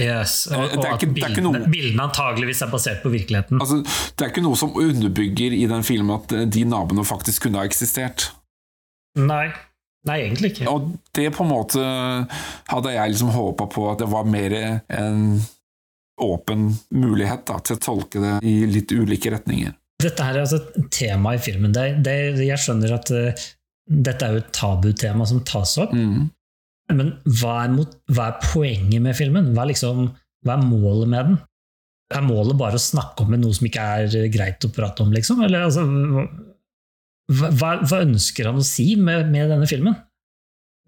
Yes, og, det og at ikke- er bildene, noe- bildene antageligvis er basert på virkeligheten. Altså, det er ikke noe som underbygger i den filmen at de naboene faktisk kunne ha eksistert. Nei. Nei, egentlig ikke. Og det på en måte hadde jeg liksom håpa på at det var mer en åpen mulighet da, til å tolke det i litt ulike retninger. Dette her er altså et tema i filmen. Det, det, jeg skjønner at uh, dette er jo et tabutema som tas opp, Mm. men hva er, mot, hva er poenget med filmen? Hva er, liksom, hva er målet med den? Er målet bare å snakke om noe som ikke er greit å prate om, liksom? Eller altså hva, hva, ønsker han å si med, med denne filmen?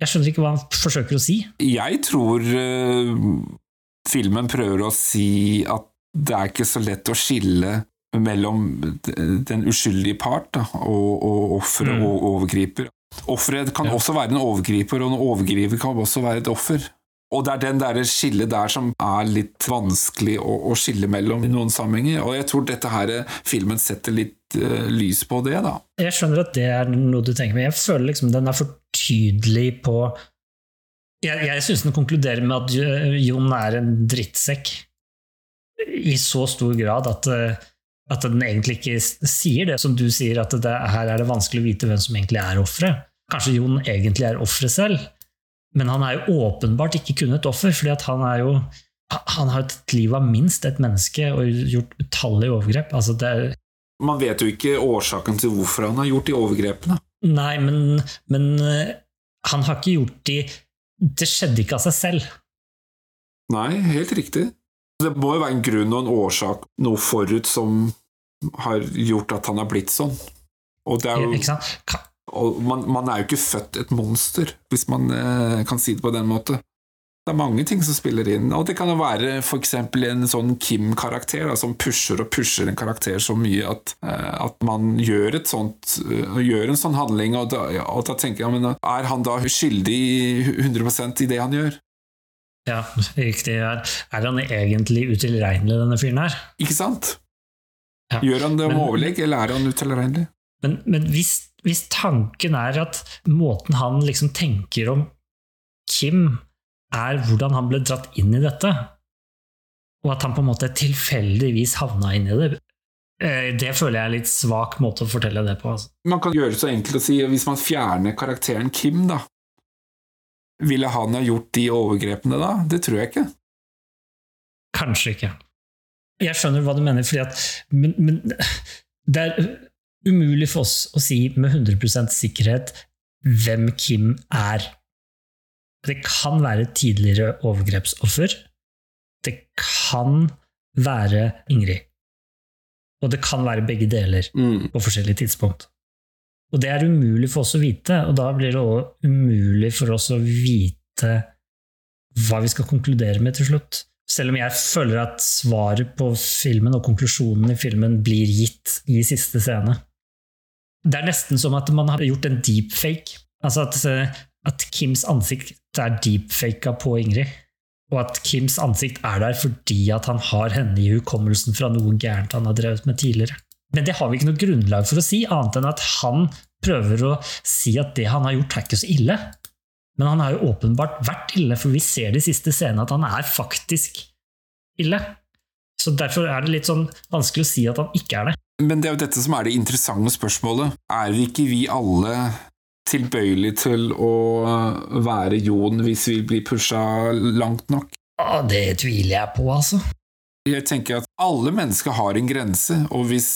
Jeg skjønner ikke hva han forsøker å si. Jeg tror uh, filmen prøver å si at det er ikke så lett å skille mellom den uskyldige part da, og, og offeret Mm. og overgriper. Offeret kan Ja. også være en overgriper, og en overgriper kan også være et offer. Og det er den der skillet der som er litt vanskelig å, å skille mellom i noen sammenhenger, og jeg tror dette her eh, filmen setter litt eh, lys på det, da. Jeg skjønner at det er noe du tenker, men jeg føler liksom den er for tydelig på Jeg, jeg syns den konkluderer med at Jon er en drittsekk i så stor grad at, eh, at den egentlig ikke sier det som du sier, at det, her er det vanskelig å vite hvem som egentlig er offeret. Kanskje Jon egentlig er offeret selv, men han er jo åpenbart ikke kun et offer, fordi han er jo han har et liv av minst et menneske og gjort utallige overgrep. Altså det er, Man vet jo ikke årsaken til hvorfor han har gjort de overgrepene. Nei, men, men eh, han har ikke gjort de Det skjedde ikke av seg selv. Nei, helt riktig. Det må jo være en grunn og en årsak, noe forut, som har gjort at han har blitt sånn. Og, det er jo, Ikke sant? Man, man er jo ikke født et monster, hvis man eh, kan si det på den måten. Det er mange ting som spiller inn, og det kan jo være eksempel en sånn Kim-karakter som pusher og pusher en karakter så mye at, eh, at man gjør sånt eh, gjør en sånn handling, og da, ja, og da tenker jeg, men er han da skyldig 100% i det han gjør? Ja, riktig. Er, er han egentlig utilregnelig, denne fyren her? Ikke sant? Ja. Gjør han det om overlegg, eller er han utilregnelig? Men, men hvis, hvis tanken er at måten han liksom tenker om Kim, er hvordan han ble dratt inn i dette, og at han på en måte tilfeldigvis havna inn i det, eh, det føler jeg er en litt svak måte å fortelle det på. Altså. Man kan gjøre det så enkelt å si hvis man fjerner karakteren Kim, da. Ville han ha gjort de overgrepene da? Det tror jeg ikke. Kanskje ikke. Jeg skjønner hva du mener, fordi at men, men det er umulig for oss å si med 100% sikkerhet hvem Kim er. Det kan være tidligere overgrepsoffer. Det kan være Ingrid. Og det kan være begge deler på forskjellige tidspunkt. Og det er umulig for oss å vite, og da blir det også umulig for oss å vite hva vi skal konkludere med til slutt. Selv om jeg føler at svaret på filmen og konklusjonen i filmen blir gitt i siste scene. Det er nesten som at man har gjort en deepfake. Altså at, eh, at Kims ansikt er deepfaka på Ingrid. Og at Kims ansikt er der fordi at han har henne i hukommelsen fra noe gærent han har drevet med tidligere. Men det har vi ikke noe grunnlag for å si, annet enn at han prøver å si at det han har gjort, er ikke så ille. Men han har jo åpenbart vært ille, for vi ser de siste scenene at han er faktisk ille. Så derfor er det litt sånn vanskelig å si at han ikke er det. Men det er jo dette som er det interessante spørsmålet. Er ikke vi alle tilbøyelige til å være Jon hvis vi blir pusha langt nok? Ja, det tviler jeg på, altså. Jeg tenker at alle mennesker har en grense, og hvis,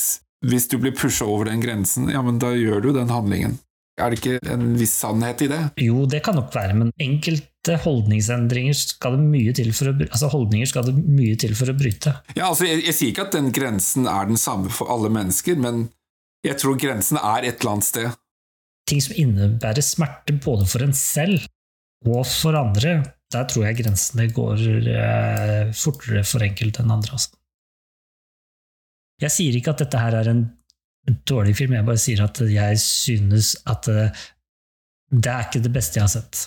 hvis du blir pusha over den grensen, ja, men da gjør du den handlingen. Er det ikke en viss sannhet i det? Jo, det kan nok være, men enkelte holdningsendringer skal det mye til for å, altså holdninger skal det mye til for å bryte. Ja, altså, jeg, jeg sier ikke at den grensen er den samme for alle mennesker, men jeg tror grensen er et eller annet sted. Ting som innebærer smerte både for en selv og for andre, der tror jeg grensene går eh, fortere for enkelte enn andre. Altså. Jeg sier ikke at dette her er en dårlig film, jeg bare sier at jeg synes at eh, det er ikke det beste jeg har sett.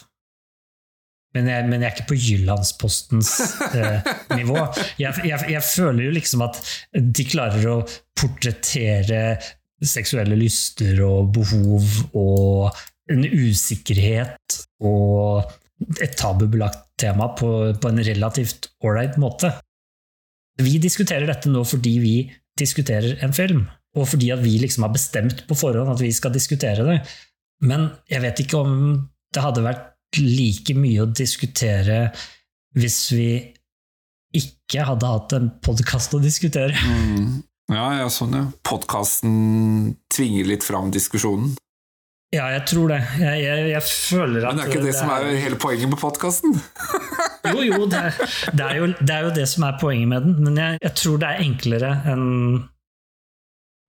Men jeg, men jeg er ikke på Jyllandspostens eh, nivå. Jeg, jeg, jeg føler jo liksom at de klarer å portrettere seksuelle lyster og behov og en usikkerhet og et tabubelagt tema på, på en relativt ålreit måte. Vi diskuterer dette nå fordi vi diskuterer en film, og fordi vi liksom har bestemt på forhånd at vi skal diskutere det. Men jeg vet ikke om det hadde vært like mye å diskutere hvis vi ikke hadde hatt en podkast å diskutere. Mm. Ja, ja, sånn, ja. Podkasten tvinger litt fram diskusjonen. Ja, jeg tror det. Jeg, jeg, jeg føler at Men det er ikke det, som er hele poenget med podkasten? Jo, jo det, er, det, er jo, det er jo det som er poenget med den, men jeg, jeg tror det er enklere enn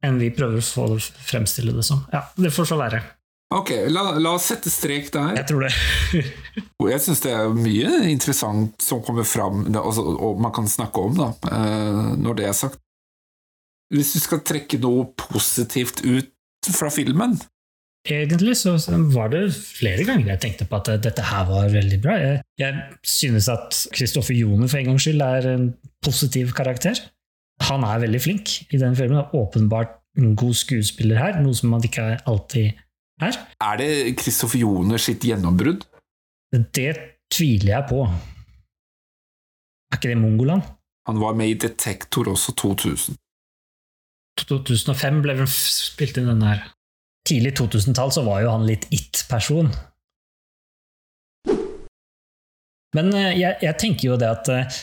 enn vi prøver å få fremstille det som. Ja, det får så være. Ok, la, la oss sette strek der. Jeg tror det. Jeg syns det er mye interessant som kommer fram, altså, og man kan snakke om, da, eh, når det er sagt. Hvis du skal trekke noe positivt ut fra filmen Egentlig så var det flere ganger jeg tenkte på at dette her var veldig bra. Jeg, jeg synes at Kristoffer Joner for en gangs skyld er en positiv karakter. Han er veldig flink i den filmen, Er åpenbart en god skuespiller her, noe som man ikke alltid er. Er det Kristoffer Joner sitt gjennombrudd? Det tviler jeg på. Er ikke det Mongoland? Han var med i Detektor også 2000. 2005 ble vel spilt inn den her. Tidlig 2000-tall så var jo han litt it-person. Men eh, jeg, jeg tenker jo det at eh,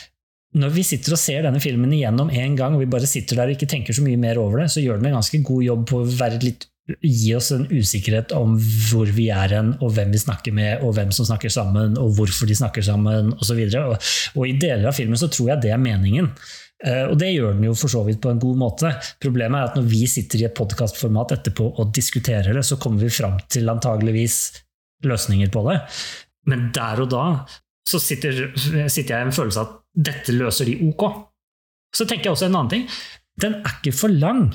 når vi sitter og ser denne filmen igjennom en gang, og vi bare sitter der og ikke tenker så mye mer over det, så gjør den en ganske god jobb på å litt, gi oss en usikkerhet om hvor vi er hen, og hvem vi snakker med, og hvem som snakker sammen, og hvorfor de snakker sammen, osv. Og, og, og i deler av filmen så tror jeg det er meningen. Eh, Og det gjør den jo for så vidt på en god måte. Problemet er at når vi sitter i et podkastformat etterpå og diskuterer det, så kommer vi fram til antageligvis løsninger på det. Men der og da så sitter, sitter jeg i en følelse av at dette løser de ok. Så tenker jeg også en annen ting. Den er ikke for lang.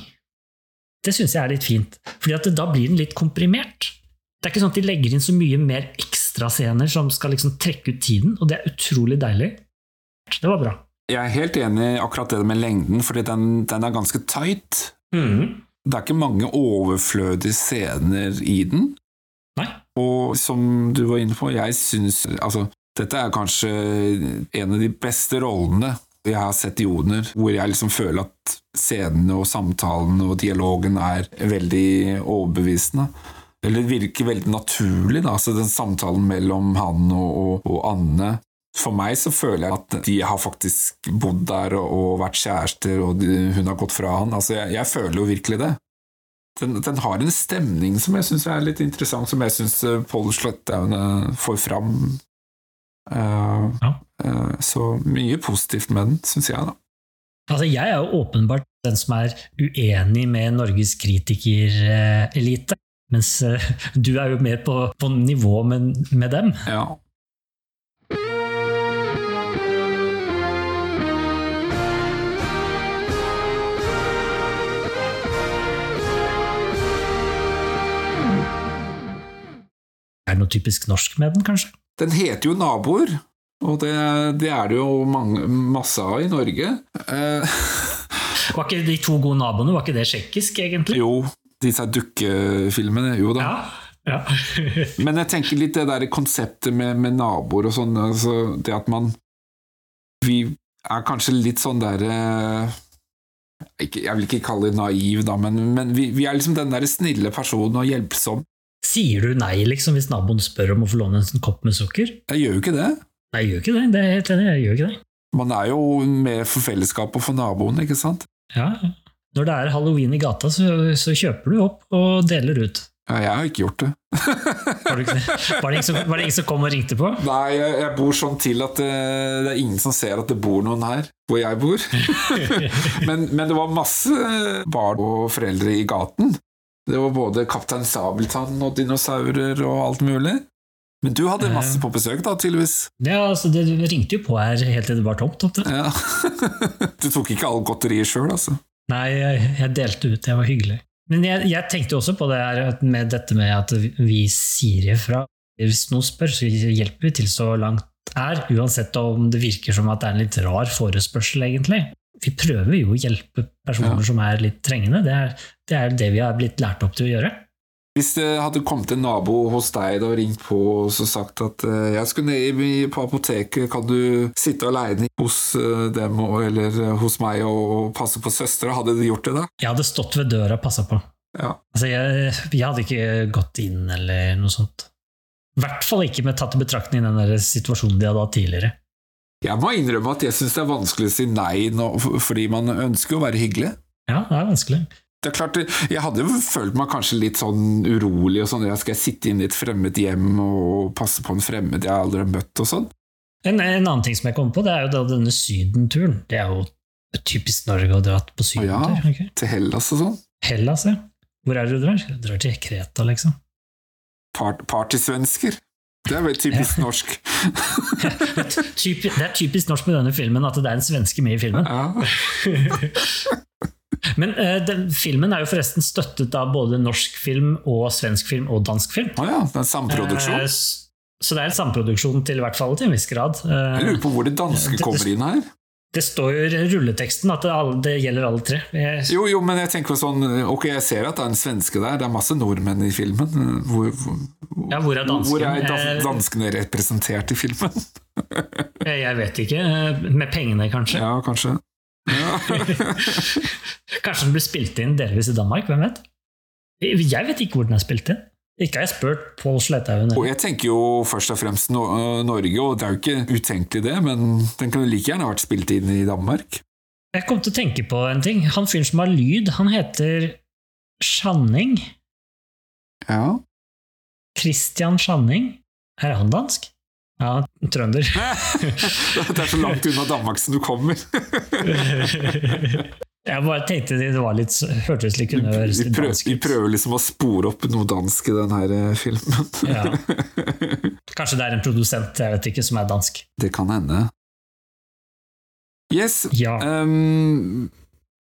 Det syns jeg er litt fint, Fordi da blir den litt komprimert. Det er ikke sånn at de legger inn så mye mer ekstrascener som skal liksom trekke ut tiden, og det er utrolig deilig. Det var bra. Jeg er helt enig i akkurat det med lengden, fordi den, den er ganske tight. Mm. Det er ikke mange overflødige scener i den. Nei. Og som du var inne på, jeg syns Altså, dette er kanskje en av de beste rollene jeg har sett i Joner, hvor jeg liksom føler at scenene og samtalen og dialogen er veldig overbevisende. Eller virker veldig naturlig, da, altså den samtalen mellom han og, og, og Anne. For meg så føler jeg at de har faktisk bodd der og, vært kjærester, og hun har gått fra han. Altså, jeg, jeg føler jo virkelig det. Den, den har en stemning som jeg syns er litt interessant, som jeg syns Pål Sløttaune får fram. Uh, Ja. uh, så mye positivt med den, syns jeg, da. Altså, jeg er jo åpenbart den som er uenig med Norges kritikerelite. Mens eh, du er jo mer på, på nivå med, med dem. Ja. Er det noe typisk norsk med den, kanskje? Den heter jo Naboer, og det, det er det jo mange, masse av i Norge. Eh, Var ikke de to gode naboene, var ikke det tsjekkisk, egentlig? jo, disse dukkefilmene, jo da. Ja. ja. Men jeg tenker litt det der konseptet med, med naboer og sånn, altså det at man Vi er kanskje litt sånn derre Jeg vil ikke kalle det naiv, da, men, men vi, vi er liksom den der snille personen og hjelpsom. Sier du nei liksom, hvis naboen spør om å få låne en sånn kopp med sukker? Jeg gjør jo ikke det. Nei, jeg gjør ikke det. det er helt enig, jeg gjør ikke det. Man er jo med for fellesskapet og for naboen, ikke sant? Ja. Når det er halloween i gata, så, så kjøper du opp og deler ut. Ja, jeg har ikke gjort det. Var det, ikke, var, det ingen som, var det ingen som kom og ringte på? Nei, jeg, jeg bor sånn til at det, det er ingen som ser at det bor noen her hvor jeg bor. men, men det var masse barn og foreldre i gaten. Det var både Kaptein Sabeltann og dinosaurer og alt mulig. Men du hadde masse på besøk, da, tydeligvis. Ja, altså Det ringte jo på her helt til det var tomt. Opp Ja. Du tok ikke all godteriet sjøl, altså? Nei, jeg, delte ut. Det var hyggelig. Men jeg, jeg tenkte også på det her med dette med at vi sier ifra. Hvis noen spør, så hjelper vi til så langt er, uansett om det virker som at det er en litt rar forespørsel, egentlig. Vi prøver jo å hjelpe personer ja. som er litt trengende. Det er, det er det vi har blitt lært opp til å gjøre. Hvis det hadde kommet en nabo hos deg og ringt på og sagt at uh, jeg skulle ned på apoteket, kan du sitte aleine hos uh, dem eller uh, hos meg og passe på søstera, hadde du gjort det da? Jeg hadde stått ved døra og passa på. Ja. Altså, jeg, jeg, hadde ikke gått inn eller noe sånt. I hvert fall ikke med tatt i betraktning den der situasjonen de hadde hatt tidligere. Jeg må innrømme at jeg syns det er vanskelig å si nei nå, fordi man ønsker å være hyggelig. Ja, det er vanskelig det er klart, Jeg hadde jo følt meg kanskje litt sånn urolig. og sånn, jeg Skal jeg sitte inne i et fremmed hjem og passe på en fremmed jeg aldri har møtt? og sånn? En, en, annen ting som jeg kom på, det er jo da denne sydenturen. Det er jo typisk Norge å dra på sydentur. Ja, okay? Til Hellas og sånn. Hellas, ja. Hvor er det du drar? Du drar til Kreta, liksom. Part, partysvensker. Det er veldig typisk norsk. det er typisk norsk med denne filmen at det er en svenske med i filmen. Ja. Men uh, den, filmen er jo forresten støttet av både norsk film og svensk film og dansk film. Oh ja, det er en samproduksjon? Uh, så det er en samproduksjon til i hvert fall til en viss grad. Uh, Jeg lurer på hvor det danske kommer inn her? Det står jo i rulleteksten at det, alle, det gjelder alle tre. Jeg, jo, jo, men jeg tenker sånn Ok, jeg ser at det er en svenske der, det er masse nordmenn i filmen. Hvor, hvor, ja, hvor er dansken? Hvor er danskene representert i filmen? jeg vet ikke. Med pengene, kanskje? Ja, kanskje. Kanskje den blir spilt inn delvis i Danmark? Hvem vet? Jeg vet ikke hvor den er spilt inn. Ikke har jeg spurt Pål Sletthaug. Jeg tenker jo først og fremst no Norge, og det er jo ikke utenkelig det, men den kunne like gjerne vært spilt inn i Danmark. Jeg kom til å tenke på en ting. Han fyren som har lyd, han heter Sjanning. Ja. Christian Sjanning. Er han dansk? Ja, trønder. det er så langt unna Danmark som du kommer. jeg bare tenkte det var litt hørtes litt kunne høres litt dansk ut. Vi prøver liksom å spore opp noe dansk i denne eh, filmen. ja. Kanskje det er en produsent jeg vet ikke, som er dansk. Det kan hende. Yes. Ja. Um,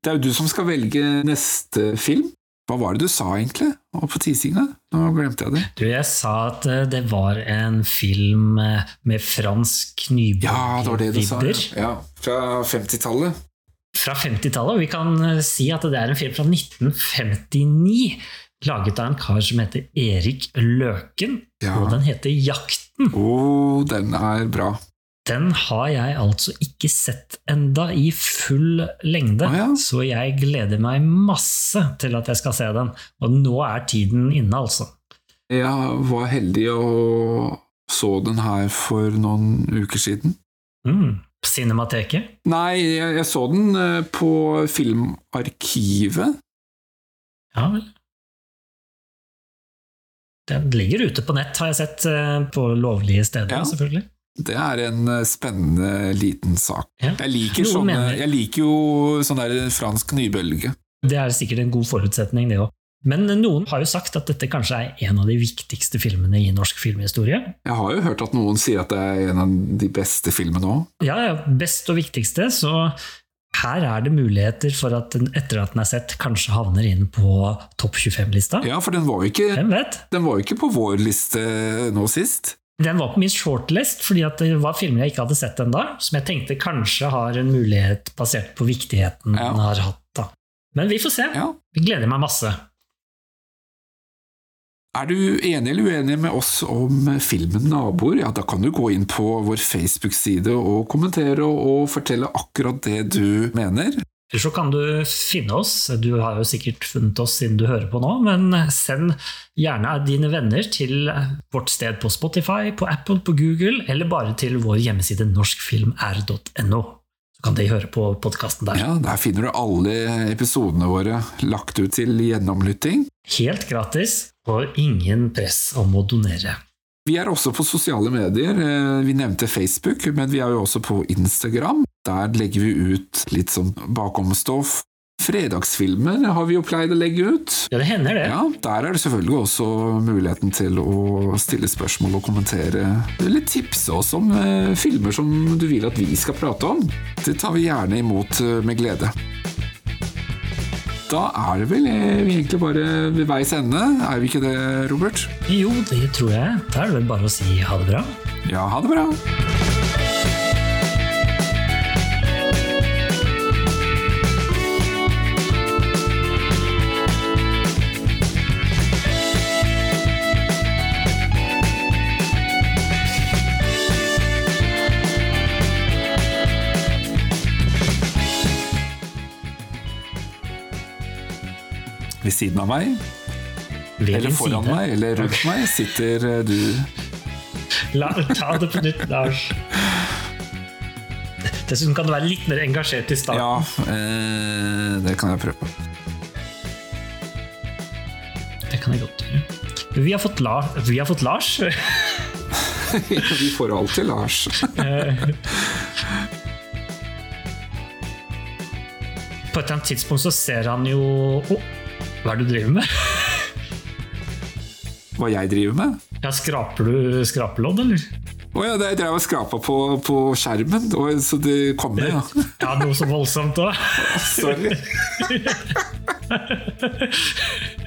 det er jo du som skal velge neste film. Hva var det du sa, egentlig? Og på teasinga? Nå glemte jeg det. Du, jeg sa at eh, det var en film eh, med fransk nybølgevibber. Ja, ja, fra 50-tallet. Fra 50-tallet, vi kan eh, si at det er en film fra 1959. Laget av en kar som heter Erik Løken, ja. og den heter Jakten. Å, oh, den er bra. Den har jeg altså ikke sett enda i full lengde, ah, ja. så jeg gleder meg masse til at jeg skal se den. Og nå er tiden inne, altså. Jeg var heldig og så den her for noen uker siden. Mm. Cinemateket? Nei, jeg, jeg, så den eh, på Filmarkivet. Ja vel. Den ligger ute på nett, har jeg sett, eh, på lovlige steder, ja. selvfølgelig. Det er en eh, spennende liten sak. Ja. Jeg, liker sånne, jeg, liker jo sånn der fransk nybølge. Det er sikkert en god forutsetning, det òg. Men noen har jo sagt at dette kanskje er en av de viktigste filmene i norsk filmhistorie. Jeg har jo hørt at noen sier at det er en av de beste filmene òg. Ja, ja, best og viktigste. Så her er det muligheter for at den etter at den er sett, kanskje havner inn på topp 25-lista. Ja, for den var, jo ikke, den var jo ikke på vår liste nå sist. Den var på min shortlist fordi det var filmer jeg ikke hadde sett ennå, som jeg tenkte kanskje har en mulighet basert på viktigheten ja. den har hatt. Da. Men vi får se. Ja. Vi gleder meg masse. Er du enig eller uenig med oss om filmen 'Naboer'? Ja, da kan du gå inn på vår Facebook-side og kommentere og fortelle akkurat det du mener. Eller så kan du finne oss, du har jo sikkert funnet oss siden du hører på nå, men send gjerne dine venner til vårt sted på Spotify, på Apple, på Google, eller bare til vår hjemmeside norskfilmr.no. Så kan de høre på podkasten der. Ja, Der finner du alle episodene våre lagt ut til gjennomlytting. Helt gratis, og ingen press om å donere. Vi er også på sosiale medier. Eh, Vi nevnte Facebook, men vi er jo også på Instagram. Der legger vi ut litt sånn bakomstoff. Fredagsfilmer har vi jo pleid å legge ut. Ja, det hender det. Ja, Der er det selvfølgelig også muligheten til å stille spørsmål og kommentere, eller tipse oss om eh, filmer som du vil at vi skal prate om. Det tar vi gjerne imot eh, med glede. Da er det vel vi egentlig bare ved veis ende, er vi ikke det, Robert? Jo, det tror jeg. Da er det vel bare å si ha det bra. Ja, ha det bra. Ved siden av meg, Ved eller foran side. meg, eller rundt meg, sitter eh, du La, ta det på nytt, Lars. Dessuten kan du være litt mer engasjert i starten. Ja, eh, det kan jeg prøve. på. Det kan jeg godt gjøre. Vi har fått, La, vi har fått Lars. Vi får alltid Lars. På et eller annet tidspunkt så ser han jo Å, hva er det du driver med? Hva jeg driver med? Ja, Skraper du skrapelodd, eller? Å ja, det jeg drev og skrapa på, på skjermen, så det kommer, ja. Ja, noe så voldsomt òg. Sorry.